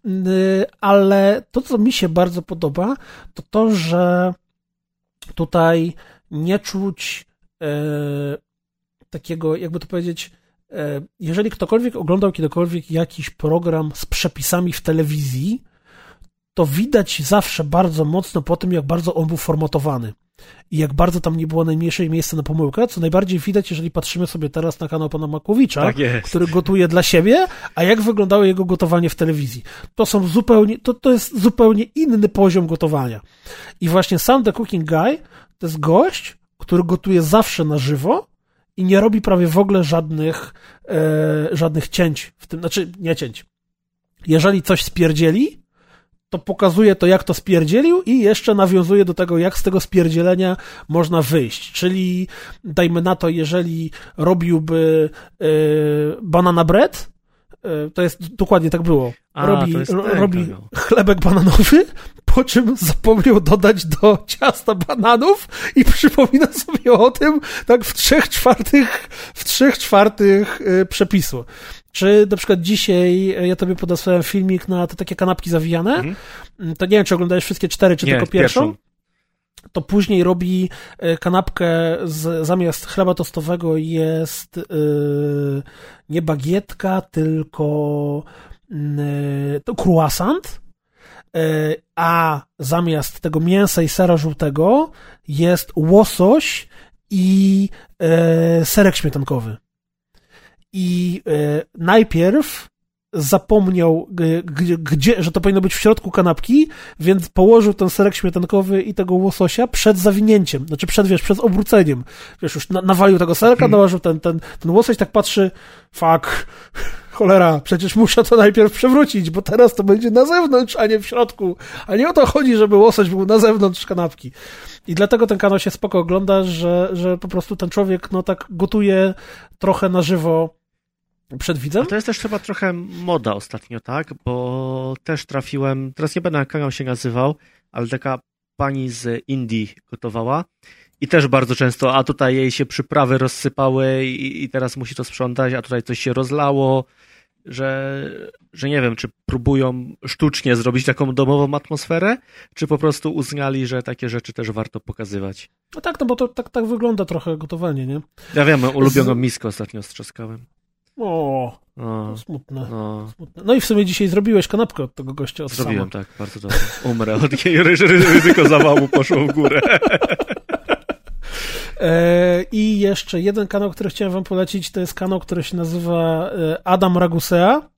Y, ale to, co mi się bardzo podoba, to to, że tutaj nie czuć e, takiego, jakby to powiedzieć, jeżeli ktokolwiek oglądał kiedykolwiek jakiś program z przepisami w telewizji, to widać zawsze bardzo mocno po tym, jak bardzo on był formatowany i jak bardzo tam nie było najmniejszej miejsca na pomyłkę, co najbardziej widać, jeżeli patrzymy sobie teraz na kanał pana Makowicza, tak który gotuje dla siebie, a jak wyglądało jego gotowanie w telewizji. To są zupełnie, to, to jest zupełnie inny poziom gotowania. I właśnie sam The Cooking Guy to jest gość, który gotuje zawsze na żywo, i nie robi prawie w ogóle żadnych, e, żadnych cięć w tym, znaczy nie cięć. Jeżeli coś spierdzieli, to pokazuje to, jak to spierdzielił i jeszcze nawiązuje do tego, jak z tego spierdzielenia można wyjść. Czyli dajmy na to, jeżeli robiłby e, banana bread, e, to jest dokładnie tak było. A, robi, robi no. chlebek bananowy, po czym zapomniał dodać do ciasta bananów i przypomina sobie o tym tak w trzech czwartych, w trzech czwartych y, przepisu. Czy na przykład dzisiaj y, ja tobie podesłałem filmik na te takie kanapki zawijane, mhm. Mm, to nie wiem, czy oglądałeś wszystkie cztery, czy nie, tylko pierwszą. pierwszą to później robi y, kanapkę z, zamiast chleba tostowego jest yy, nie bagietka, tylko yy, to croissant E, a zamiast tego mięsa i sera żółtego jest łosoś i e, serek śmietankowy. I e, najpierw zapomniał, gdzie, gdzie, że to powinno być w środku kanapki, więc położył ten serek śmietankowy i tego łososia przed zawinięciem, znaczy przed, wiesz, przed obróceniem. Wiesz, już nawalił tego serka, hmm. nałożył ten, ten, ten łosoś, tak patrzy, fuck, cholera, przecież muszę to najpierw przewrócić, bo teraz to będzie na zewnątrz, a nie w środku. A nie o to chodzi, żeby łosoś był na zewnątrz kanapki. I dlatego ten kanał się spoko ogląda, że, że po prostu ten człowiek, no tak gotuje trochę na żywo przed widzem. to jest też chyba trochę moda ostatnio, tak? Bo też trafiłem, teraz nie będę jak kanał się nazywał, ale taka pani z Indii gotowała i też bardzo często, a tutaj jej się przyprawy rozsypały i, i teraz musi to sprzątać, a tutaj coś się rozlało, że, że nie wiem, czy próbują sztucznie zrobić taką domową atmosferę, czy po prostu uznali, że takie rzeczy też warto pokazywać. No tak, no bo to tak, tak wygląda trochę gotowanie, nie? Ja wiem, ulubioną Z... miskę ostatnio strzaskałem. O, no, smutne, no. smutne. No i w sumie dzisiaj zrobiłeś kanapkę od tego gościa od Zrobiłem, sama. tak, bardzo dobrze. Umrę od [LAUGHS] jej ryzyko zawału poszło w górę. [LAUGHS] E, I jeszcze jeden kanał, który chciałem wam polecić, to jest kanał, który się nazywa e, Adam Ragusea.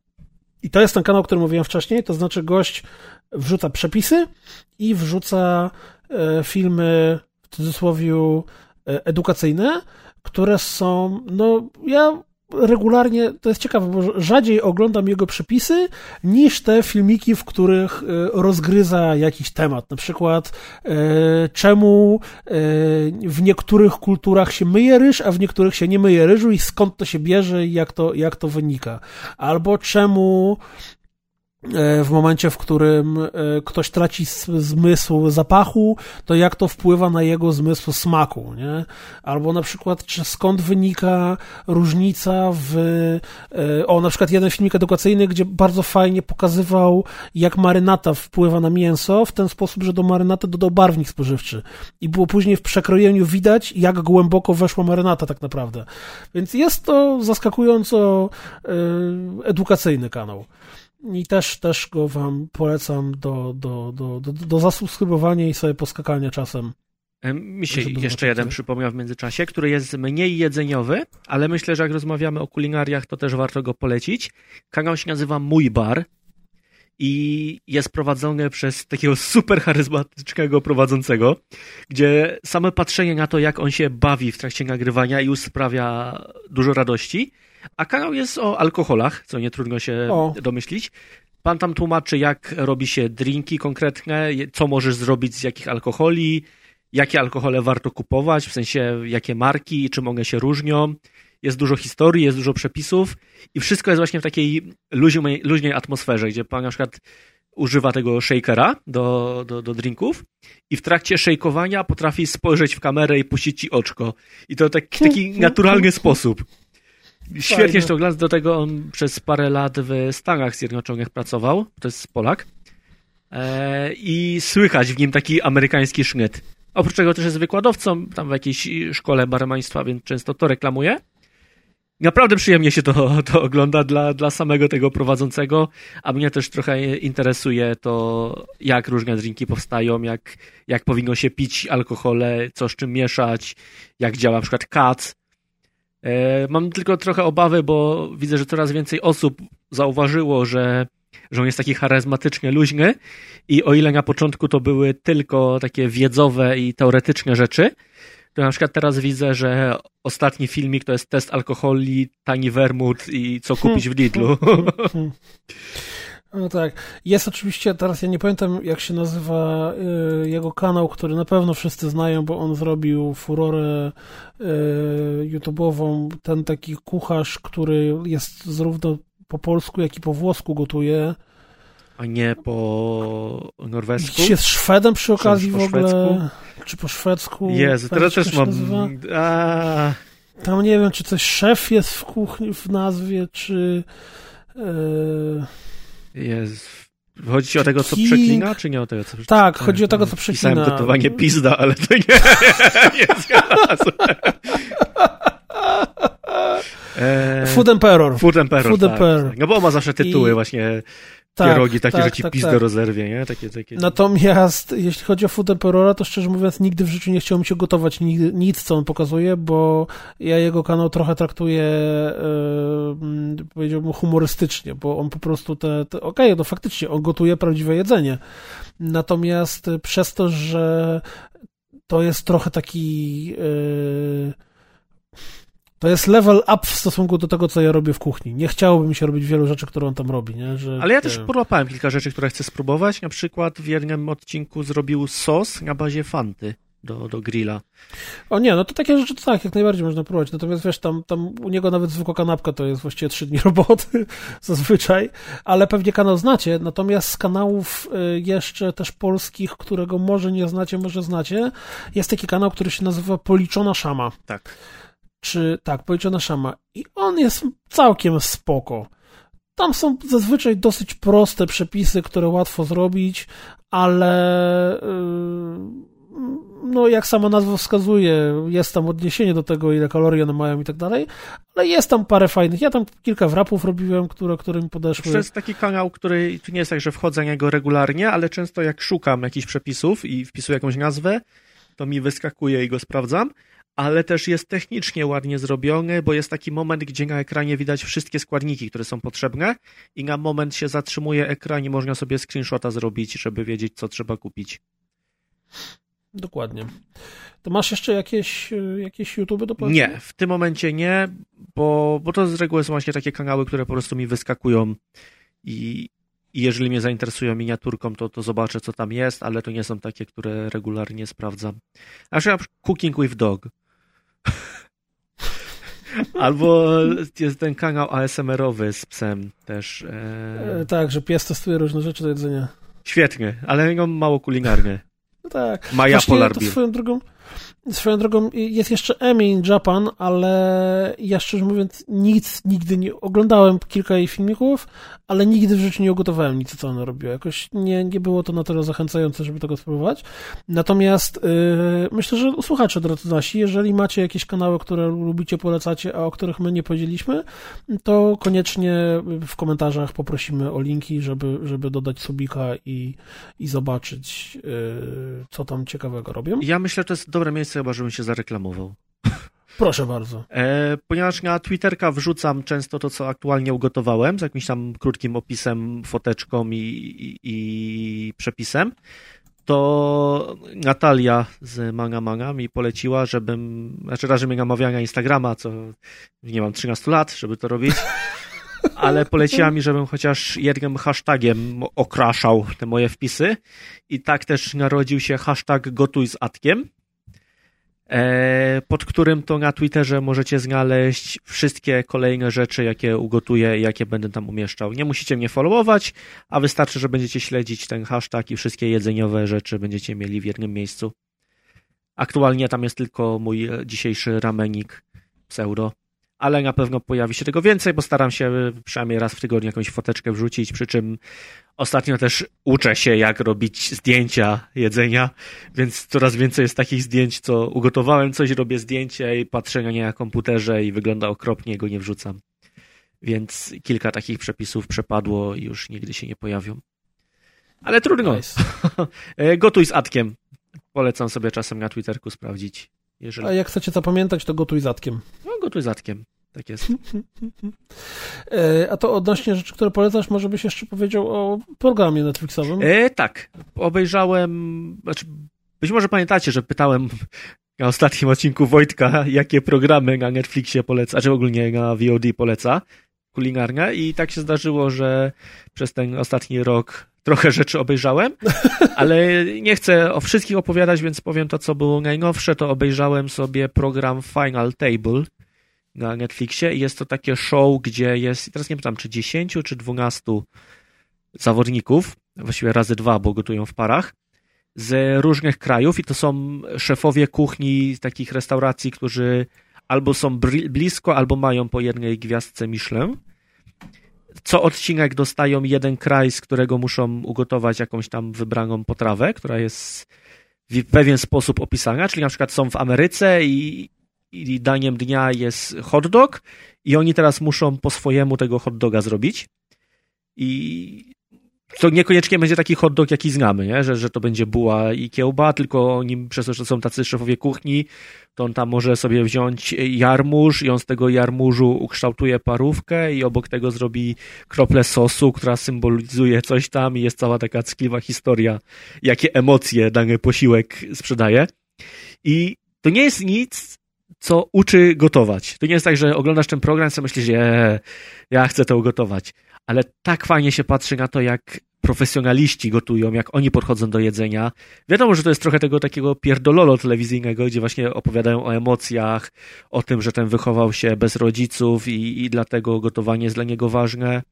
I to jest ten kanał, o którym mówiłem wcześniej, to znaczy gość wrzuca przepisy i wrzuca e, filmy w cudzysłowie edukacyjne, które są, no ja regularnie, to jest ciekawe, bo rzadziej oglądam jego przepisy niż te filmiki, w których e, rozgryza jakiś temat. Na przykład, e, czemu e, w niektórych kulturach się myje ryż, a w niektórych się nie myje ryżu i skąd to się bierze i jak to, jak to wynika. Albo czemu w momencie, w którym e, ktoś traci zmysł zapachu, to jak to wpływa na jego zmysł smaku, nie? Albo na przykład, skąd wynika różnica w... E, o, na przykład jeden filmik edukacyjny, gdzie bardzo fajnie pokazywał, jak marynata wpływa na mięso, w ten sposób, że do marynaty dodał barwnik spożywczy. I było później w przekrojeniu widać, jak głęboko weszła marynata tak naprawdę. Więc jest to zaskakująco edukacyjny kanał. I też, też go wam polecam do, do, do, do, do zasubskrybowania i sobie poskakania czasem. Mi się jeszcze jeden przypomniał w międzyczasie, który jest mniej jedzeniowy, ale myślę, że jak rozmawiamy o kulinariach, to też warto go polecić. Kanał się nazywa Mój Bar i jest prowadzony przez takiego super charyzmatycznego prowadzącego, gdzie same patrzenie na to, jak on się bawi w trakcie nagrywania już sprawia dużo radości. A kanał jest o alkoholach, co nie trudno się o. domyślić. Pan tam tłumaczy, jak robi się drinki konkretne, co możesz zrobić z jakich alkoholi, jakie alkohole warto kupować, w sensie jakie marki, czym one się różnią. Jest dużo historii, jest dużo przepisów i wszystko jest właśnie w takiej luźnej, luźnej atmosferze, gdzie pan na przykład używa tego shakera do, do, do drinków i w trakcie shakeowania potrafi spojrzeć w kamerę i puścić ci oczko. I to tak, taki [LAUGHS] naturalny sposób. Świetnie się ogląda, do tego on przez parę lat w Stanach Zjednoczonych pracował, to jest Polak, e, i słychać w nim taki amerykański sznyt. Oprócz tego też jest wykładowcą tam w jakiejś szkole barmaństwa, więc często to reklamuje. Naprawdę przyjemnie się to, to ogląda dla, dla samego tego prowadzącego, a mnie też trochę interesuje to, jak różne drinki powstają, jak, jak powinno się pić alkohole, co z czym mieszać, jak działa na przykład kac. E, mam tylko trochę obawy, bo widzę, że coraz więcej osób zauważyło, że, że on jest taki charyzmatycznie luźny i o ile na początku to były tylko takie wiedzowe i teoretyczne rzeczy, to na przykład teraz widzę, że ostatni filmik to jest test alkoholi, tani vermut i co kupić w Lidlu. [LAUGHS] No tak. Jest oczywiście, teraz ja nie pamiętam jak się nazywa y, jego kanał, który na pewno wszyscy znają, bo on zrobił furorę y, YouTube'ową. Ten taki kucharz, który jest zarówno po polsku, jak i po włosku gotuje. A nie po norwesku? Jest Szwedem przy okazji w ogóle. Czy po szwedzku? Jezu, teraz też mam... A... Tam nie wiem, czy coś szef jest w kuchni, w nazwie, czy... Yy... Jest. Chodzi ci o tego, co przeklina, czy nie o tego, co przeklina? Tak, chodzi o tego, co przeklina. Pisałem gotowanie pizda, ale to nie, [LAUGHS] nie znalazłem. Food Emperor. Food Emperor, Food tak, Emperor. Tak. No bo on ma zawsze tytuły I... właśnie tak, pierogi takie, tak, że ci tak, pizdę tak. rozerwie, nie? Takie, takie... Natomiast jeśli chodzi o Food Emperora, to szczerze mówiąc nigdy w życiu nie chciałem się gotować nigdy, nic, co on pokazuje, bo ja jego kanał trochę traktuję yy, powiedziałbym humorystycznie, bo on po prostu te, te okej, okay, no faktycznie, on gotuje prawdziwe jedzenie. Natomiast przez to, że to jest trochę taki yy, to jest level up w stosunku do tego, co ja robię w kuchni. Nie chciałoby mi się robić wielu rzeczy, które on tam robi. Nie? Że, Ale ja też połapałem kilka rzeczy, które chcę spróbować. Na przykład w jednym odcinku zrobił sos na bazie fanty do, do grilla. O nie, no to takie rzeczy to tak, jak najbardziej można próbować. Natomiast wiesz, tam, tam u niego nawet zwykła kanapka to jest właściwie trzy dni [LAUGHS] roboty [LAUGHS] zazwyczaj, ale pewnie kanał znacie. Natomiast z kanałów y, jeszcze też polskich, którego może nie znacie, może znacie, jest taki kanał, który się nazywa Policzona Szama. Tak czy tak, policzona szama. I on jest całkiem spoko. Tam są zazwyczaj dosyć proste przepisy, które łatwo zrobić, ale yy, no jak sama nazwa wskazuje, jest tam odniesienie do tego, ile kalorii one mają i tak dalej, ale jest tam parę fajnych. Ja tam kilka wrapów robiłem, które, które mi podeszły. To jest taki kanał, który tu nie jest tak, że wchodzę na niego regularnie, ale często jak szukam jakichś przepisów i wpisuję jakąś nazwę, to mi wyskakuje i go sprawdzam ale też jest technicznie ładnie zrobiony, bo jest taki moment, gdzie na ekranie widać wszystkie składniki, które są potrzebne i na moment się zatrzymuje ekran i można sobie screenshota zrobić, żeby wiedzieć, co trzeba kupić. Dokładnie. To masz jeszcze jakieś, jakieś YouTube do polecenia? Nie, w tym momencie nie, bo, bo to z reguły są właśnie takie kanały, które po prostu mi wyskakują i, i jeżeli mnie zainteresują miniaturką, to, to zobaczę, co tam jest, ale to nie są takie, które regularnie sprawdzam. A na przykład Cooking with Dog. Albo jest ten kanał ASMR-owy z psem też. E... E, tak, że pies testuje różne rzeczy do jedzenia. Świetnie, ale mało kulinarny. No tak. Maja Polar Beer. Swoją drogą, Swoją drogą jest jeszcze Emmy in Japan, ale ja szczerze mówiąc nic nigdy nie oglądałem kilka jej filmików, ale nigdy w życiu nie ugotowałem nic, co ona robiła. Jakoś nie, nie było to na tyle zachęcające, żeby tego spróbować. Natomiast yy, myślę, że słuchacze, drodzy nasi, jeżeli macie jakieś kanały, które lubicie, polecacie, a o których my nie podzieliśmy, to koniecznie w komentarzach poprosimy o linki, żeby, żeby dodać subika i, i zobaczyć, yy, co tam ciekawego robią. Ja myślę, że to jest dobre miejsce chyba, żebym się zareklamował. Proszę bardzo. E, ponieważ na Twitterka wrzucam często to, co aktualnie ugotowałem, z jakimś tam krótkim opisem, foteczką i, i, i przepisem, to Natalia z Manga Manga mi poleciła, żebym, znaczy raczej mnie namawiała na Instagrama, co nie mam 13 lat, żeby to robić, [LAUGHS] ale poleciła mi, żebym chociaż jednym hashtagiem okraszał te moje wpisy i tak też narodził się hashtag gotuj z Atkiem, pod którym to na Twitterze możecie znaleźć wszystkie kolejne rzeczy, jakie ugotuję i jakie będę tam umieszczał. Nie musicie mnie followować, a wystarczy, że będziecie śledzić ten hashtag i wszystkie jedzeniowe rzeczy będziecie mieli w jednym miejscu. Aktualnie tam jest tylko mój dzisiejszy ramenik pseudo, ale na pewno pojawi się tego więcej, bo staram się przynajmniej raz w tygodniu jakąś foteczkę wrzucić, przy czym Ostatnio też uczę się, jak robić zdjęcia jedzenia, więc coraz więcej jest takich zdjęć, co ugotowałem coś, robię zdjęcie i patrzę na nie na komputerze i wygląda okropnie, go nie wrzucam. Więc kilka takich przepisów przepadło i już nigdy się nie pojawią. Ale trudno. Nice. [LAUGHS] Gotuj z Atkiem. Polecam sobie czasem na Twitterku sprawdzić. Jeżeli... A jak chcecie zapamiętać, to gotuj z Atkiem. No, gotuj z. Tak jest. [LAUGHS] E, a to odnośnie rzeczy, które polecasz, może byś jeszcze powiedział o programie Netflixowym? E, tak. Obejrzałem, znaczy, być może pamiętacie, że pytałem na ostatnim odcinku Wojtka, jakie programy na Netflixie poleca, czy ogólnie na VOD poleca kulinarne i tak się zdarzyło, że przez ten ostatni rok trochę rzeczy obejrzałem, [LAUGHS] ale nie chcę o wszystkich opowiadać, więc powiem to, co było najnowsze, to obejrzałem sobie program Final Table, na Netflixie i jest to takie show, gdzie jest, teraz nie pamiętam, czy 10 czy 12 zawodników, właściwie razy dwa, bo gotują w parach, z różnych krajów i to są szefowie kuchni takich restauracji, którzy albo są blisko, albo mają po jednej gwiazdce Michelin. Co odcinek dostają jeden kraj, z którego muszą ugotować jakąś tam wybraną potrawę, która jest w pewien sposób opisana, czyli na przykład są w Ameryce i i daniem dnia jest hot dog i oni teraz muszą po swojemu tego hot doga zrobić. I to niekoniecznie będzie taki hot dog, jaki znamy, nie? Że, że to będzie buła i kiełba, tylko oni przez to, że są tacy szefowie kuchni, to on tam może sobie wziąć jarmuż i on z tego jarmużu ukształtuje parówkę i obok tego zrobi krople sosu, która symbolizuje coś tam i jest cała taka ckliwa historia, jakie emocje dany posiłek sprzedaje. I to nie jest nic, co uczy gotować. To nie jest tak, że oglądasz ten program i myślisz, że ja chcę to ugotować. Ale tak fajnie się patrzy na to, jak profesjonaliści gotują, jak oni podchodzą do jedzenia. Wiadomo, że to jest trochę tego takiego pierdololo telewizyjnego, gdzie właśnie opowiadają o emocjach, o tym, że ten wychował się bez rodziców i, i dlatego gotowanie jest dla niego ważne.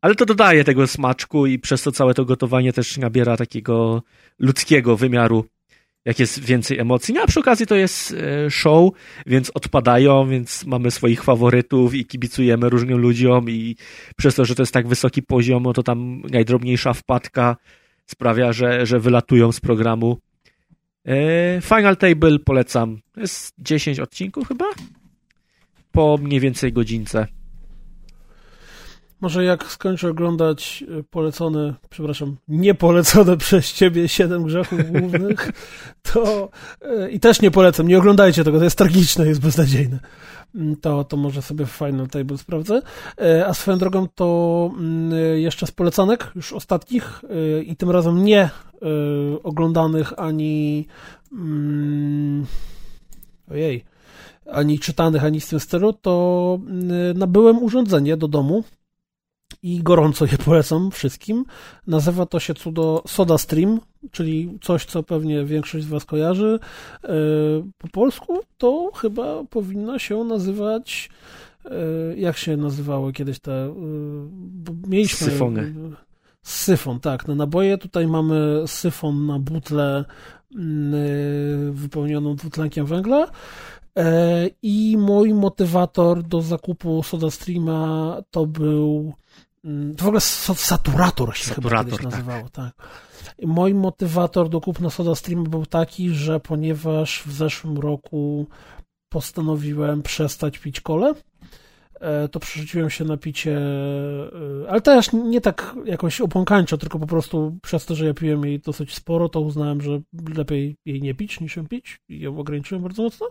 Ale to dodaje tego smaczku i przez to całe to gotowanie też nabiera takiego ludzkiego wymiaru jak jest więcej emocji. No a przy okazji to jest e, show, więc odpadają, więc mamy swoich faworytów i kibicujemy różnym ludziom i przez to, że to jest tak wysoki poziom, no to tam najdrobniejsza wpadka sprawia, że, że wylatują z programu. E, Final Table polecam. Jest 10 odcinków chyba? Po mniej więcej godzince. Może jak skończę oglądać e, polecone, przepraszam, nie polecone [LAUGHS] przez ciebie siedem grzechów głównych, [LAUGHS] to e, i też nie polecam, nie oglądajcie tego, to jest tragiczne, jest beznadziejne. Mm, to, to może sobie w Final Table sprawdzę. E, a swoją drogą to mm, jeszcze z polecanek, już ostatnich i tym razem nie oglądanych ani mm, ojej, ani czytanych, ani z tym stylu, to nabyłem urządzenie do domu, i gorąco je polecam wszystkim. Nazywa to się cudo Soda Stream, czyli coś, co pewnie większość z Was kojarzy. E, po polsku to chyba powinno się nazywać e, jak się nazywało kiedyś te mieliśmy syfony. Syfon, tak. Na naboje tutaj mamy syfon na butlę mm, wypełnioną dwutlenkiem węgla. E, I mój motywator do zakupu SodaStreama to był to w ogóle saturator się saturator, chyba tak. nazywało, tak. Mój motywator do kupna SodaStreama był taki, że ponieważ w zeszłym roku postanowiłem przestać pić kole, E, to przerzuciłem się na picie, e, ale też nie tak jakoś opłąkańczo, tylko po prostu przez to, że ja piłem jej dosyć sporo, to uznałem, że lepiej jej nie pić niż ją pić i ją ograniczyłem bardzo mocno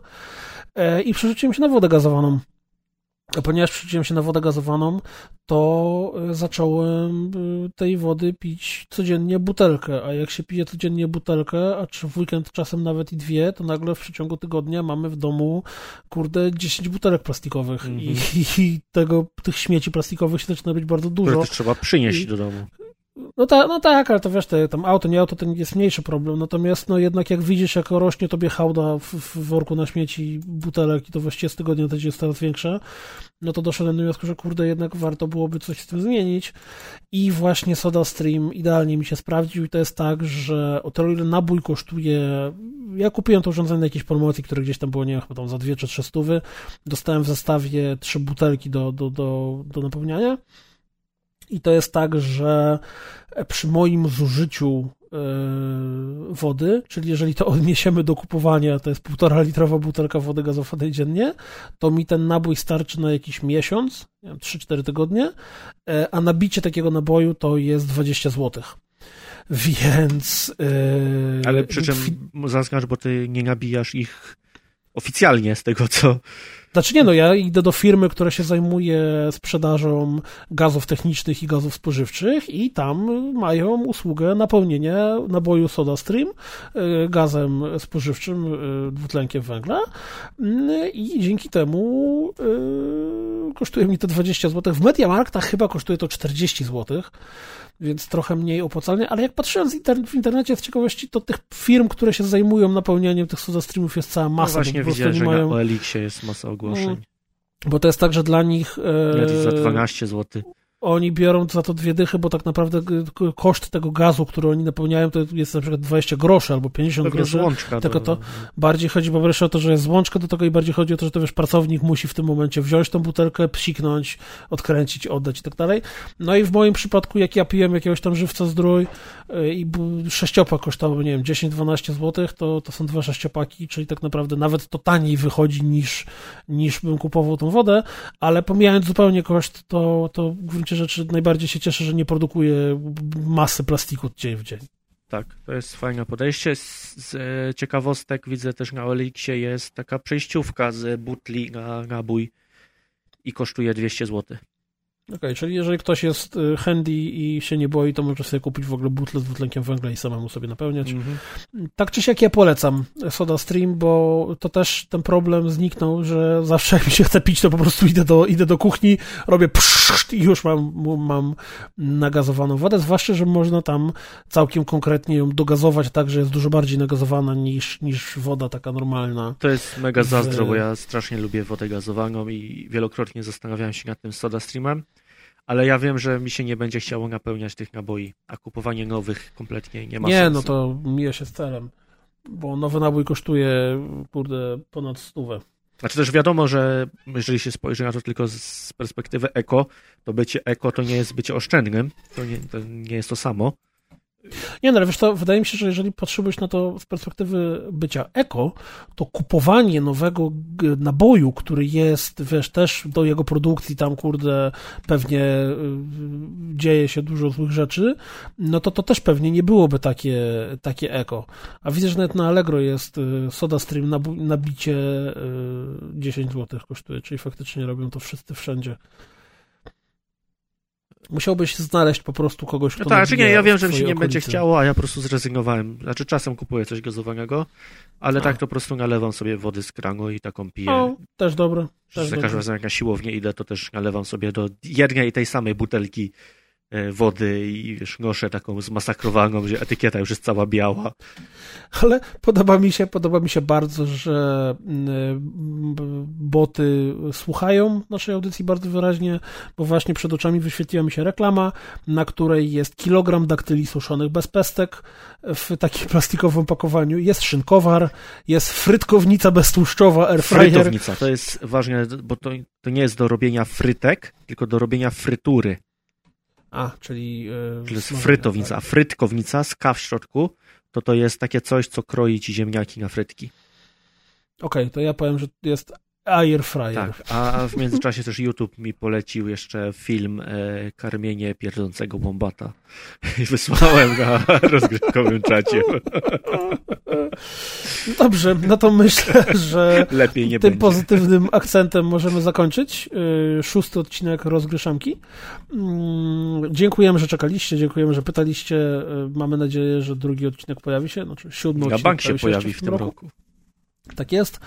e, i przerzuciłem się na wodę gazowaną. A ponieważ przerzuciłem się na wodę gazowaną, to zacząłem tej wody pić codziennie butelkę, a jak się pije codziennie butelkę, a czy w weekend czasem nawet i dwie, to nagle w przeciągu tygodnia mamy w domu, kurde, 10 butelek plastikowych mm -hmm. I, i, tego, tych śmieci plastikowych się zaczyna być bardzo dużo. Które też trzeba przynieść I, do domu. No, ta, no tak, ale to wiesz, te, tam auto, nie auto, to jest mniejszy problem. Natomiast no jednak jak widzisz, jak rośnie tobie hałda w, w worku na śmieci butelek i to właściwie z tygodnia to jest coraz większa, no to doszedłem do wniosku, że kurde, jednak warto byłoby coś z tym zmienić. I właśnie Soda Stream idealnie mi się sprawdził i to jest tak, że o tyle ile nabój kosztuje, ja kupiłem to urządzenie na jakiejś promocji, które gdzieś tam było, nie wiem, chyba tam za dwie czy trzy stówy, dostałem w zestawie trzy butelki do, do, do, do napełniania i to jest tak, że przy moim zużyciu e, wody, czyli jeżeli to odniesiemy do kupowania, to jest półtora litrowa butelka wody gazowanej dziennie, to mi ten nabój starczy na jakiś miesiąc, 3-4 tygodnie, e, a nabicie takiego naboju to jest 20 zł. Więc. Yy, Ale przy czym zaznacz, bo ty nie nabijasz ich oficjalnie z tego, co znaczy nie, no ja idę do firmy, która się zajmuje sprzedażą gazów technicznych i gazów spożywczych i tam mają usługę napełnienia naboju SodaStream e, gazem spożywczym, e, dwutlenkiem węgla mm, i dzięki temu kosztuje mi to 20 zł. W Mediamarktach chyba kosztuje to 40 zł więc trochę mniej opłacalnie, ale jak patrzyłem w internecie z ciekawości, to tych firm, które się zajmują napełnianiem tych soda streamów jest cała masa. No właśnie widziałem, że mają... na OLX jest masa ogłoszeń. No, bo to jest tak, że dla nich... E... za 12 zł oni biorą za to dwie dychy, bo tak naprawdę koszt tego gazu, który oni napełniają, to jest na przykład 20 groszy albo 50 Pewnie groszy. Złączka tylko to bardziej chodzi po prostu o to, że jest złączka do tego i bardziej chodzi o to, że to wiesz, pracownik musi w tym momencie wziąć tą butelkę, psiknąć, odkręcić, oddać i tak dalej. No i w moim przypadku, jak ja piłem jakiegoś tam żywca zdrój y, i sześciopak kosztował, nie wiem, 10-12 zł, to, to są dwa sześciopaki, czyli tak naprawdę nawet to taniej wychodzi niż, niż bym kupował tą wodę, ale pomijając zupełnie koszt, to, to w gruncie rzeczy najbardziej się cieszę, że nie produkuje masy plastiku dzień w dzień. Tak, to jest fajne podejście. Z, z e, ciekawostek widzę też na Olixie jest taka przejściówka z butli na nabój i kosztuje 200 zł. Okej, okay, czyli jeżeli ktoś jest y, handy i się nie boi, to może sobie kupić w ogóle butlę z dwutlenkiem węgla i samemu sobie napełniać. Mm -hmm. Tak czy siak ja polecam Soda Stream, bo to też ten problem zniknął, że zawsze jak mi się chce pić, to po prostu idę do, idę do kuchni, robię pszt i już mam, mam nagazowaną wodę, zwłaszcza, że można tam całkiem konkretnie ją dogazować tak, że jest dużo bardziej nagazowana niż, niż woda taka normalna. To jest mega zazdro, w... bo ja strasznie lubię wodę gazowaną i wielokrotnie zastanawiałem się nad tym Soda Streamem ale ja wiem, że mi się nie będzie chciało napełniać tych naboi, a kupowanie nowych kompletnie nie ma nie, sensu. Nie, no to mija się z celem, bo nowy nabój kosztuje, kurde, ponad stówę. Znaczy też wiadomo, że jeżeli się spojrzy na to tylko z perspektywy eko, to bycie eko to nie jest bycie oszczędnym, to nie, to nie jest to samo. Nie, no ale wiesz to wydaje mi się, że jeżeli patrzyłbyś na to z perspektywy bycia eko, to kupowanie nowego naboju, który jest, wiesz, też do jego produkcji tam, kurde, pewnie y, dzieje się dużo złych rzeczy, no to to też pewnie nie byłoby takie, takie eko. A widzę, że nawet na Allegro jest y, Soda Stream nabicie 10 y, zł kosztuje, czyli faktycznie robią to wszyscy wszędzie. Musiałbyś znaleźć po prostu kogoś, kto no tak, czy nie, ja wiem, że mi się nie okolicy. będzie chciało, a ja po prostu zrezygnowałem. Znaczy czasem kupuję coś gazowanego, ale A. tak to po prostu nalewam sobie wody z kranu i taką piję. O, też dobre. Też za każdym razem jak na siłownię idę, to też nalewam sobie do jednej i tej samej butelki wody i wiesz, noszę taką zmasakrowaną, gdzie etykieta już jest cała biała. Ale podoba mi się, podoba mi się bardzo, że mm, b- boty słuchają naszej audycji bardzo wyraźnie, bo właśnie przed oczami wyświetliła mi się reklama, na której jest kilogram daktyli suszonych bez pestek w takim plastikowym opakowaniu, jest szynkowar, jest frytkownica beztłuszczowa, airfryer. Frytownica, to jest ważne, bo to, to nie jest do robienia frytek, tylko do robienia frytury. A, czyli... smażenia, frytownica. A tak. frytkownica z K w środku, to to jest takie coś, co kroi ci ziemniaki na frytki. Okej, to ja powiem, że jest airfryer. Tak, a w międzyczasie też YouTube mi polecił jeszcze film e, Karmienie pierdzącego bombata. I [LAUGHS] wysłałem na [LAUGHS] rozgrywkowym czacie. Dobrze, no to myślę, że Lepiej nie tym będzie. pozytywnym akcentem możemy zakończyć yy, szósty odcinek rozgryszanki. Mm, Dziękujemy, że czekaliście, dziękujemy, że pytaliście. Yy, Mamy nadzieję, że drugi odcinek pojawi się, znaczy siódmy odcinek bank się pojawi pojawi jeszcze w tym roku. Tak jest.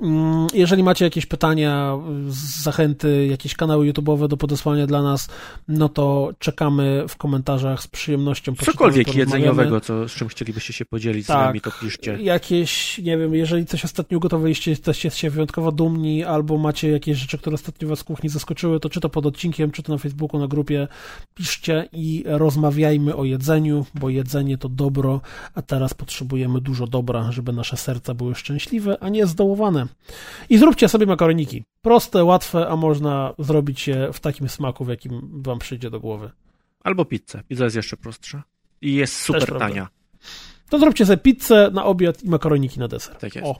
Mm, Jeżeli macie jakieś pytania, zachęty, jakieś kanały YouTube'owe do podesłania dla nas, no to czekamy w komentarzach z przyjemnością. Cokolwiek jedzeniowego, co, z czym chcielibyście się podzielić z Tak. nami, to piszcie. Jakieś, nie wiem, jeżeli coś ostatnio ugotowaliście, jesteście się wyjątkowo dumni, albo macie jakieś rzeczy, które ostatnio was z kuchni zaskoczyły, to czy to pod odcinkiem, czy to na Facebooku, na grupie, piszcie i rozmawiajmy o jedzeniu, bo jedzenie to dobro, a teraz potrzebujemy dużo dobra, żeby nasze serca były szczęśliwe, a nie zdołowane. I zróbcie sobie makaroniki. Proste, łatwe, a można zrobić je w takim smaku, w jakim wam przyjdzie do głowy. Albo pizzę. Pizza jest jeszcze prostsza. I jest super tania. To zróbcie sobie pizzę na obiad i makaroniki na deser. Tak jest. O.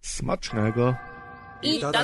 Smacznego. I tak